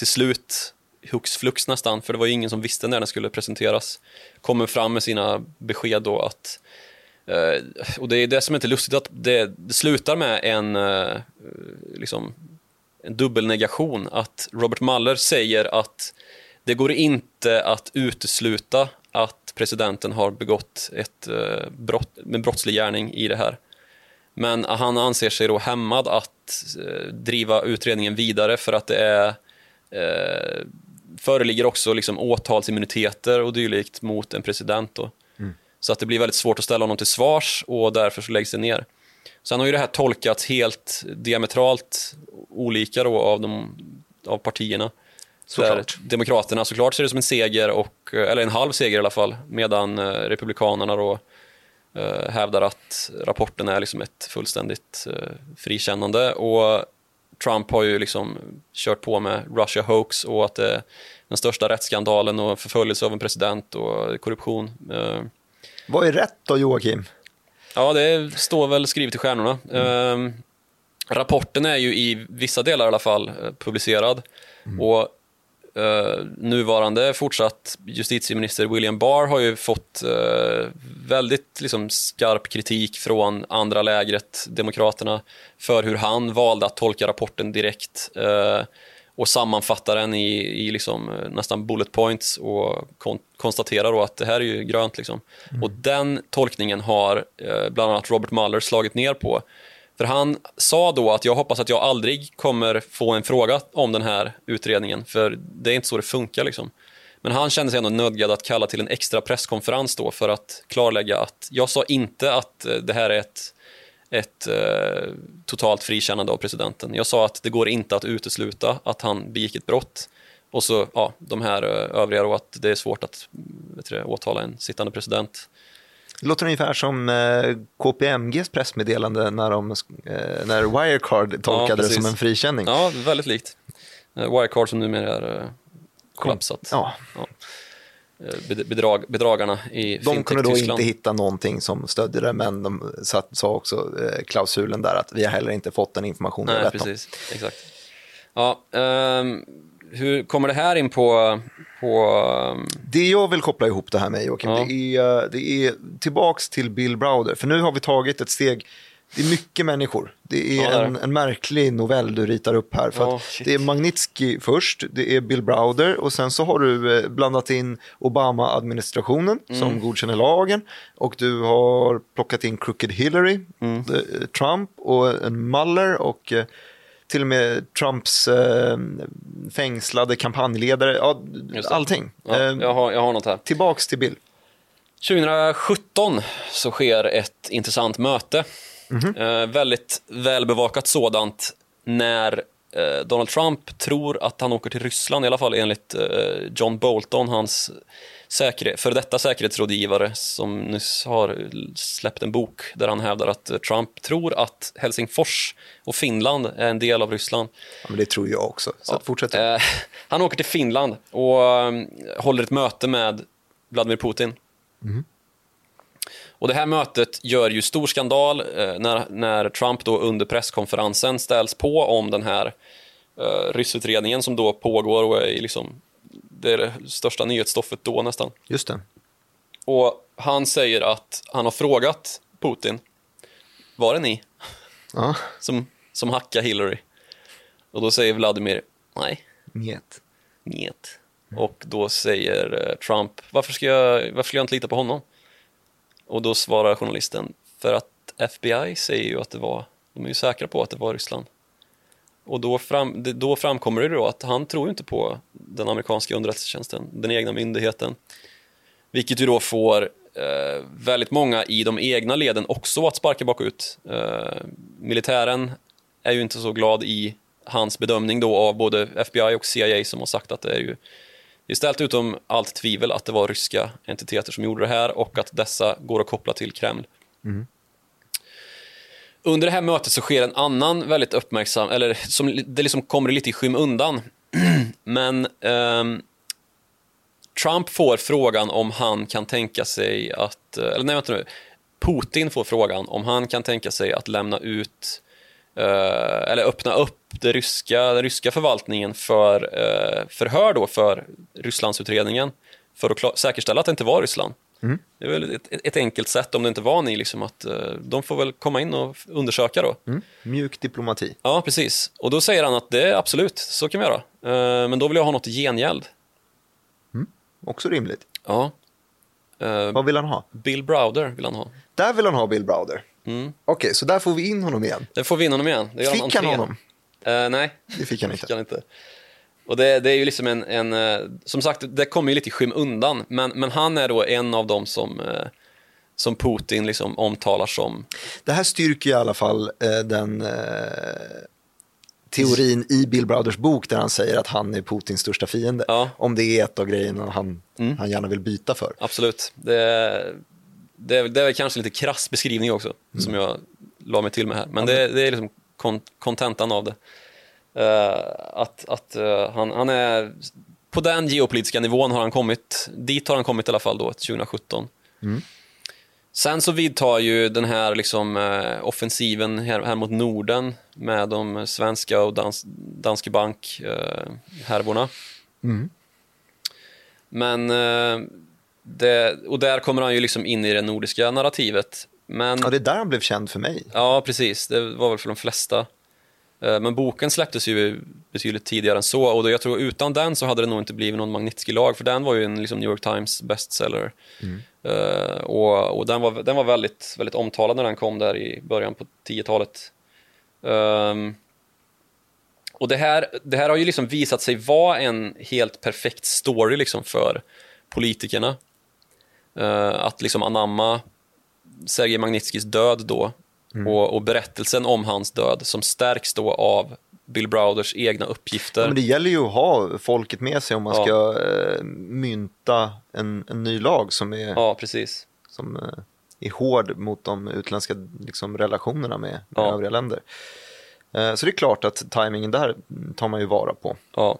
till slut, hux flux nästan, för det var ju ingen som visste när den skulle presenteras, kommer fram med sina besked då att eh, och det är det som är inte lustigt att det, det slutar med en, eh, liksom, en dubbelnegation. Att Robert Mueller säger att det går inte att utesluta att presidenten har begått ett eh, brott, en brottslig gärning i det här. Men han anser sig då hämmad att driva utredningen vidare för att det är eh, föreligger också liksom åtalsimmuniteter och dylikt mot en president. Då. Så att det blir väldigt svårt att ställa honom till svars och därför så läggs det ner. Sen har ju det här tolkats helt diametralt olika då av, de, av partierna. Såklart. Demokraterna såklart ser det som en seger, och, eller en halv seger i alla fall, medan eh, Republikanerna då eh, hävdar att rapporten är liksom ett fullständigt eh, frikännande. Och Trump har ju liksom kört på med Russia hoax och att det är den största rättsskandalen och förföljelse av en president och korruption. Eh, vad är rätt då, Joakim? Ja, det står väl skrivet i stjärnorna. Mm. Eh, rapporten är ju i vissa delar i alla fall eh, publicerad. Mm. Och eh, nuvarande fortsatt justitieminister William Barr har ju fått eh, väldigt liksom, skarp kritik från andra lägret, Demokraterna, för hur han valde att tolka rapporten direkt. Eh, och sammanfattar den i, i liksom, nästan bullet points och kon konstaterar då att det här är ju grönt. Liksom. Mm. Och den tolkningen har bland annat Robert Mueller slagit ner på. För han sa då att jag hoppas att jag aldrig kommer få en fråga om den här utredningen, för det är inte så det funkar. Liksom. Men han kände sig ändå nödgad att kalla till en extra presskonferens då för att klarlägga att jag sa inte att eh, det här är ett ett eh, totalt frikännande av presidenten. Jag sa att det går inte att utesluta att han begick ett brott. Och så ja, de här eh, övriga då, att det är svårt att mm, vet du, åtala en sittande president. Det låter ungefär som eh, KPMGs pressmeddelande när, de, eh, när Wirecard tolkade ja, det som en frikänning. Ja, väldigt likt. Eh, Wirecard som numera är eh, kollapsat. Ja. ja. Bedrag, bedragarna i De kunde då inte hitta någonting som stödde det, men de satt, sa också eh, klausulen där att vi har heller inte fått den informationen. Nej, precis. Exakt. Ja, um, hur kommer det här in på... på. Det jag vill koppla ihop det här med, Joakim, ja. det, är, det är tillbaks till Bill Browder. För nu har vi tagit ett steg det är mycket människor. Det är ja, en, en, märklig novell du ritar upp här. För oh, det är Magnitsky först, det är Bill Browder och sen så har du eh, blandat in Obama-administrationen mm. som godkänner lagen och du har plockat in Crooked Hillary, mm. Eh, Trump och en Mueller och eh, till och med Trumps eh, fängslade kampanjledare, ja, allting. Ja, jag, har, jag har något här. Tillbaks till Bill. 2017 så sker ett intressant möte Mm -hmm. eh, väldigt välbevakat sådant när eh, Donald Trump tror att han åker till Ryssland, i alla fall enligt eh, John Bolton, hans säkerhet, för detta säkerhetsrådgivare som nyss har släppt en bok där han hävdar att Trump tror att Helsingfors och Finland är en del av Ryssland. Ja, men det tror jag också, så ja. fortsätt. Eh, han åker till Finland och um, håller ett möte med Vladimir Putin. Mm. Och Det här mötet gör ju stor skandal eh, när, när Trump då under presskonferensen ställs på om den här eh, ryssutredningen som då pågår och är liksom, det är det största nyhetsstoffet då nästan. Just det. Och han säger att han har frågat Putin, var det ni ja. som, som hackade Hillary? Och då säger Vladimir, nej. Njet. Njet. Och då säger eh, Trump, varför ska, jag, varför ska jag inte lita på honom? Och då svarar journalisten, för att FBI säger ju att det var, de är ju säkra på att det var Ryssland. Och då, fram, då framkommer det då att han tror inte på den amerikanska underrättelsetjänsten, den egna myndigheten. Vilket ju då får eh, väldigt många i de egna leden också att sparka bakut. Eh, militären är ju inte så glad i hans bedömning då av både FBI och CIA som har sagt att det är ju det är ställt utom allt tvivel att det var ryska entiteter som gjorde det här och att dessa går att koppla till Kreml. Mm. Under det här mötet så sker en annan väldigt uppmärksam, eller som, det liksom kommer lite i skymundan. Men um, Trump får frågan om han kan tänka sig att, eh, eller nej vänta nu, Putin får frågan om han kan tänka sig att lämna ut uh, eller öppna upp det ryska, den ryska förvaltningen för uh, förhör då för Rysslandsutredningen för att säkerställa att det inte var Ryssland. Mm. Det är väl ett, ett, enkelt sätt, om det inte var ni, liksom, att uh, de får väl komma in och undersöka då. Mm. Mjuk diplomati. Ja, precis. Och då säger han att det är absolut, så kan vi göra. Uh, men då vill jag ha något i gengäld. Mm. Också rimligt. Ja. Uh, Vad vill han ha? Bill Browder vill han ha. Där vill han ha Bill Browder. Mm. Okej, okay, så där får vi in honom igen. Där får vi in honom igen. fick han honom? Uh, nej, det fick han inte. Fick han inte. Och det, det, är ju liksom en, en, eh, som sagt, det kommer ju lite i skymundan, men, men han är då en av dem som, eh, som Putin liksom omtalar som... Det här styrker i alla fall eh, den teorin i Bill Browders bok där han säger att han är Putins största fiende. Ja. Om det är ett av grejerna han, mm. han gärna vill byta för. Absolut. Det, det, det är kanske lite krass beskrivning också, mm. som jag la mig till med här. Men ja, det, det, är liksom kontentan av det. Uh, att att uh, han, han är på den geopolitiska nivån har han kommit, dit har han kommit i alla fall då 2017. Mm. Sen så vidtar ju den här liksom, uh, offensiven här, här, mot Norden med de svenska och dans, Danske Bank härvorna. Mm. Men det, och där kommer han ju liksom in i det nordiska narrativet. Men, ja, det är där han blev känd för mig. Ja, precis. Det var väl för de flesta. Eh, men boken släpptes ju betydligt tidigare än så och jag tror utan den så hade det nog inte blivit någon Magnitsky-lag för den var ju en liksom, New York Times bestseller. Mm. Uh, och, och den, var, den var väldigt, väldigt omtalad när den kom där i början på 10-talet. Um, ehm, och det här, det här har ju liksom visat sig vara en helt perfekt story liksom för politikerna. Uh, att liksom anamma Sergej Magnitskys död då Mm. Och, och, berättelsen om hans död som stärks då av Bill Browders egna uppgifter. Ja, men det gäller ju att ha folket med sig om man ja. ska eh, mynta en, en, ny lag som är, ja, precis. Som, eh, är hård mot de utländska liksom, relationerna med, med övriga länder. Eh, så det är klart att tajmingen där tar man ju vara på. Ja.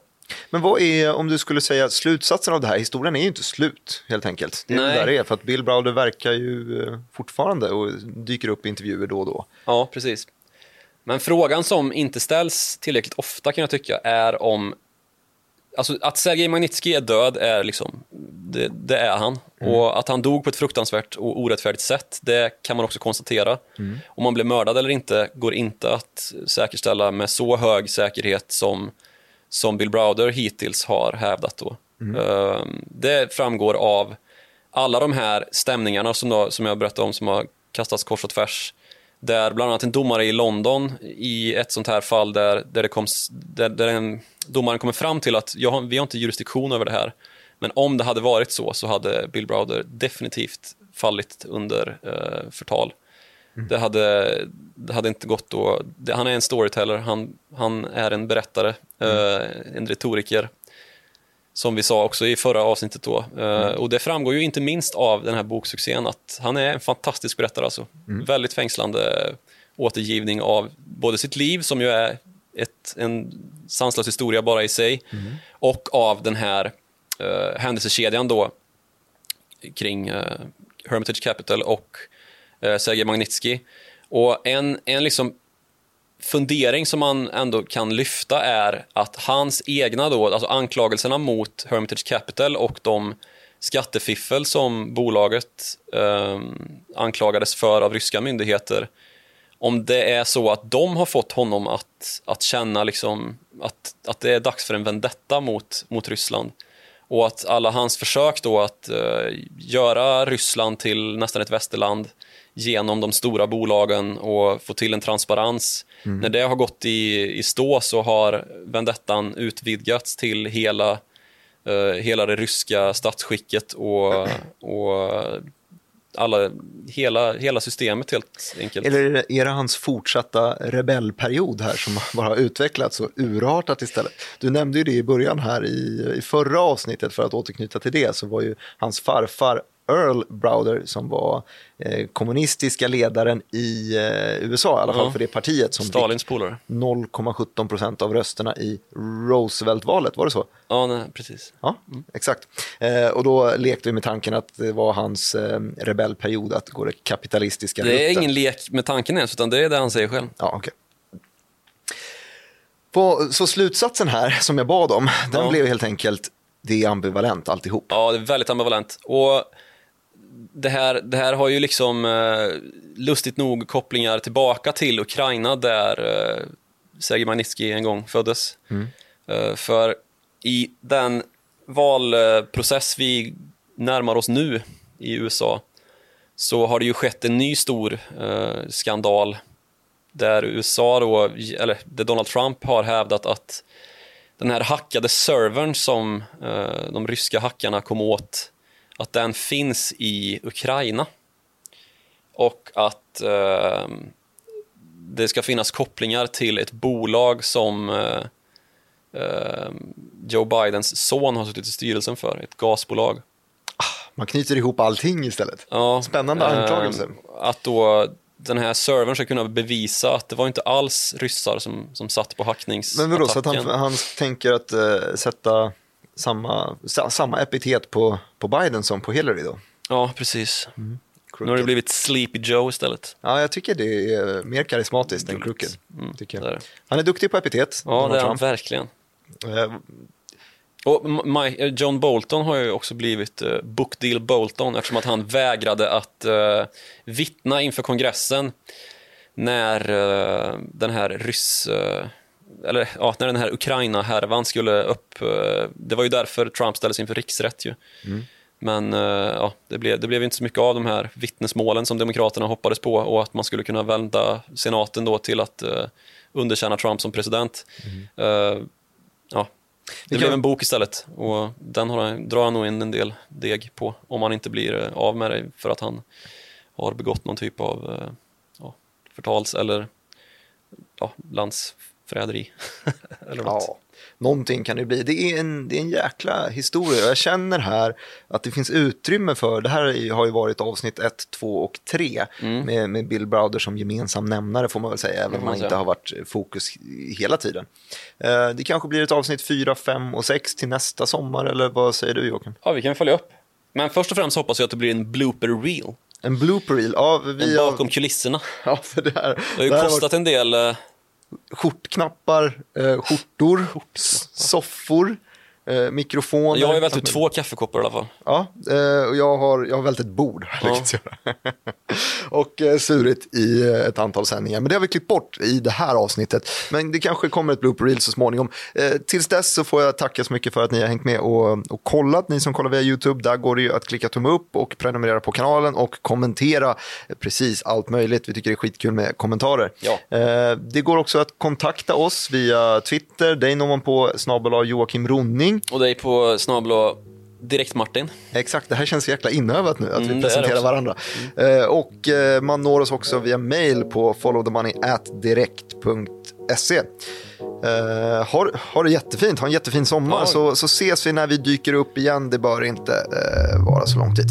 Men vad är, om du skulle säga slutsatsen av det här, historien är ju inte slut helt enkelt. Det är Nej. där det är, för att Bill Browder verkar ju eh, fortfarande och dyker upp i intervjuer då och då. Ja, precis. Men frågan som inte ställs tillräckligt ofta kan jag tycka är om Alltså att Sergej Magnitsky är död är liksom, det, det är han. Mm. Och att han dog på ett fruktansvärt och orättfärdigt sätt, det kan man också konstatera. Mm. Om man blev mördad eller inte går inte att säkerställa med så hög säkerhet som som Bill Browder hittills har hävdat. Då. Mm. Ehm, det framgår av alla de här stämningarna som, då, som jag berättade om som har kastats kors och tvärs. Där bland annat en domare i London i ett sånt här fall där, där, det kom, där, där en, domaren kommer fram till att har, vi har inte jurisdiktion över det här. Men om det hade varit så så hade Bill Browder definitivt fallit under eh, förtal. Mm. Det, hade, det hade inte gått då. Det, han är en storyteller, han, han är en berättare, mm. uh, en retoriker. Som vi sa också i förra avsnittet då. Uh, mm. Och det framgår ju inte minst av den här boksuccén att han är en fantastisk berättare alltså. Mm. Väldigt fängslande återgivning av både sitt liv som ju är ett, en sanslös historia bara i sig mm. och av den här uh, händelsekedjan då kring uh, Hermitage Capital och eh, Sergej Magnitsky. Och en, en liksom fundering som man ändå kan lyfta är att hans egna då, alltså anklagelserna mot Hermitage Capital och de skattefiffel som bolaget eh, anklagades för av ryska myndigheter om det är så att de har fått honom att, att känna liksom att, att det är dags för en vendetta mot, mot Ryssland och att alla hans försök då att eh, göra Ryssland till nästan ett västerland genom de stora bolagen och få till en transparens. Mm. När det har gått i, i stå så har vendettan utvidgats till hela, uh, hela det ryska statsskicket och, och alla, hela, hela systemet helt enkelt. Eller är det hans fortsatta rebellperiod här som bara har utvecklats och urartat istället? Du nämnde ju det i början här i, i förra avsnittet för att återknyta till det så var ju hans farfar Earl Browder som var eh, kommunistiska ledaren i eh, USA, i alla fall ja. för det partiet som Stalins fick 0,17 procent av rösterna i Roosevelt-valet, var det så? Ja, nej, precis. Ja, mm. exakt. Eh, och då lekte vi med tanken att det var hans eh, rebellperiod att gå det kapitalistiska Det är rutten. ingen lek med tanken ens, utan det är det han säger själv. Ja, okay. På, så slutsatsen här, som jag bad om, den ja. blev helt enkelt det är ambivalent alltihop. Ja, det är väldigt ambivalent. Och det, här, det här har ju liksom eh, lustigt nog kopplingar tillbaka till Ukraina där eh, Sergej Magnitsky en gång föddes. Eh, för i den valprocess vi närmar oss nu i USA så har det ju skett en ny stor eh, skandal där USA då, eller där Donald Trump har hävdat att den här hackade servern som eh, de ryska hackarna kom åt, att den finns i Ukraina. Och att eh, det ska finnas kopplingar till ett bolag som eh, eh, Joe Bidens son har suttit i styrelsen för, ett gasbolag. Man knyter ihop allting istället. Ja, Spännande eh, anklagelse. Att då den här servern ska kunna bevisa att det var inte alls ryssar som, som satt på hackningsattacken. Men vadå, så att han, han tänker att eh, sätta samma, sa, samma epitet på, på Biden som på Hillary då? Ja, precis. Nu har det blivit Sleepy Joe istället. Ja, jag tycker det är mer karismatiskt än Gulligt. Crooked. Tycker det är jag. det. Han är duktig på epitet. Ja, det är han verkligen. Eh, Och Mike, eh, John Bolton har ju också blivit uh, Bookdeal Bolton eftersom att han vägrade att uh, vittna inför kongressen när eh, den här ryss... eh, eller ja, när den här Ukraina-härvan skulle upp. eh, det var ju därför Trump ställdes inför riksrätt ju. Men eh, ja, det, blev, det blev inte så mycket av de här vittnesmålen som Demokraterna hoppades på och att man skulle kunna vända senaten då till att uh, underkänna Trump som president. Eh, ja, det kan- blev en bok istället och den har drar han nog in en del deg på om han inte blir av med det för att han har begått någon typ av ja, förtals eller ja, landsförräderi. eller något. Ja, någonting kan det bli. Det är, en, det är en jäkla historia. Jag känner här att det finns utrymme för, det här har ju varit avsnitt 1, 2 och 3 med, med Bill Browder som gemensam nämnare får man väl säga, även om Mm. man han inte har varit fokus hela tiden. Eh, det kanske blir ett avsnitt 4, 5 och 6 till nästa sommar, eller vad säger du Joakim? Ja, vi kan följa upp. Men först och främst hoppas jag att det blir en blooper reel. En blooper reel, ja, En vi har, bakom kulisserna. ja för det här, Det har ju det har kostat en del. Skjortknappar, eh, skjortor, soffor, eh, mikrofoner. Jag har ju vält ut två kaffekoppar i alla fall. Ja, eh, och jag har, jag har vält ett bord, lyckats göra. och eh, surit i eh, ett antal sändningar. Men det har vi klippt bort i det här avsnittet. Men det kanske kommer ett blooper reel så småningom. Eh, tills dess så får jag tacka så mycket för att ni har hängt med och, och kollat. Ni som kollar via YouTube, där går det ju att klicka tumme upp och prenumerera på kanalen och kommentera precis allt möjligt. Vi tycker det är skitkul med kommentarer. Ja. Eh, det går också att kontakta oss via Twitter. Dig når man på snabel Joakim Ronning. Och dig på snabel Direkt Martin. Exakt, det här känns jäkla inövat nu att Mm, vi presenterar varandra. Eh, och eh, man når oss också via mail på followthemoney@direkt.se. Eh, ha, ha det jättefint, ha en jättefin sommar Ja. så, så ses vi när vi dyker upp igen. Det bör inte vara så lång tid.